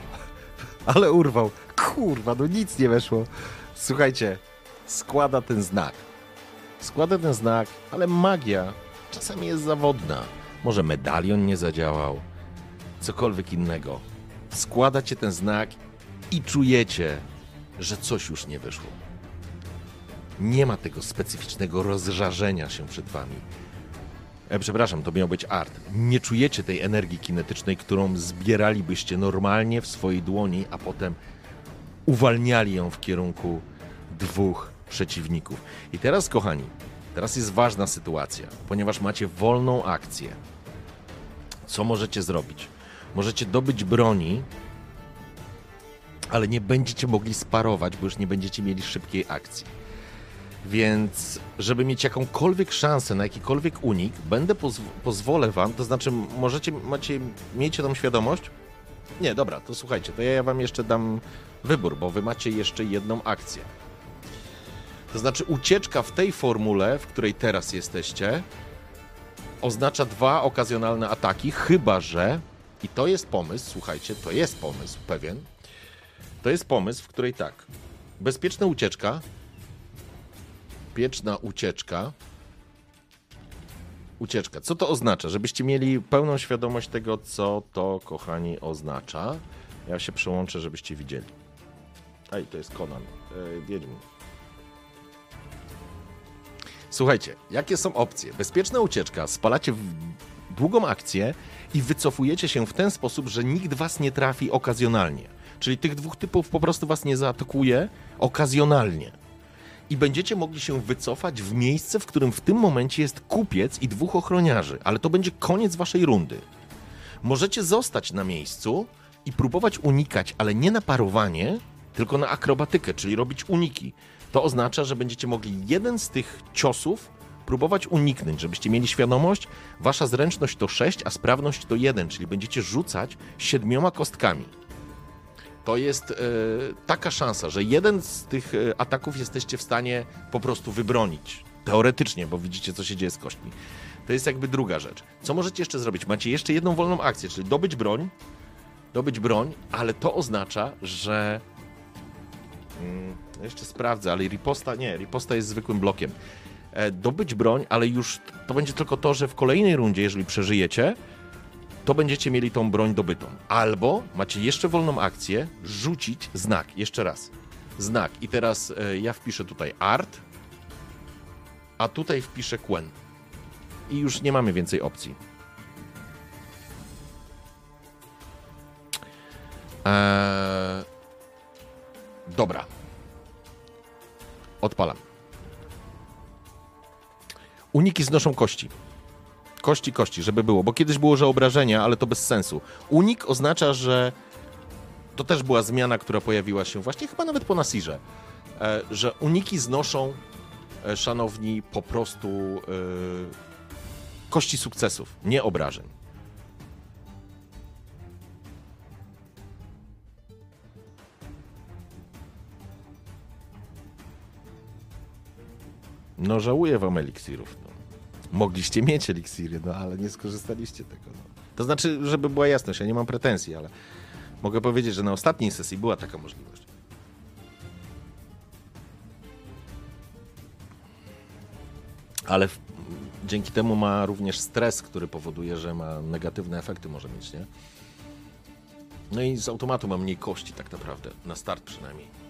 Ale urwał. Kurwa, no nic nie weszło. Słuchajcie, składa ten znak. Składa ten znak, ale magia czasami jest zawodna. Może medalion nie zadziałał, cokolwiek innego. Składacie ten znak i czujecie, że coś już nie wyszło. Nie ma tego specyficznego rozżarzenia się przed wami. E, przepraszam, to miał być art. Nie czujecie tej energii kinetycznej, którą zbieralibyście normalnie w swojej dłoni, a potem uwalniali ją w kierunku dwóch przeciwników. I teraz, kochani, teraz jest ważna sytuacja, ponieważ macie wolną akcję. Co możecie zrobić? Możecie dobyć broni, ale nie będziecie mogli sparować, bo już nie będziecie mieli szybkiej akcji. Więc, żeby mieć jakąkolwiek szansę na jakikolwiek unik, będę pozw- pozwolę wam, to znaczy możecie, macie, miejcie tą świadomość. Nie, dobra, to słuchajcie, to ja wam jeszcze dam wybór, bo wy macie jeszcze jedną akcję. To znaczy ucieczka w tej formule, w której teraz jesteście, oznacza dwa okazjonalne ataki, chyba że, i to jest pomysł, słuchajcie, to jest pomysł pewien, to jest pomysł, w której tak, bezpieczna ucieczka, bezpieczna ucieczka, ucieczka, co to oznacza? Żebyście mieli pełną świadomość tego, co to, kochani, oznacza. Ja się przełączę, żebyście widzieli. Ej, to jest Conan, yy, Wiedźmin. Słuchajcie, jakie są opcje? Bezpieczna ucieczka, spalacie długą akcję i wycofujecie się w ten sposób, że nikt was nie trafi okazjonalnie. Czyli tych dwóch typów po prostu was nie zaatakuje okazjonalnie. I będziecie mogli się wycofać w miejsce, w którym w tym momencie jest kupiec i dwóch ochroniarzy, ale to będzie koniec waszej rundy. Możecie zostać na miejscu i próbować unikać, ale nie na parowanie, tylko na akrobatykę, czyli robić uniki. To oznacza, że będziecie mogli jeden z tych ciosów próbować uniknąć, żebyście mieli świadomość, wasza zręczność to 6, a sprawność to 1, czyli będziecie rzucać siedmioma kostkami. To jest e, taka szansa, że jeden z tych e, ataków jesteście w stanie po prostu wybronić. Teoretycznie, bo widzicie, co się dzieje z kośćmi. To jest jakby druga rzecz. Co możecie jeszcze zrobić? Macie jeszcze jedną wolną akcję, czyli dobyć broń, dobyć broń, ale to oznacza, że Mm, jeszcze sprawdzę, ale riposta nie, riposta jest zwykłym blokiem. E, dobyć broń, ale już to będzie tylko to, że w kolejnej rundzie, jeżeli przeżyjecie, to będziecie mieli tą broń dobytą. Albo macie jeszcze wolną akcję, rzucić znak. Jeszcze raz. Znak. I teraz e, ja wpiszę tutaj art, a tutaj wpiszę Quen. I już nie mamy więcej opcji. Eee, Dobra. Odpalam. Uniki znoszą kości. Kości, kości, żeby było, bo kiedyś było, że obrażenia, ale to bez sensu. Unik oznacza, że to też była zmiana, która pojawiła się właśnie chyba nawet po Nasirze, e, że uniki znoszą, e, szanowni, po prostu e, kości sukcesów, nie obrażeń. No żałuję wam eliksirów. No. Mogliście mieć eliksiry, no ale nie skorzystaliście tego. No. To znaczy, żeby była jasność, ja nie mam pretensji, ale mogę powiedzieć, że na ostatniej sesji była taka możliwość. Ale w, dzięki temu ma również stres, który powoduje, że ma negatywne efekty może mieć, nie? No i z automatu ma mniej kości tak naprawdę, na start przynajmniej.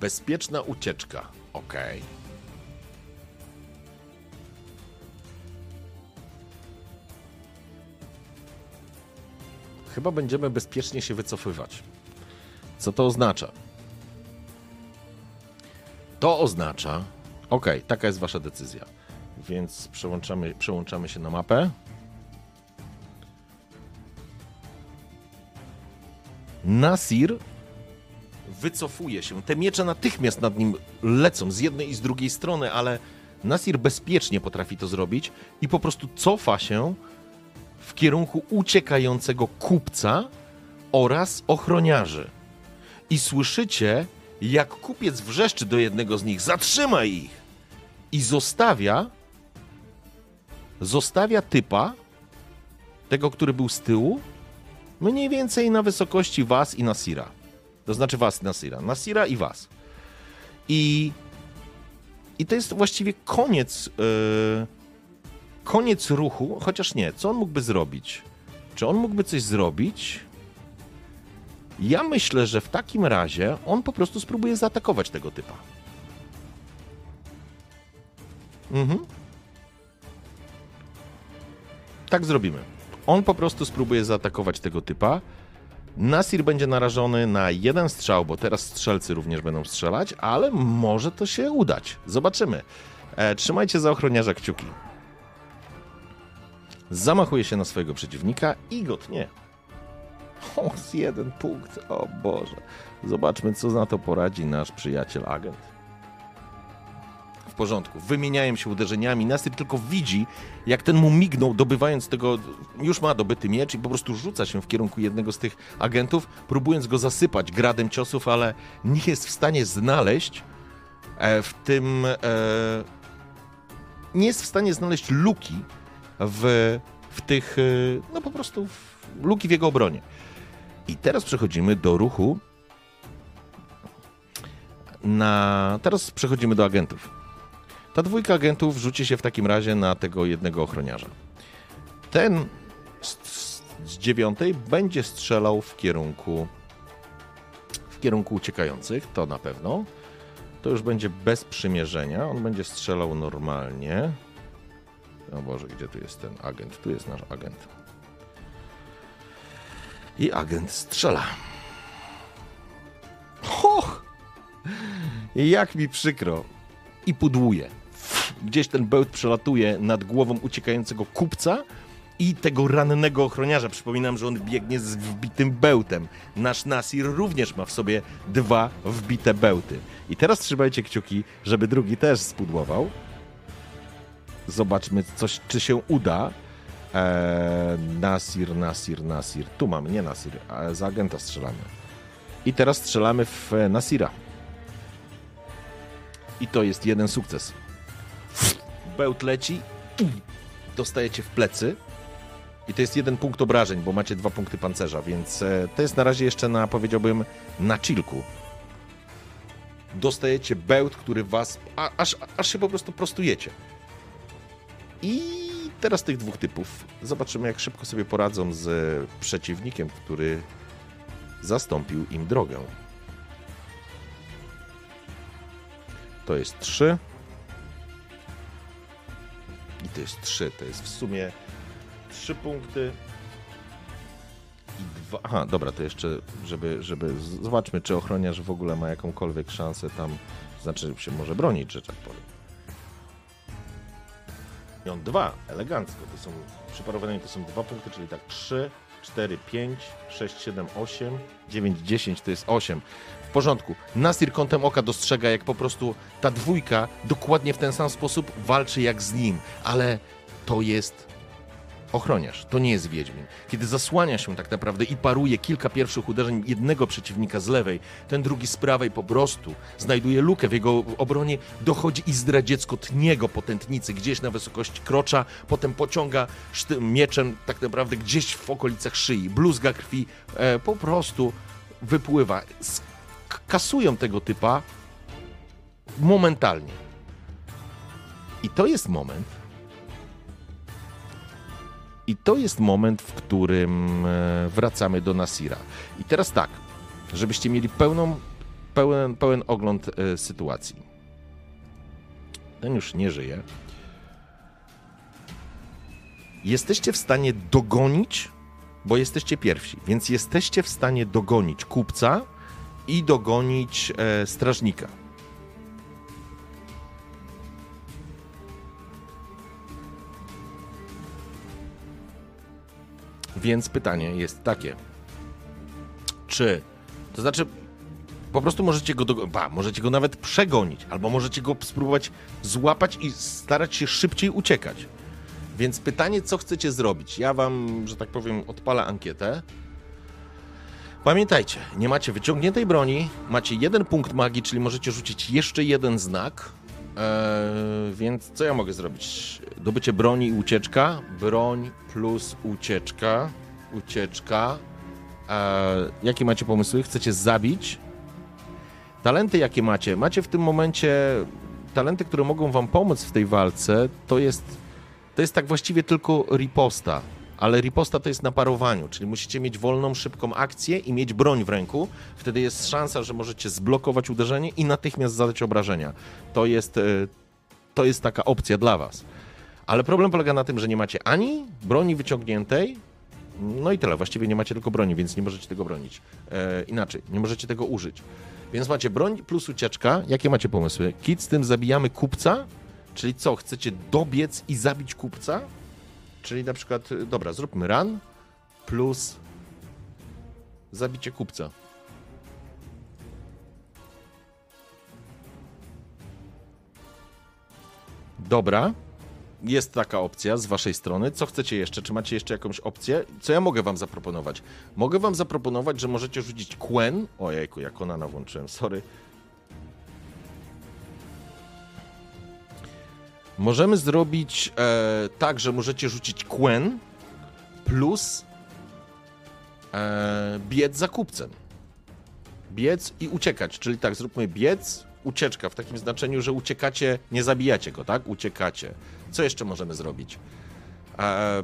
Bezpieczna ucieczka. Ok. Chyba będziemy bezpiecznie się wycofywać. Co to oznacza? To oznacza. Ok, taka jest wasza decyzja. Więc przełączamy, przełączamy się na mapę. Nasir wycofuje się. Te miecze natychmiast nad nim lecą z jednej i z drugiej strony, ale Nasir bezpiecznie potrafi to zrobić i po prostu cofa się w kierunku uciekającego kupca oraz ochroniarzy. I słyszycie, jak kupiec wrzeszczy do jednego z nich: Zatrzymaj ich! I zostawia. Zostawia typa, tego, który był z tyłu, mniej więcej na wysokości was i Nasira. To znaczy was, Nasira. Nasira i was. I, i to jest właściwie koniec. Yy, koniec ruchu, chociaż nie. Co on mógłby zrobić? Czy on mógłby coś zrobić? Ja myślę, że w takim razie on po prostu spróbuje zaatakować tego typa. Mhm. Tak zrobimy. On po prostu spróbuje zaatakować tego typa. Nasir będzie narażony na jeden strzał, bo teraz strzelcy również będą strzelać, ale może to się udać. Zobaczymy. E, trzymajcie za ochroniarza kciuki. Zamachuje się na swojego przeciwnika i go tnie. O, z jeden punkt. O Boże. Zobaczmy, co na to poradzi nasz przyjaciel agent. Porządku. Wymieniają się uderzeniami. Nasir tylko widzi, jak ten mu mignął, dobywając tego. Już ma dobyty miecz i po prostu rzuca się w kierunku jednego z tych agentów, próbując go zasypać gradem ciosów, ale nie jest w stanie znaleźć e, w tym. E, nie jest w stanie znaleźć luki w, w tych. E, no po prostu w, luki w jego obronie. I teraz przechodzimy do ruchu. Na... Teraz przechodzimy do agentów. Ta dwójka agentów rzuci się w takim razie na tego jednego ochroniarza. Ten z, z dziewiątej będzie strzelał w kierunku w kierunku uciekających, to na pewno. To już będzie bez przymierzenia. On będzie strzelał normalnie. O Boże, gdzie tu jest ten agent? Tu jest nasz agent. I agent strzela. Och! Jak mi przykro. I pudłuje. Gdzieś ten bełt przelatuje nad głową uciekającego kupca i tego rannego ochroniarza. Przypominam, że on biegnie z wbitym bełtem. Nasz Nasir również ma w sobie dwa wbite bełty. I teraz trzymajcie kciuki, żeby drugi też spudłował. Zobaczmy, coś, czy się uda. Eee, Nasir, Nasir, Nasir. Tu mamy, nie Nasir, ale za agenta strzelamy. I teraz strzelamy w Nasira. I to jest jeden sukces. Bełt leci, dostajecie w plecy. I to jest jeden punkt obrażeń, bo macie dwa punkty pancerza, więc e, to jest na razie jeszcze na, powiedziałbym, na chillku. Dostajecie bełt, który was, a, aż, aż się po prostu prostujecie. I teraz tych dwóch typów. Zobaczymy, jak szybko sobie poradzą z przeciwnikiem, który zastąpił im drogę. To jest 3. I to jest 3. To jest w sumie 3 punkty. I dwa. Aha, dobra, to jeszcze, żeby, żeby. Zobaczmy, czy ochroniarz w ogóle ma jakąkolwiek szansę tam. Znaczy, się może bronić, że tak powiem. I on dwa, elegancko. To są przy parowaniu to są dwa punkty, czyli tak 3, 4, 5, 6, 7, 8, 9, 10 to jest 8. W porządku. Nasir kątem oka dostrzega, jak po prostu ta dwójka dokładnie w ten sam sposób walczy jak z nim, ale to jest ochroniarz, to nie jest Wiedźmin. Kiedy zasłania się tak naprawdę i paruje kilka pierwszych uderzeń jednego przeciwnika z lewej, ten drugi z prawej po prostu znajduje lukę w jego obronie, dochodzi i zdradziecko tnie go po tętnicy gdzieś na wysokości krocza, potem pociąga mieczem tak naprawdę gdzieś w okolicach szyi, bluzga krwi e, po prostu wypływa. Kasują tego typa momentalnie. I to jest moment, i to jest moment, w którym e, wracamy do Nasira. I teraz tak, żebyście mieli pełną, pełen, pełen ogląd e, sytuacji. Ten już nie żyje. Jesteście w stanie dogonić, bo jesteście pierwsi, więc jesteście w stanie dogonić kupca i dogonić e, strażnika. Więc pytanie jest takie: czy to znaczy, Po prostu możecie go, do, ba, możecie go nawet przegonić, albo możecie go spróbować złapać i starać się szybciej uciekać. Więc pytanie, co chcecie zrobić? Ja wam, że tak powiem, odpalę ankietę. Pamiętajcie, nie macie wyciągniętej broni, macie jeden punkt magii, czyli możecie rzucić jeszcze jeden znak. Eee, więc co ja mogę zrobić? Dobycie broni i ucieczka. Broń plus ucieczka. Ucieczka. Eee, jakie macie pomysły? Chcecie zabić? Talenty, jakie macie? Macie w tym momencie talenty, które mogą wam pomóc w tej walce. To jest, to jest tak właściwie tylko riposta ale riposta to jest na parowaniu, czyli musicie mieć wolną, szybką akcję i mieć broń w ręku. Wtedy jest szansa, że możecie zblokować uderzenie i natychmiast zadać obrażenia. To jest, e, to jest taka opcja dla was. Ale problem polega na tym, że nie macie ani broni wyciągniętej, no i tyle. Właściwie nie macie tylko broni, więc nie możecie tego bronić. E, inaczej, nie możecie tego użyć. Więc macie broń plus ucieczka. Jakie macie pomysły? Kit z tym zabijamy kupca? Czyli co, chcecie dobiec i zabić kupca? Czyli na przykład, dobra, zróbmy run plus zabicie kupca. Dobra. Jest taka opcja z waszej strony. Co chcecie jeszcze? Czy macie jeszcze jakąś opcję? Co ja mogę wam zaproponować? Mogę wam zaproponować, że możecie rzucić Quen. Ojejku, jak ona włączyłem, sorry. Możemy zrobić e, tak, że możecie rzucić Quen plus e, biec za kupcem. Biec i uciekać, czyli tak, zróbmy biec, ucieczka w takim znaczeniu, że uciekacie, nie zabijacie go, tak? Uciekacie. Co jeszcze możemy zrobić? E,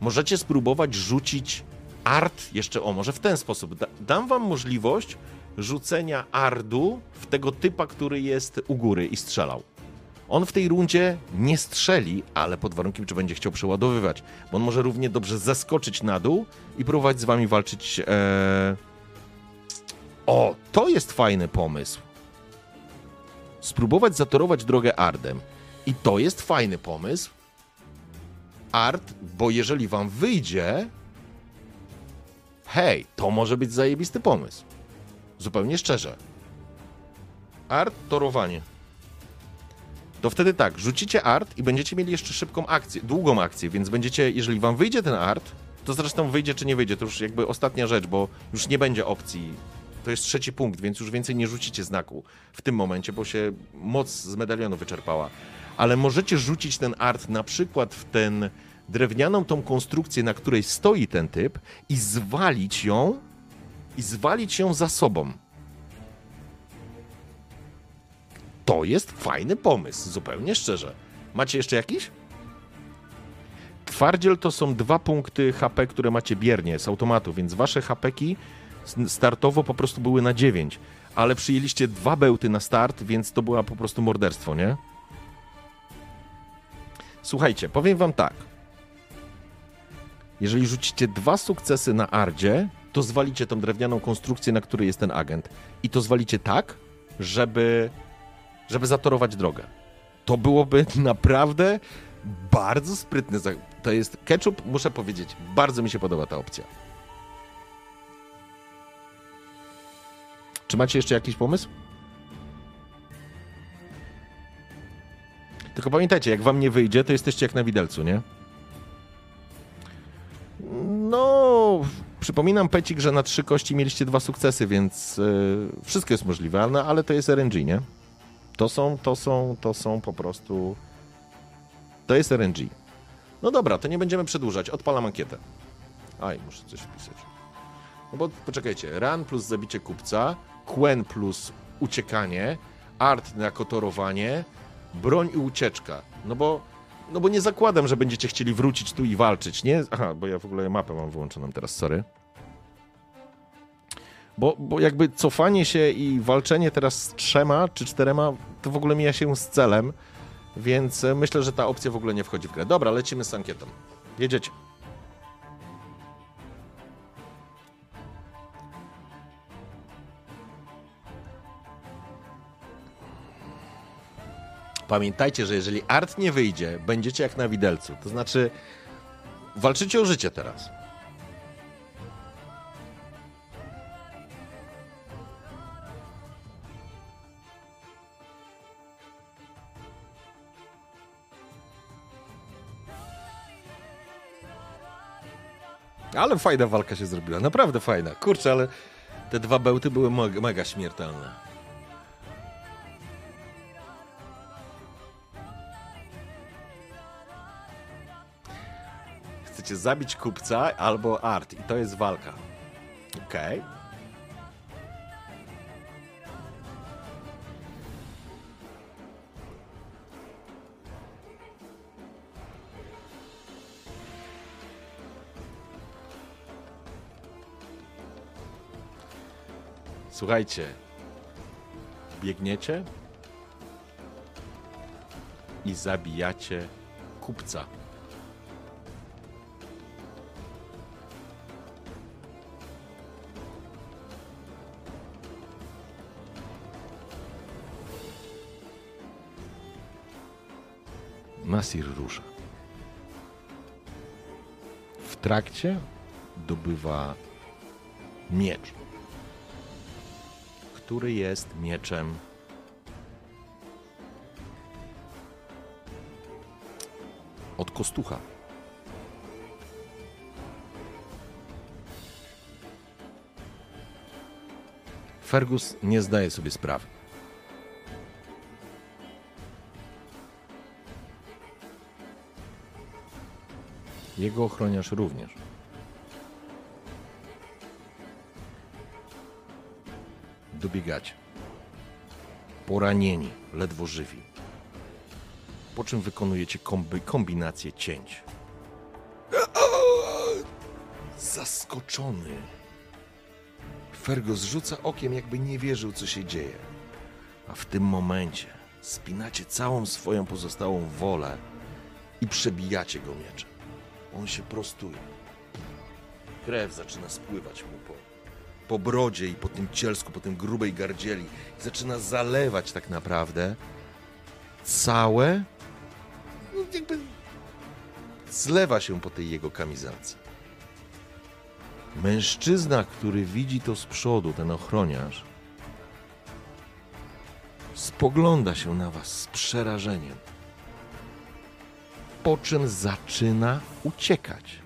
możecie spróbować rzucić art, jeszcze o, może w ten sposób. Da, dam wam możliwość rzucenia ardu w tego typa, który jest u góry i strzelał. On w tej rundzie nie strzeli, ale pod warunkiem, czy będzie chciał przeładowywać, bo on może równie dobrze zaskoczyć na dół i próbować z wami walczyć. E... O, to jest fajny pomysł. Spróbować zatorować drogę Ardem. I to jest fajny pomysł. Art, bo jeżeli wam wyjdzie, hej, to może być zajebisty pomysł. Zupełnie szczerze. Art, torowanie to wtedy tak, rzucicie art i będziecie mieli jeszcze szybką akcję, długą akcję, więc będziecie, jeżeli wam wyjdzie ten art, to zresztą wyjdzie czy nie wyjdzie, to już jakby ostatnia rzecz, bo już nie będzie opcji. To jest trzeci punkt, więc już więcej nie rzucicie znaku w tym momencie, bo się moc z medalionu wyczerpała. Ale możecie rzucić ten art na przykład w ten drewnianą tą konstrukcję, na której stoi ten typ i zwalić ją i zwalić ją za sobą. To jest fajny pomysł, zupełnie szczerze. Macie jeszcze jakiś? Twardziel to są dwa punkty HP, które macie biernie z automatu, więc wasze HPki startowo po prostu były na 9, ale przyjęliście dwa bełty na start, więc to było po prostu morderstwo, nie? Słuchajcie, powiem wam tak. Jeżeli rzucicie dwa sukcesy na Ardzie, to zwalicie tą drewnianą konstrukcję, na której jest ten agent. I to zwalicie tak, żeby żeby zatorować drogę. To byłoby naprawdę bardzo sprytne. To jest ketchup, muszę powiedzieć, bardzo mi się podoba ta opcja. Czy macie jeszcze jakiś pomysł? Tylko pamiętajcie, jak wam nie wyjdzie, to jesteście jak na widelcu, nie? No, przypominam Pecik, że na trzy kości mieliście dwa sukcesy, więc yy, wszystko jest możliwe, no, ale to jest RNG, nie? To są, to są, to są po prostu. To jest RNG. No dobra, to nie będziemy przedłużać. Odpalam ankietę. Aj, muszę coś wpisać. No bo poczekajcie. Run plus zabicie kupca, Quen plus uciekanie, art na kotorowanie, broń i ucieczka. No bo, no bo nie zakładam, że będziecie chcieli wrócić tu i walczyć, nie? Aha, bo ja w ogóle mapę mam wyłączoną teraz, sorry. Bo, bo jakby cofanie się i walczenie teraz z trzema czy czterema, to w ogóle mija się z celem, więc e, myślę, że ta opcja w ogóle nie wchodzi w grę. Dobra, lecimy z ankietą. Jedziecie. Pamiętajcie, że jeżeli art nie wyjdzie, będziecie jak na widelcu. To znaczy, walczycie o życie teraz. Ale fajna walka się zrobiła, naprawdę fajna. Kurczę, ale te dwa bełty były mega, mega śmiertelne. Chcecie zabić kupca albo art i to jest walka. Okej. Okay. Słuchajcie, biegniecie i zabijacie kupca. Nasir rusza. W trakcie dobywa miecz który jest mieczem od kostucha. Fergus nie zdaje sobie sprawy. Jego ochroniarz również. Dobiegacie. Poranieni, ledwo żywi. Po czym wykonujecie kombi kombinację cięć. Zaskoczony. Fergus rzuca okiem, jakby nie wierzył, co się dzieje. A w tym momencie spinacie całą swoją pozostałą wolę i przebijacie go mieczem. On się prostuje. Krew zaczyna spływać mu po po brodzie i po tym cielsku, po tym grubej gardzieli. I zaczyna zalewać tak naprawdę całe, no jakby zlewa się po tej jego kamizelce. Mężczyzna, który widzi to z przodu, ten ochroniarz, spogląda się na was z przerażeniem, po czym zaczyna uciekać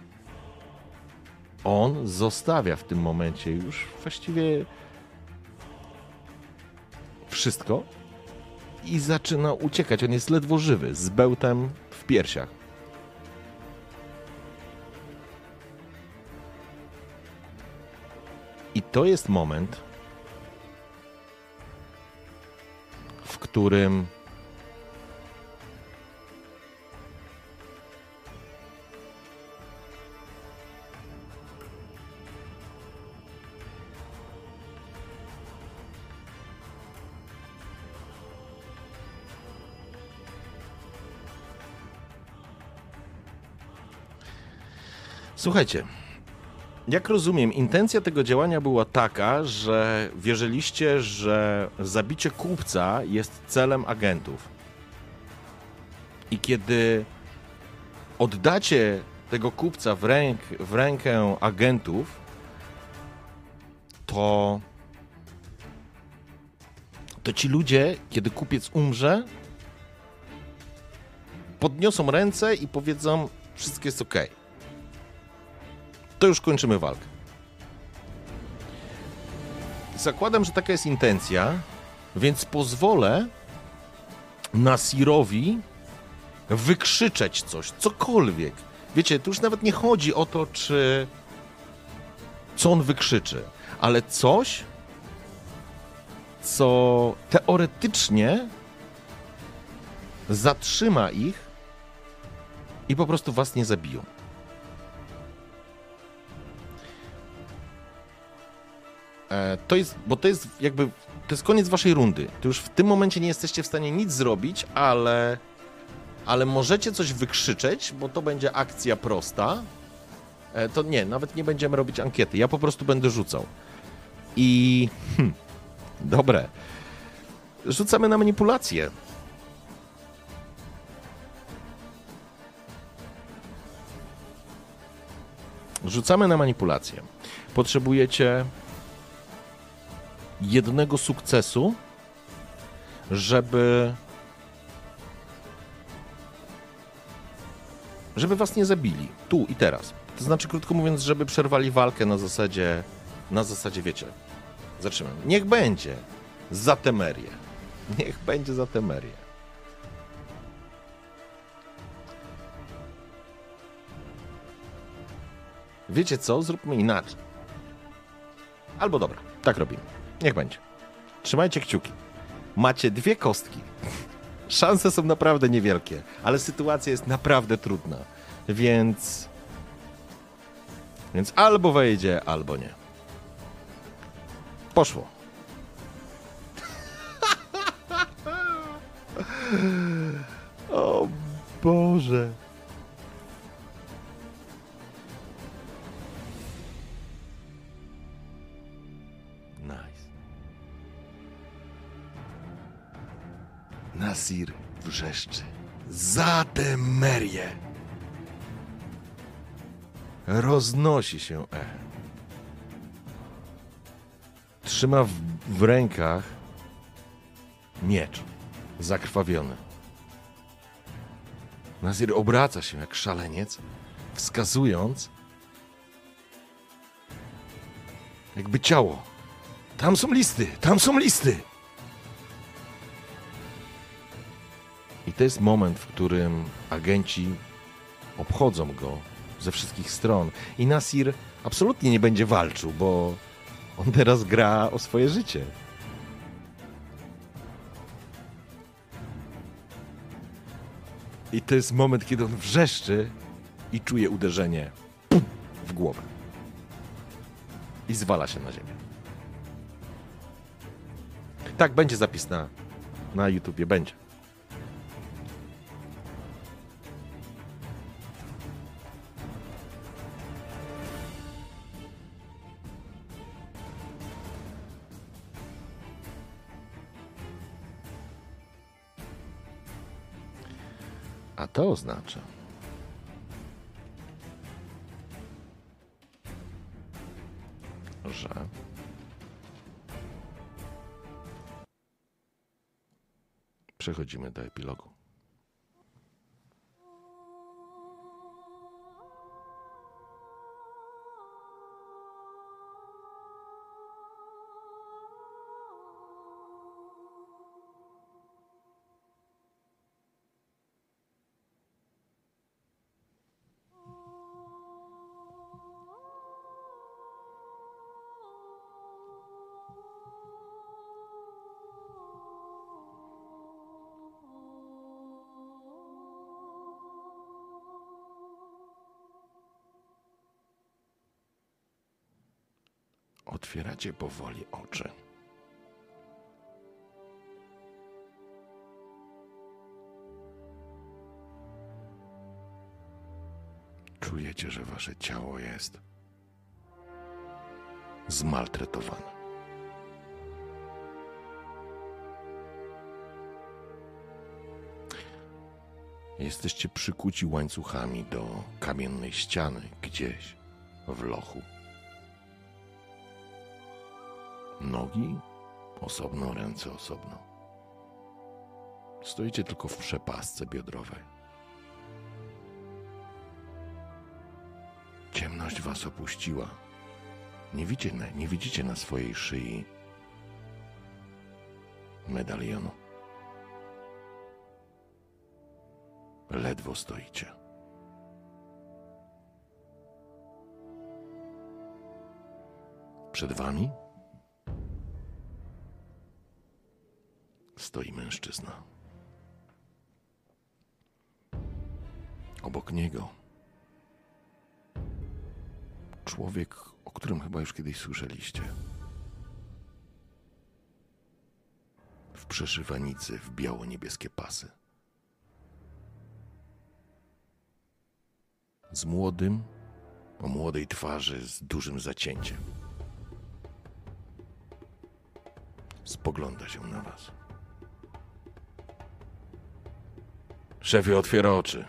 on zostawia w tym momencie już właściwie wszystko i zaczyna uciekać. On jest ledwo żywy, z bełtem w piersiach. I to jest moment, w którym Słuchajcie, jak rozumiem, intencja tego działania była taka, że wierzyliście, że zabicie kupca jest celem agentów. I kiedy oddacie tego kupca w, ręk, w rękę agentów, to, to ci ludzie, kiedy kupiec umrze, podniosą ręce i powiedzą: Wszystko jest ok to już kończymy walkę. Zakładam, że taka jest intencja, więc pozwolę Nasirowi wykrzyczeć coś, cokolwiek. Wiecie, tu już nawet nie chodzi o to, czy co on wykrzyczy, ale coś, co teoretycznie zatrzyma ich i po prostu was nie zabiją. To jest, bo to jest jakby, to jest koniec waszej rundy. To już w tym momencie nie jesteście w stanie nic zrobić, ale, ale możecie coś wykrzyczeć, bo to będzie akcja prosta. E, to nie, nawet nie będziemy robić ankiety. Ja po prostu będę rzucał. I hm, dobre. Rzucamy na manipulację. Rzucamy na manipulację. Potrzebujecie jednego sukcesu, żeby żeby was nie zabili. Tu i teraz. To znaczy, krótko mówiąc, żeby przerwali walkę na zasadzie, na zasadzie, wiecie, zaczynamy. Niech będzie za Temerię. Niech będzie za Temerię. Wiecie co? Zróbmy inaczej. Albo dobra, tak robimy. Niech będzie. Trzymajcie kciuki. Macie dwie kostki. Szanse są naprawdę niewielkie, ale sytuacja jest naprawdę trudna. Więc. Więc albo wejdzie, albo nie. Poszło. o Boże. Nasir wrzeszczy. Za tę merię! Roznosi się echo. Trzyma w, w rękach miecz zakrwawiony. Nazir obraca się jak szaleniec, wskazując, jakby ciało. Tam są listy, tam są listy. I to jest moment, w którym agenci obchodzą go ze wszystkich stron. I Nasir absolutnie nie będzie walczył, bo on teraz gra o swoje życie. I to jest moment, kiedy on wrzeszczy i czuje uderzenie w głowę. I zwala się na ziemię. Tak, będzie zapis na, na YouTubie, będzie. A to oznacza, że przechodzimy do epilogu. Otwieracie powoli oczy. Czujecie, że wasze ciało jest zmaltretowane. Jesteście przykuci łańcuchami do kamiennej ściany gdzieś w lochu. Nogi osobno, ręce osobno. Stoicie tylko w przepasce biodrowej. Ciemność was opuściła. Nie widzicie, na, nie widzicie na swojej szyi medalionu. Ledwo stoicie. Przed wami stoi mężczyzna. Obok niego człowiek, o którym chyba już kiedyś słyszeliście. W przeszywanicy w biało-niebieskie pasy. Z młodym, o młodej twarzy, z dużym zacięciem. Spogląda się na was. Szefie otwiera oczy.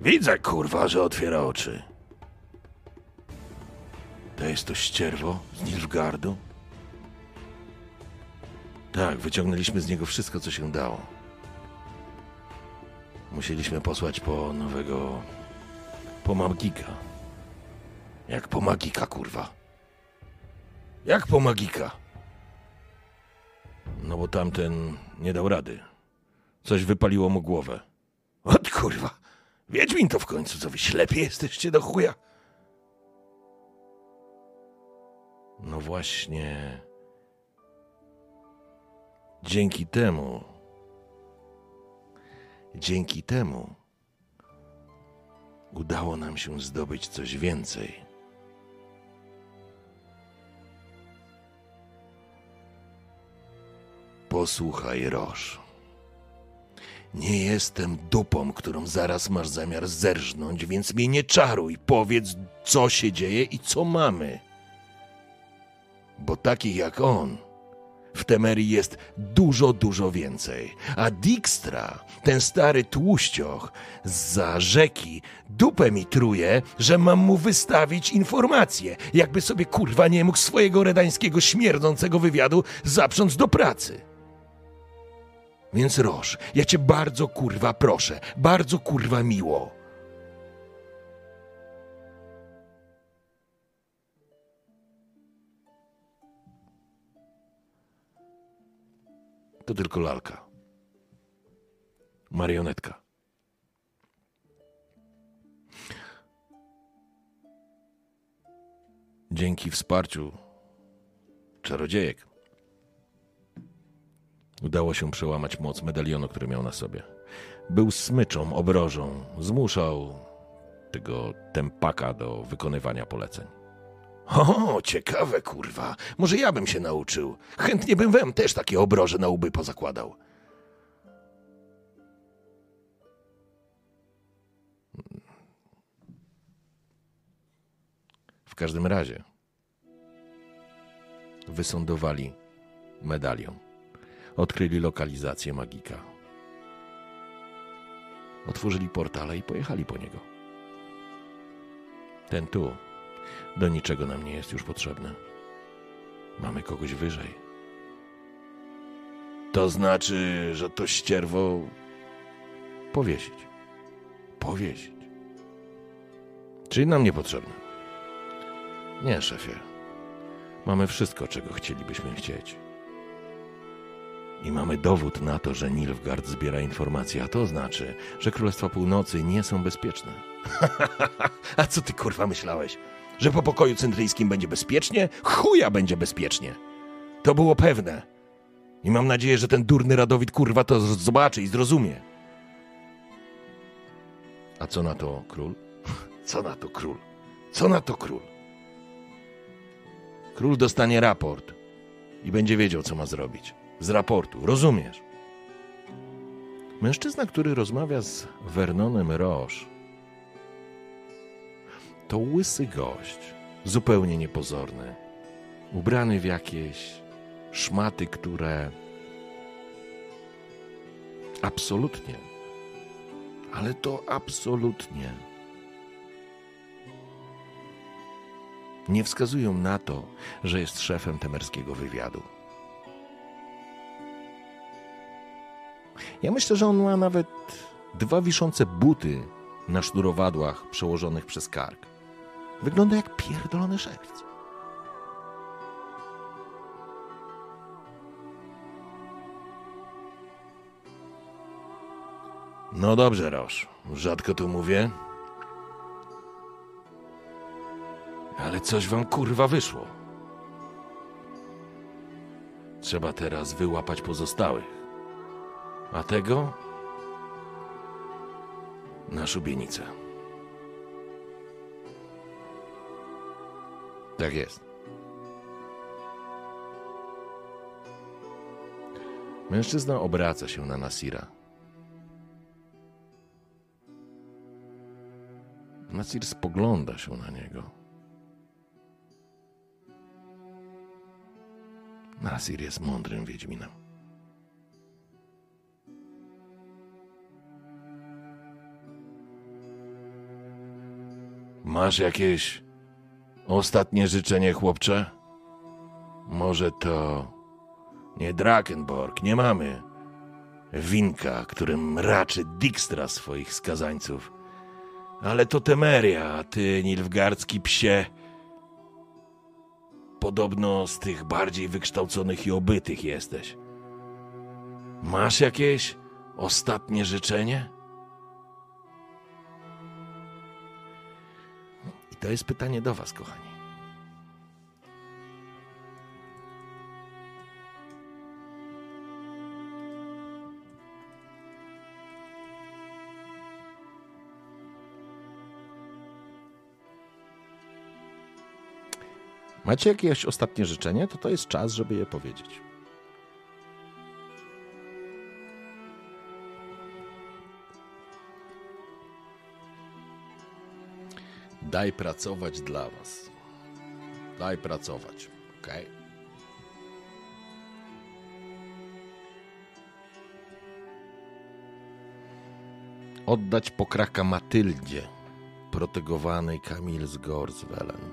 Widzę, kurwa, że otwiera oczy. To jest to ścierwo z Nilfgardu? Tak, wyciągnęliśmy z niego wszystko, co się dało. Musieliśmy posłać po nowego... po Mamgika. Jak po magika, kurwa. Jak po magika. No bo tamten nie dał rady. Coś wypaliło mu głowę. Kurwa. Wiedźmin to w końcu, co wy ślepi jesteście do chuja? No właśnie. Dzięki temu. Dzięki temu udało nam się zdobyć coś więcej. Posłuchaj, Roż. Nie jestem dupą, którą zaraz masz zamiar zerżnąć, więc mnie nie czaruj. Powiedz, co się dzieje i co mamy. Bo takich jak on w Temerii jest dużo, dużo więcej. A Dijkstra, ten stary tłuścioch za rzeki, dupę mi truje, że mam mu wystawić informacje, jakby sobie kurwa nie mógł swojego redańskiego śmierdzącego wywiadu zaprząc do pracy. Więc Roż, ja cię bardzo kurwa proszę, bardzo kurwa miło. To tylko lalka. Marionetka. Dzięki wsparciu czarodziejek udało się przełamać moc medalionu, który miał na sobie. Był smyczą, obrożą, zmuszał tego tempaka do wykonywania poleceń. O, ciekawe, kurwa. Może ja bym się nauczył. Chętnie bym wem też takie obroże na łby pozakładał. W każdym razie wysądowali medalion. Odkryli lokalizację magika. Otworzyli portale i pojechali po niego. Ten tu do niczego nam nie jest już potrzebny. Mamy kogoś wyżej. To znaczy, że to ścierwo powiesić. Powiesić. Czyli nam niepotrzebne. Nie, szefie. Mamy wszystko, czego chcielibyśmy chcieć. I mamy dowód na to, że Nilfgaard zbiera informacje, a to znaczy, że Królestwa Północy nie są bezpieczne. a co ty kurwa myślałeś? Że po pokoju centryjskim będzie bezpiecznie? Chuja będzie bezpiecznie. To było pewne. I mam nadzieję, że ten durny Radowid kurwa to zobaczy i zrozumie. A co na to król? Co na to król? Co na to król? Król dostanie raport i będzie wiedział, co ma zrobić. Z raportu, rozumiesz? Mężczyzna, który rozmawia z Vernonem Roche, to łysy gość, zupełnie niepozorny, ubrany w jakieś szmaty, które absolutnie, ale to absolutnie nie wskazują na to, że jest szefem temerskiego wywiadu. Ja myślę, że on ma nawet dwa wiszące buty na sznurowadłach przełożonych przez kark. Wygląda jak pierdolony szewc. No dobrze, Roż. Rzadko to mówię. Ale coś wam kurwa wyszło. Trzeba teraz wyłapać pozostałych. A tego na szubienicę. Tak jest. Mężczyzna obraca się na Nasira. Nasir spogląda się na niego. Nasir jest mądrym wiedźminem. Masz jakieś ostatnie życzenie, chłopcze? Może to nie Drakenborg, nie mamy winka, którym raczy Dijkstra swoich skazańców. Ale to Temeria, a ty, nilfgardzki psie, podobno z tych bardziej wykształconych i obytych jesteś. Masz jakieś ostatnie życzenie? To jest pytanie do Was, kochani. Macie jakieś ostatnie życzenie? To to jest czas, żeby je powiedzieć. Daj pracować dla was. Daj pracować, ok? Oddać pokraka Matyldzie, protegowanej Kamil z Gorswellen.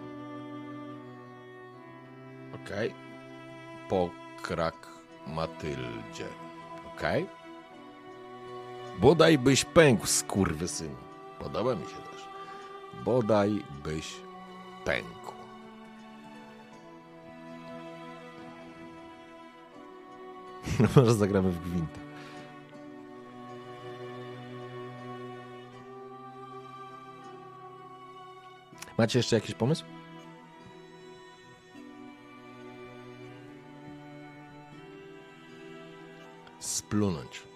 Ok? Pokrak Matyldzie. Ok? Bodaj byś pękł, skurwysynu. Podoba mi się też. Bodaj byś pękł. Może zagramy w gwintę. Macie jeszcze jakiś pomysł? Splunąć.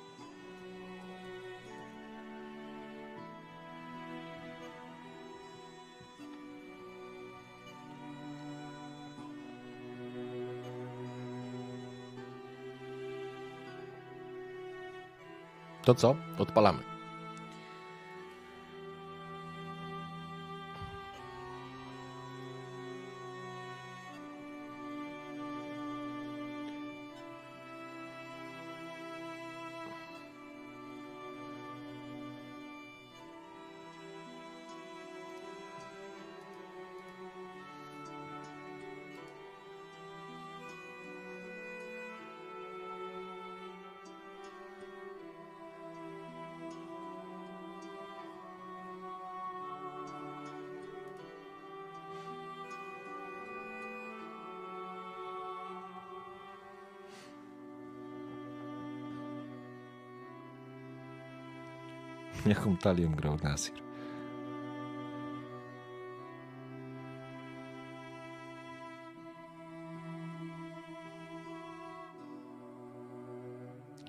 To co? Odpalamy. Jaką talią grał Nasir?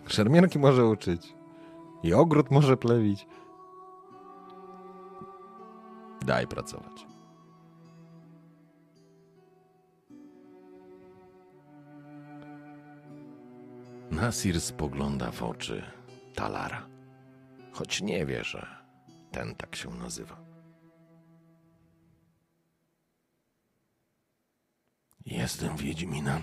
Szermierki może uczyć. I ogród może plewić. Daj pracować. Nasir spogląda w oczy Talara, choć nie wie, że ten tak się nazywa. Jestem Wiedźminem.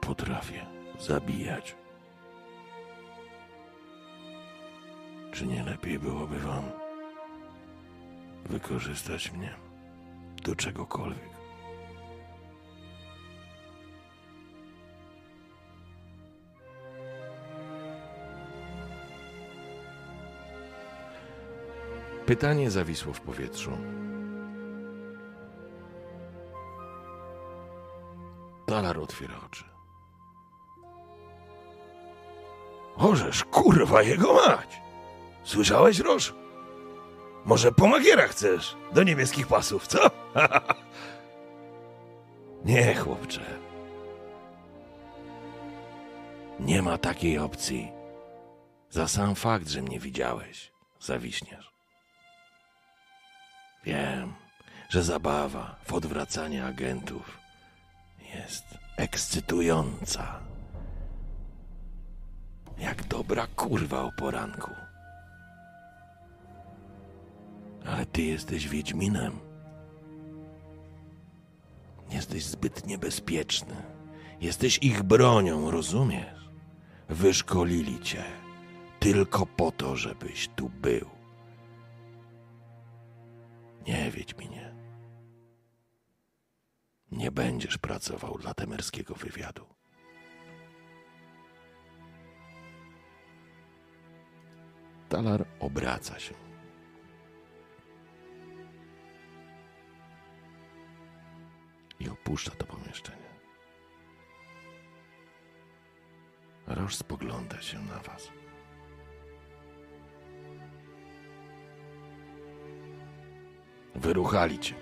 Potrafię zabijać. Czy nie lepiej byłoby wam wykorzystać mnie do czegokolwiek? Pytanie zawisło w powietrzu. Talar otwiera oczy. Ożeż, kurwa, jego mać! Słyszałeś, Roż? Może po magiera chcesz? Do niebieskich pasów, co? Nie, chłopcze. Nie ma takiej opcji. Za sam fakt, że mnie widziałeś, zawiśniesz. Wiem, że zabawa w odwracanie agentów jest ekscytująca. Jak dobra kurwa o poranku. Ale ty jesteś Wiedźminem. Jesteś zbyt niebezpieczny. Jesteś ich bronią, rozumiesz? Wyszkolili cię tylko po to, żebyś tu był. Nie, Wiedźminie. Nie będziesz pracował dla temerskiego wywiadu. Talar obraca się. I opuszcza to pomieszczenie. Roż spogląda się na was. Wyruchali cię.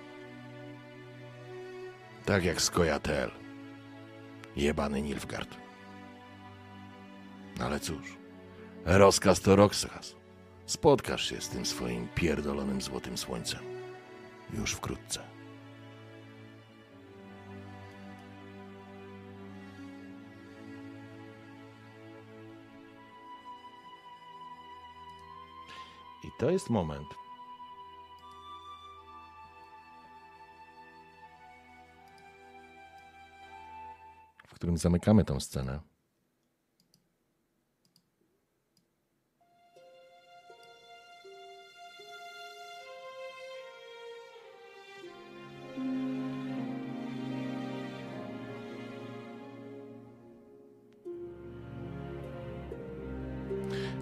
Tak jak Skojatel. Jebany Nilfgaard. Ale cóż, rozkaz to rozkaz. Spotkasz się z tym swoim pierdolonym złotym słońcem. Już wkrótce. I to jest moment, którym zamykamy tą scenę.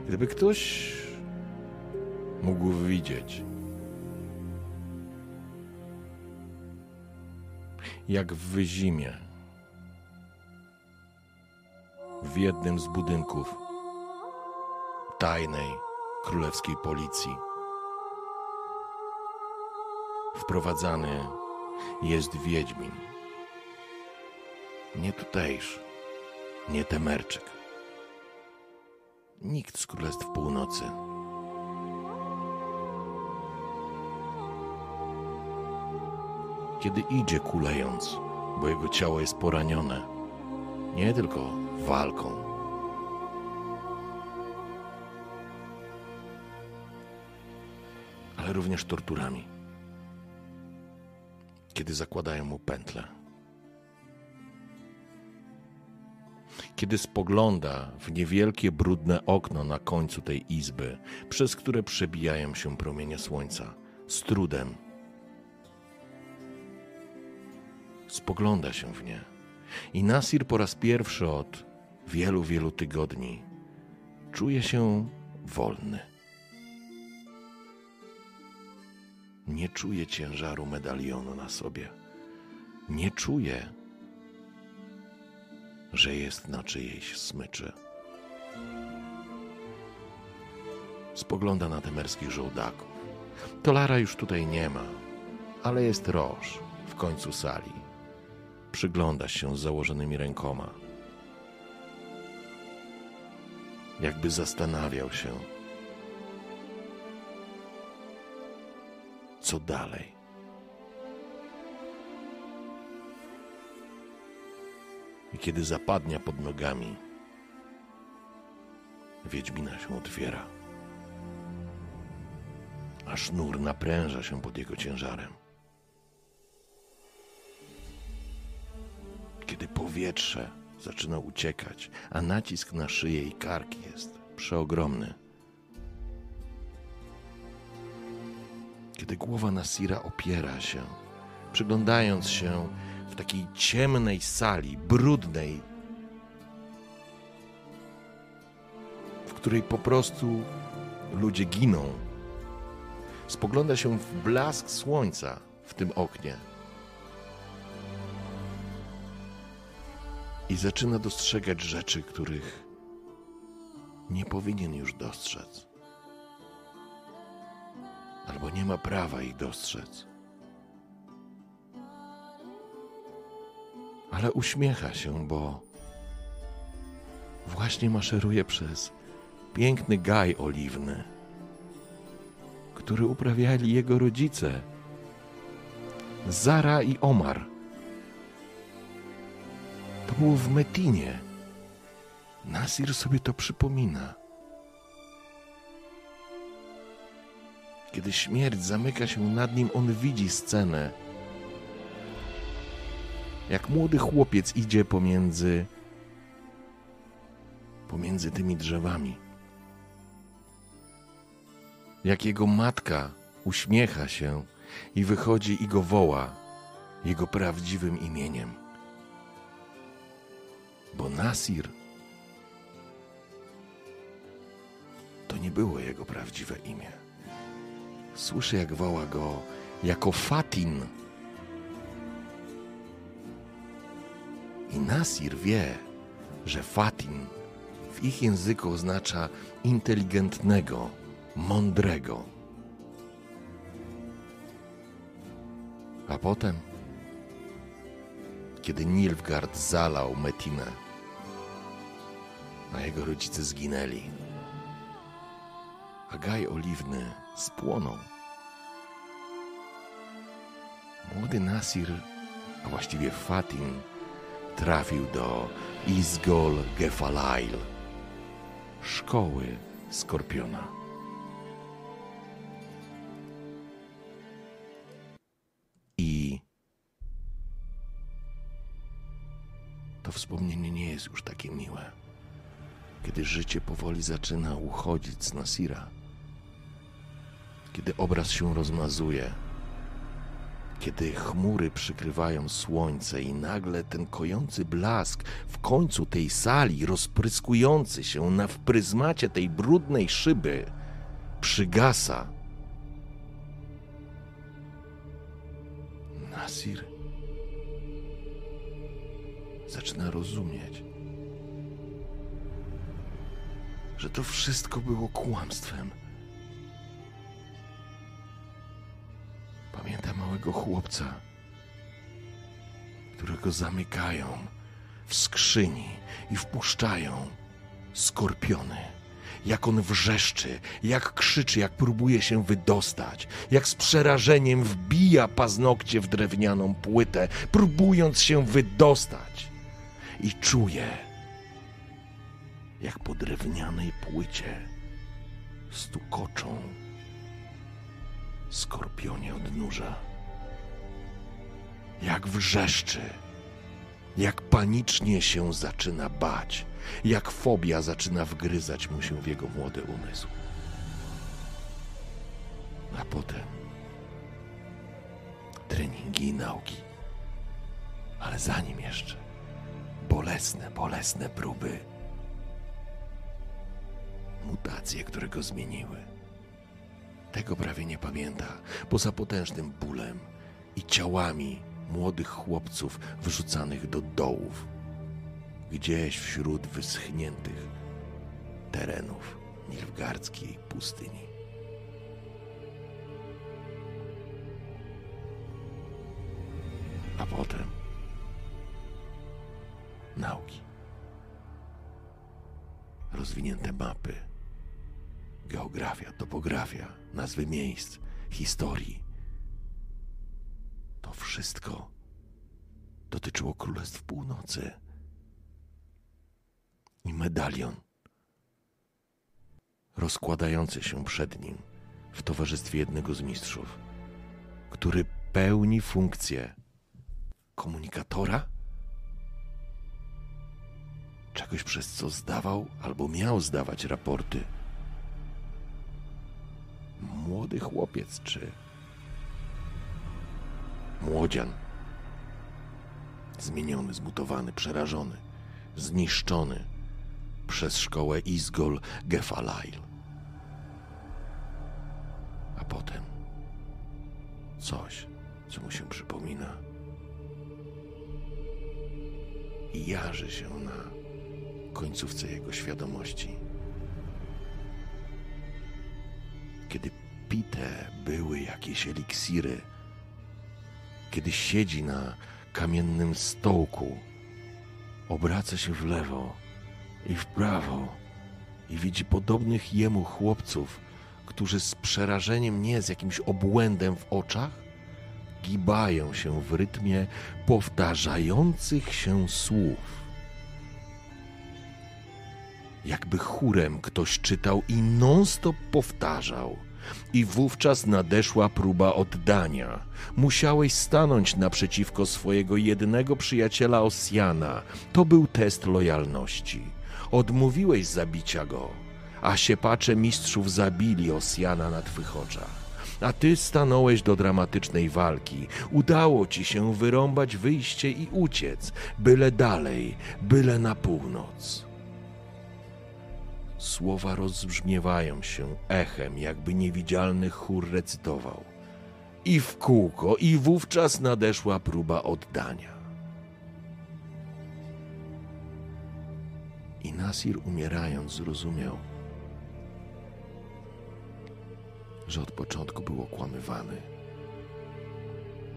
Gdyby ktoś mógł widzieć, jak w wyzimie, w jednym z budynków tajnej królewskiej policji, wprowadzany jest Wiedźmin. Nie tutejszy, nie Temerczyk. Nikt z Królestw Północy. Kiedy idzie kulejąc, bo jego ciało jest poranione, nie tylko walką, ale również torturami. Kiedy zakładają mu pętle. kiedy spogląda w niewielkie brudne okno na końcu tej izby, przez które przebijają się promienie słońca, z trudem. Spogląda się w nie. I Nasir po raz pierwszy od wielu, wielu tygodni czuje się wolny. Nie czuje ciężaru medalionu na sobie. Nie czuje, że jest na czyjejś smyczy. Spogląda na temerskich żołdaków. Tolara już tutaj nie ma, ale jest Roż w końcu sali. Przygląda się z założonymi rękoma. Jakby zastanawiał się, co dalej. I kiedy zapadnia pod nogami, Wiedźmina się otwiera, a sznur napręża się pod jego ciężarem. Kiedy powietrze zaczyna uciekać, a nacisk na szyję i kark jest przeogromny. Kiedy głowa Nasira opiera się, przyglądając się w takiej ciemnej sali, brudnej, w której po prostu ludzie giną. Spogląda się w blask słońca w tym oknie. I zaczyna dostrzegać rzeczy, których nie powinien już dostrzec. Albo nie ma prawa ich dostrzec. ale uśmiecha się, bo właśnie maszeruje przez piękny gaj oliwny, który uprawiali jego rodzice, Zara i Omar. To było w Metinie. Nasir sobie to przypomina. Kiedy śmierć zamyka się nad nim, on widzi scenę jak młody chłopiec idzie pomiędzy pomiędzy tymi drzewami. Jak jego matka uśmiecha się i wychodzi i go woła jego prawdziwym imieniem. Bo Nasir to nie było jego prawdziwe imię. Słyszę, jak woła go jako Fatin I Nasir wie, że Fatin w ich języku oznacza inteligentnego, mądrego. A potem, kiedy Nilfgaard zalał Metinę, a jego rodzice zginęli, a gaj oliwny spłonął, młody Nasir, a właściwie Fatin, trafił do Izgol Gefalail, szkoły Skorpiona. I to wspomnienie nie jest już takie miłe, kiedy życie powoli zaczyna uchodzić z Nasira, kiedy obraz się rozmazuje kiedy chmury przykrywają słońce i nagle ten kojący blask w końcu tej sali, rozpryskujący się na pryzmacie tej brudnej szyby, przygasa. Nasir zaczyna rozumieć, że to wszystko było kłamstwem Pamięta małego chłopca, którego zamykają w skrzyni i wpuszczają skorpiony. Jak on wrzeszczy, jak krzyczy, jak próbuje się wydostać, jak z przerażeniem wbija paznokcie w drewnianą płytę, próbując się wydostać. I czuje, jak po drewnianej płycie stukoczą skorpionie odnóża. Jak wrzeszczy, jak panicznie się zaczyna bać, jak fobia zaczyna wgryzać mu się w jego młody umysł. A potem treningi i nauki. Ale zanim jeszcze bolesne, bolesne próby, mutacje, które go zmieniły tego prawie nie pamięta, poza potężnym bólem i ciałami młodych chłopców wrzucanych do dołów, gdzieś wśród wyschniętych terenów nilfgardzkiej pustyni. A potem nauki. Rozwinięte mapy geografia, topografia, nazwy miejsc, historii. To wszystko dotyczyło Królestw Północy. I medalion rozkładający się przed nim w towarzystwie jednego z mistrzów, który pełni funkcję komunikatora? Czegoś przez co zdawał albo miał zdawać raporty młody chłopiec czy młodzian. Zmieniony, zmutowany, przerażony, zniszczony przez szkołę Izgol Gefalail. A potem coś, co mu się przypomina i jarzy się na końcówce jego świadomości. Kiedy pite były jakieś eliksiry, kiedy siedzi na kamiennym stołku, obraca się w lewo i w prawo i widzi podobnych jemu chłopców, którzy z przerażeniem, nie z jakimś obłędem w oczach, gibają się w rytmie powtarzających się słów jakby chórem ktoś czytał i non-stop powtarzał. I wówczas nadeszła próba oddania. Musiałeś stanąć naprzeciwko swojego jedynego przyjaciela Osjana. To był test lojalności. Odmówiłeś zabicia go, a siepacze mistrzów zabili Osjana na twych oczach. A ty stanąłeś do dramatycznej walki. Udało ci się wyrąbać wyjście i uciec, byle dalej, byle na północ. Słowa rozbrzmiewają się echem, jakby niewidzialny chór recytował. I w kółko, i wówczas nadeszła próba oddania. I Nasir umierając zrozumiał, że od początku był okłamywany,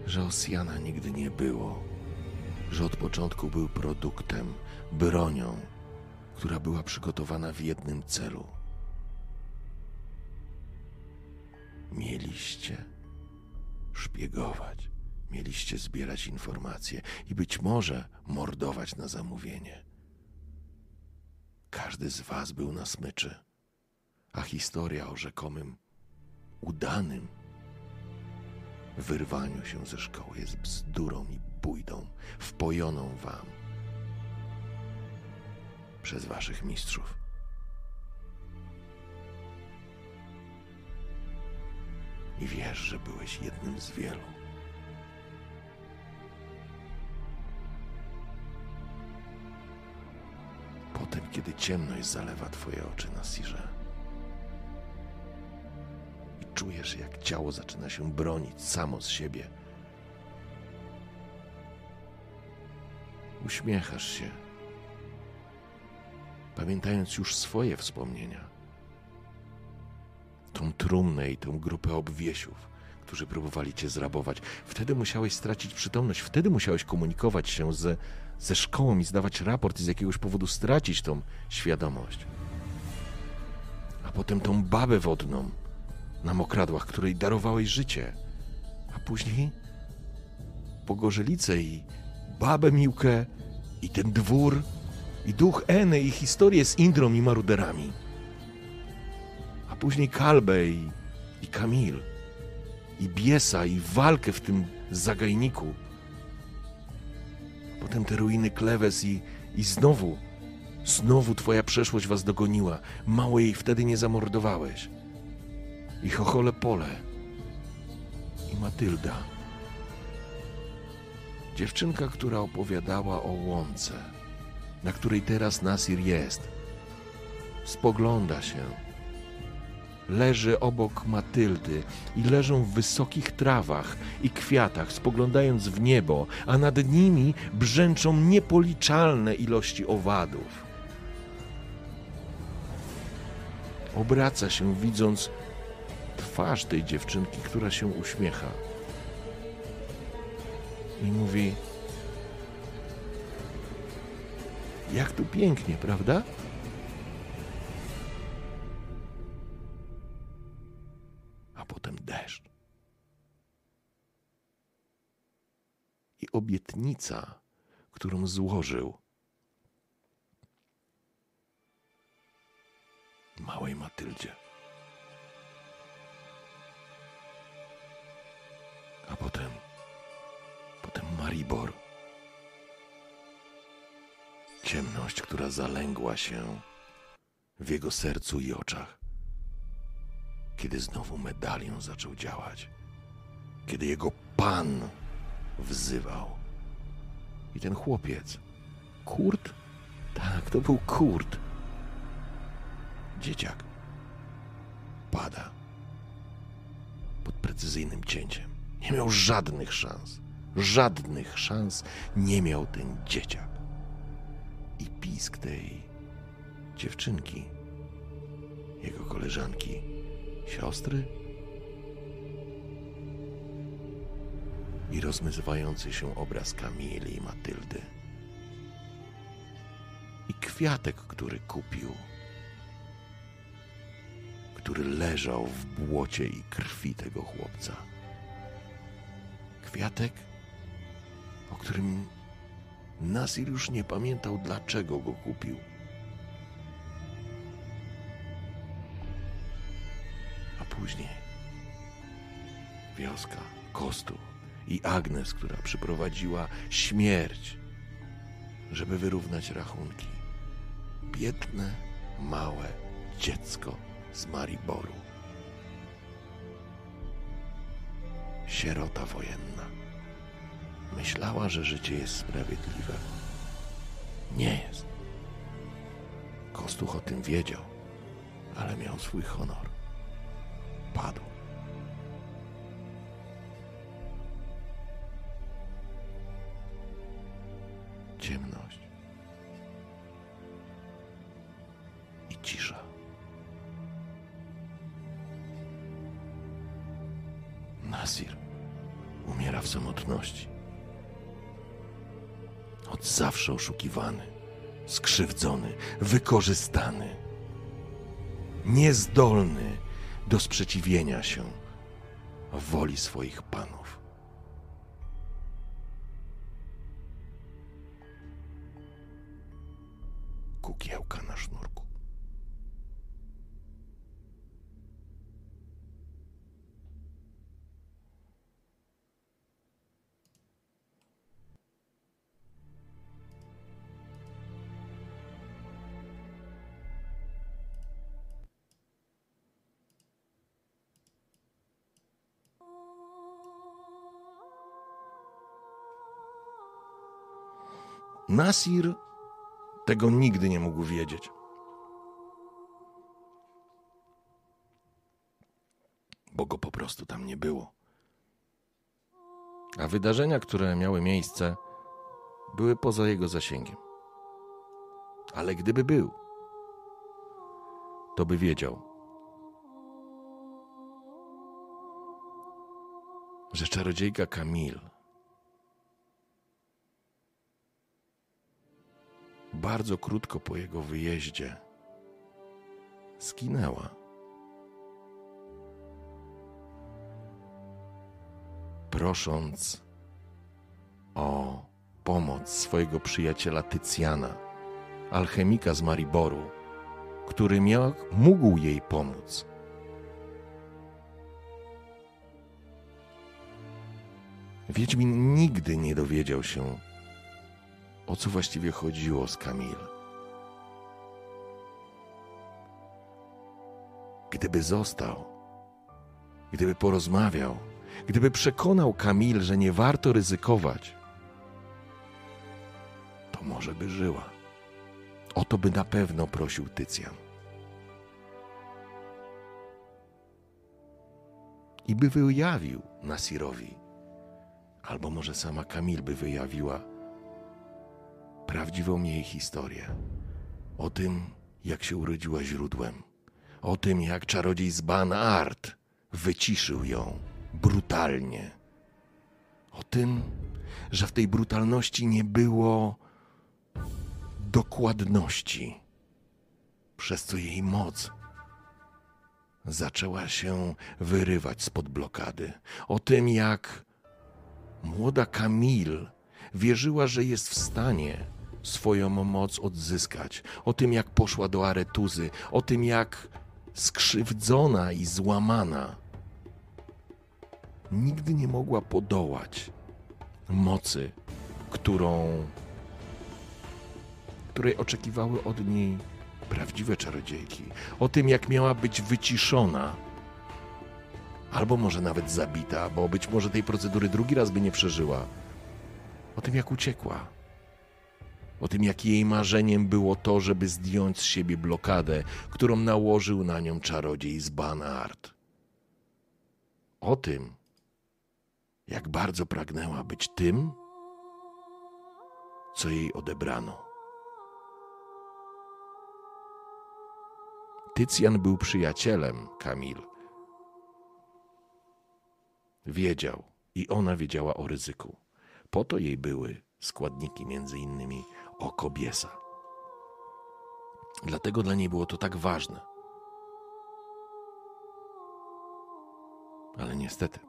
że Osjana nigdy nie było, że od początku był produktem, bronią, która była przygotowana w jednym celu. Mieliście szpiegować, mieliście zbierać informacje i być może mordować na zamówienie. Każdy z was był na smyczy, a historia o rzekomym udanym wyrwaniu się ze szkoły jest bzdurą i bójdą wpojoną wam przez waszych mistrzów. I wiesz, że byłeś jednym z wielu. Potem, kiedy ciemność zalewa twoje oczy na Sirze i czujesz, jak ciało zaczyna się bronić samo z siebie, uśmiechasz się, pamiętając już swoje wspomnienia. Tą trumnę i tą grupę obwiesiów, którzy próbowali cię zrabować. Wtedy musiałeś stracić przytomność, wtedy musiałeś komunikować się ze, ze szkołą i zdawać raport i z jakiegoś powodu stracić tą świadomość. A potem tą babę wodną na mokradłach, której darowałeś życie. A później pogorzelicę i babę Miłkę i ten dwór i duch Eny i historię z Indrą i maruderami. A później Kalbę i, Kamil i Biesa i walkę w tym zagajniku. Potem te ruiny Klewes i, i znowu, znowu twoja przeszłość was dogoniła. Mało jej wtedy nie zamordowałeś. I Chochole Pole i Matylda. Dziewczynka, która opowiadała o łące, na której teraz Nasir jest. Spogląda się. Leży obok Matyldy i leżą w wysokich trawach i kwiatach, spoglądając w niebo, a nad nimi brzęczą niepoliczalne ilości owadów. Obraca się, widząc twarz tej dziewczynki, która się uśmiecha. I mówi: Jak tu pięknie, prawda? A potem deszcz. I obietnica, którą złożył małej Matyldzie. A potem, potem Maribor. Ciemność, która zalęgła się w jego sercu i oczach. Kiedy znowu medalion zaczął działać. Kiedy jego pan wzywał. I ten chłopiec, Kurt? Tak, to był Kurt. Dzieciak pada pod precyzyjnym cięciem. Nie miał żadnych szans. Żadnych szans nie miał ten dzieciak. Pisk tej dziewczynki, jego koleżanki, siostry i rozmywający się obraz Kamili i Matyldy. I kwiatek, który kupił, który leżał w błocie i krwi tego chłopca. Kwiatek, o którym Nasir już nie pamiętał, dlaczego go kupił. A później wioska, Kostu i Agnes, która przyprowadziła śmierć, żeby wyrównać rachunki. Biedne, małe dziecko z Mariboru. Sierota wojenna. Myślała, że życie jest sprawiedliwe. Nie jest. Kostuch o tym wiedział, ale miał swój honor. Padł. Ciemność. cisza. Nasir umiera w samotności. Od zawsze oszukiwany, skrzywdzony, wykorzystany, niezdolny do sprzeciwienia się woli swoich panów. Kukiełka Nasir tego nigdy nie mógł wiedzieć. Bo go po prostu tam nie było. A wydarzenia, które miały miejsce, były poza jego zasięgiem. Ale gdyby był, to by wiedział, że czarodziejka Kamil bardzo krótko po jego wyjeździe zginęła. Prosząc o pomoc swojego przyjaciela Tycjana, alchemika z Mariboru, który miał, mógł jej pomóc. Wiedźmin nigdy nie dowiedział się, o co właściwie chodziło z Kamil. Gdyby został, gdyby porozmawiał, gdyby przekonał Kamil, że nie warto ryzykować, to może by żyła. O to by na pewno prosił Tycjan. I by wyjawił Nasirowi, albo może sama Kamil by wyjawiła prawdziwą jej historię. O tym, jak się urodziła źródłem. O tym, jak czarodziej z Ban Art wyciszył ją brutalnie. O tym, że w tej brutalności nie było dokładności, przez co jej moc zaczęła się wyrywać spod blokady. O tym, jak młoda Kamil wierzyła, że jest w stanie swoją moc odzyskać, o tym jak poszła do Aretuzy, o tym jak skrzywdzona i złamana. Nigdy nie mogła podołać mocy, którą której oczekiwały od niej prawdziwe czarodziejki, o tym jak miała być wyciszona, albo może nawet zabita, bo być może tej procedury drugi raz by nie przeżyła, o tym jak uciekła o tym, jak jej marzeniem było to, żeby zdjąć z siebie blokadę, którą nałożył na nią czarodziej z Banart. O tym, jak bardzo pragnęła być tym, co jej odebrano. Tycjan był przyjacielem Kamil. Wiedział i ona wiedziała o ryzyku. Po to jej były składniki, między innymi oko biesa. Dlatego dla niej było to tak ważne. Ale niestety.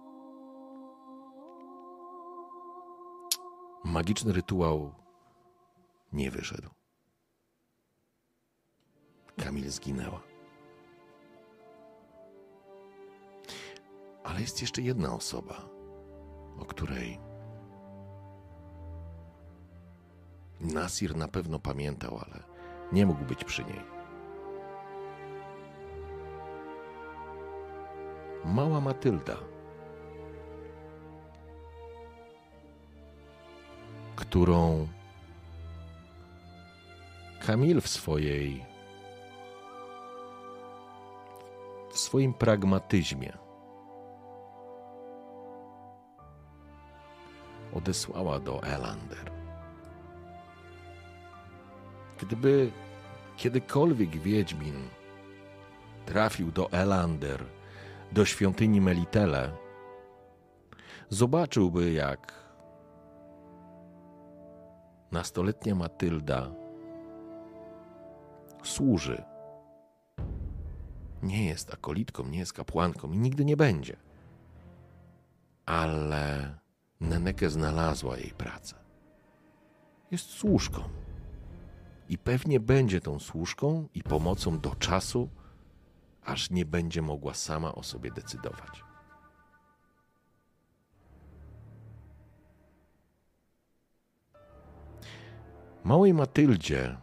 Magiczny rytuał nie wyszedł. Kamil zginęła. Ale jest jeszcze jedna osoba, o której Nasir na pewno pamiętał, ale nie mógł być przy niej. Mała Matylda, którą Kamil w swojej w swoim pragmatyzmie odesłała do Elander. Gdyby kiedykolwiek Wiedźmin trafił do Elander, do świątyni Melitele, zobaczyłby, jak nastoletnia Matylda służy. Nie jest akolitką, nie jest kapłanką i nigdy nie będzie. Ale Neneke znalazła jej pracę. Jest służką. I pewnie będzie tą służką i pomocą do czasu, aż nie będzie mogła sama o sobie decydować. Małej Matyldzie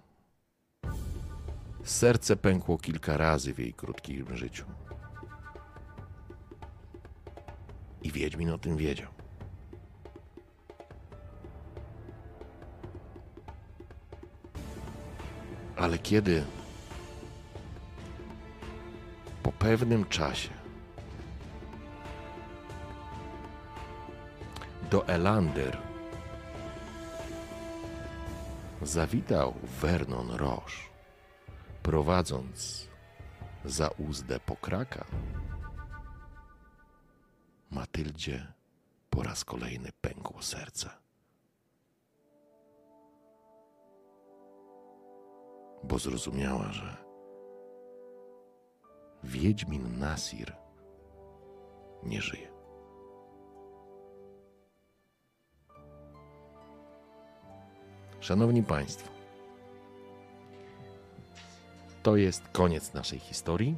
serce pękło kilka razy w jej krótkim życiu. I Wiedźmin o tym wiedział. Ale kiedy? Po pewnym czasie. Do Elander. Zawitał Vernon Roche, prowadząc za uzdę pokraka, Matyldzie po raz kolejny pękło serce. Bo zrozumiała, że Wiedźmin Nasir nie żyje. Szanowni Państwo, to jest koniec naszej historii.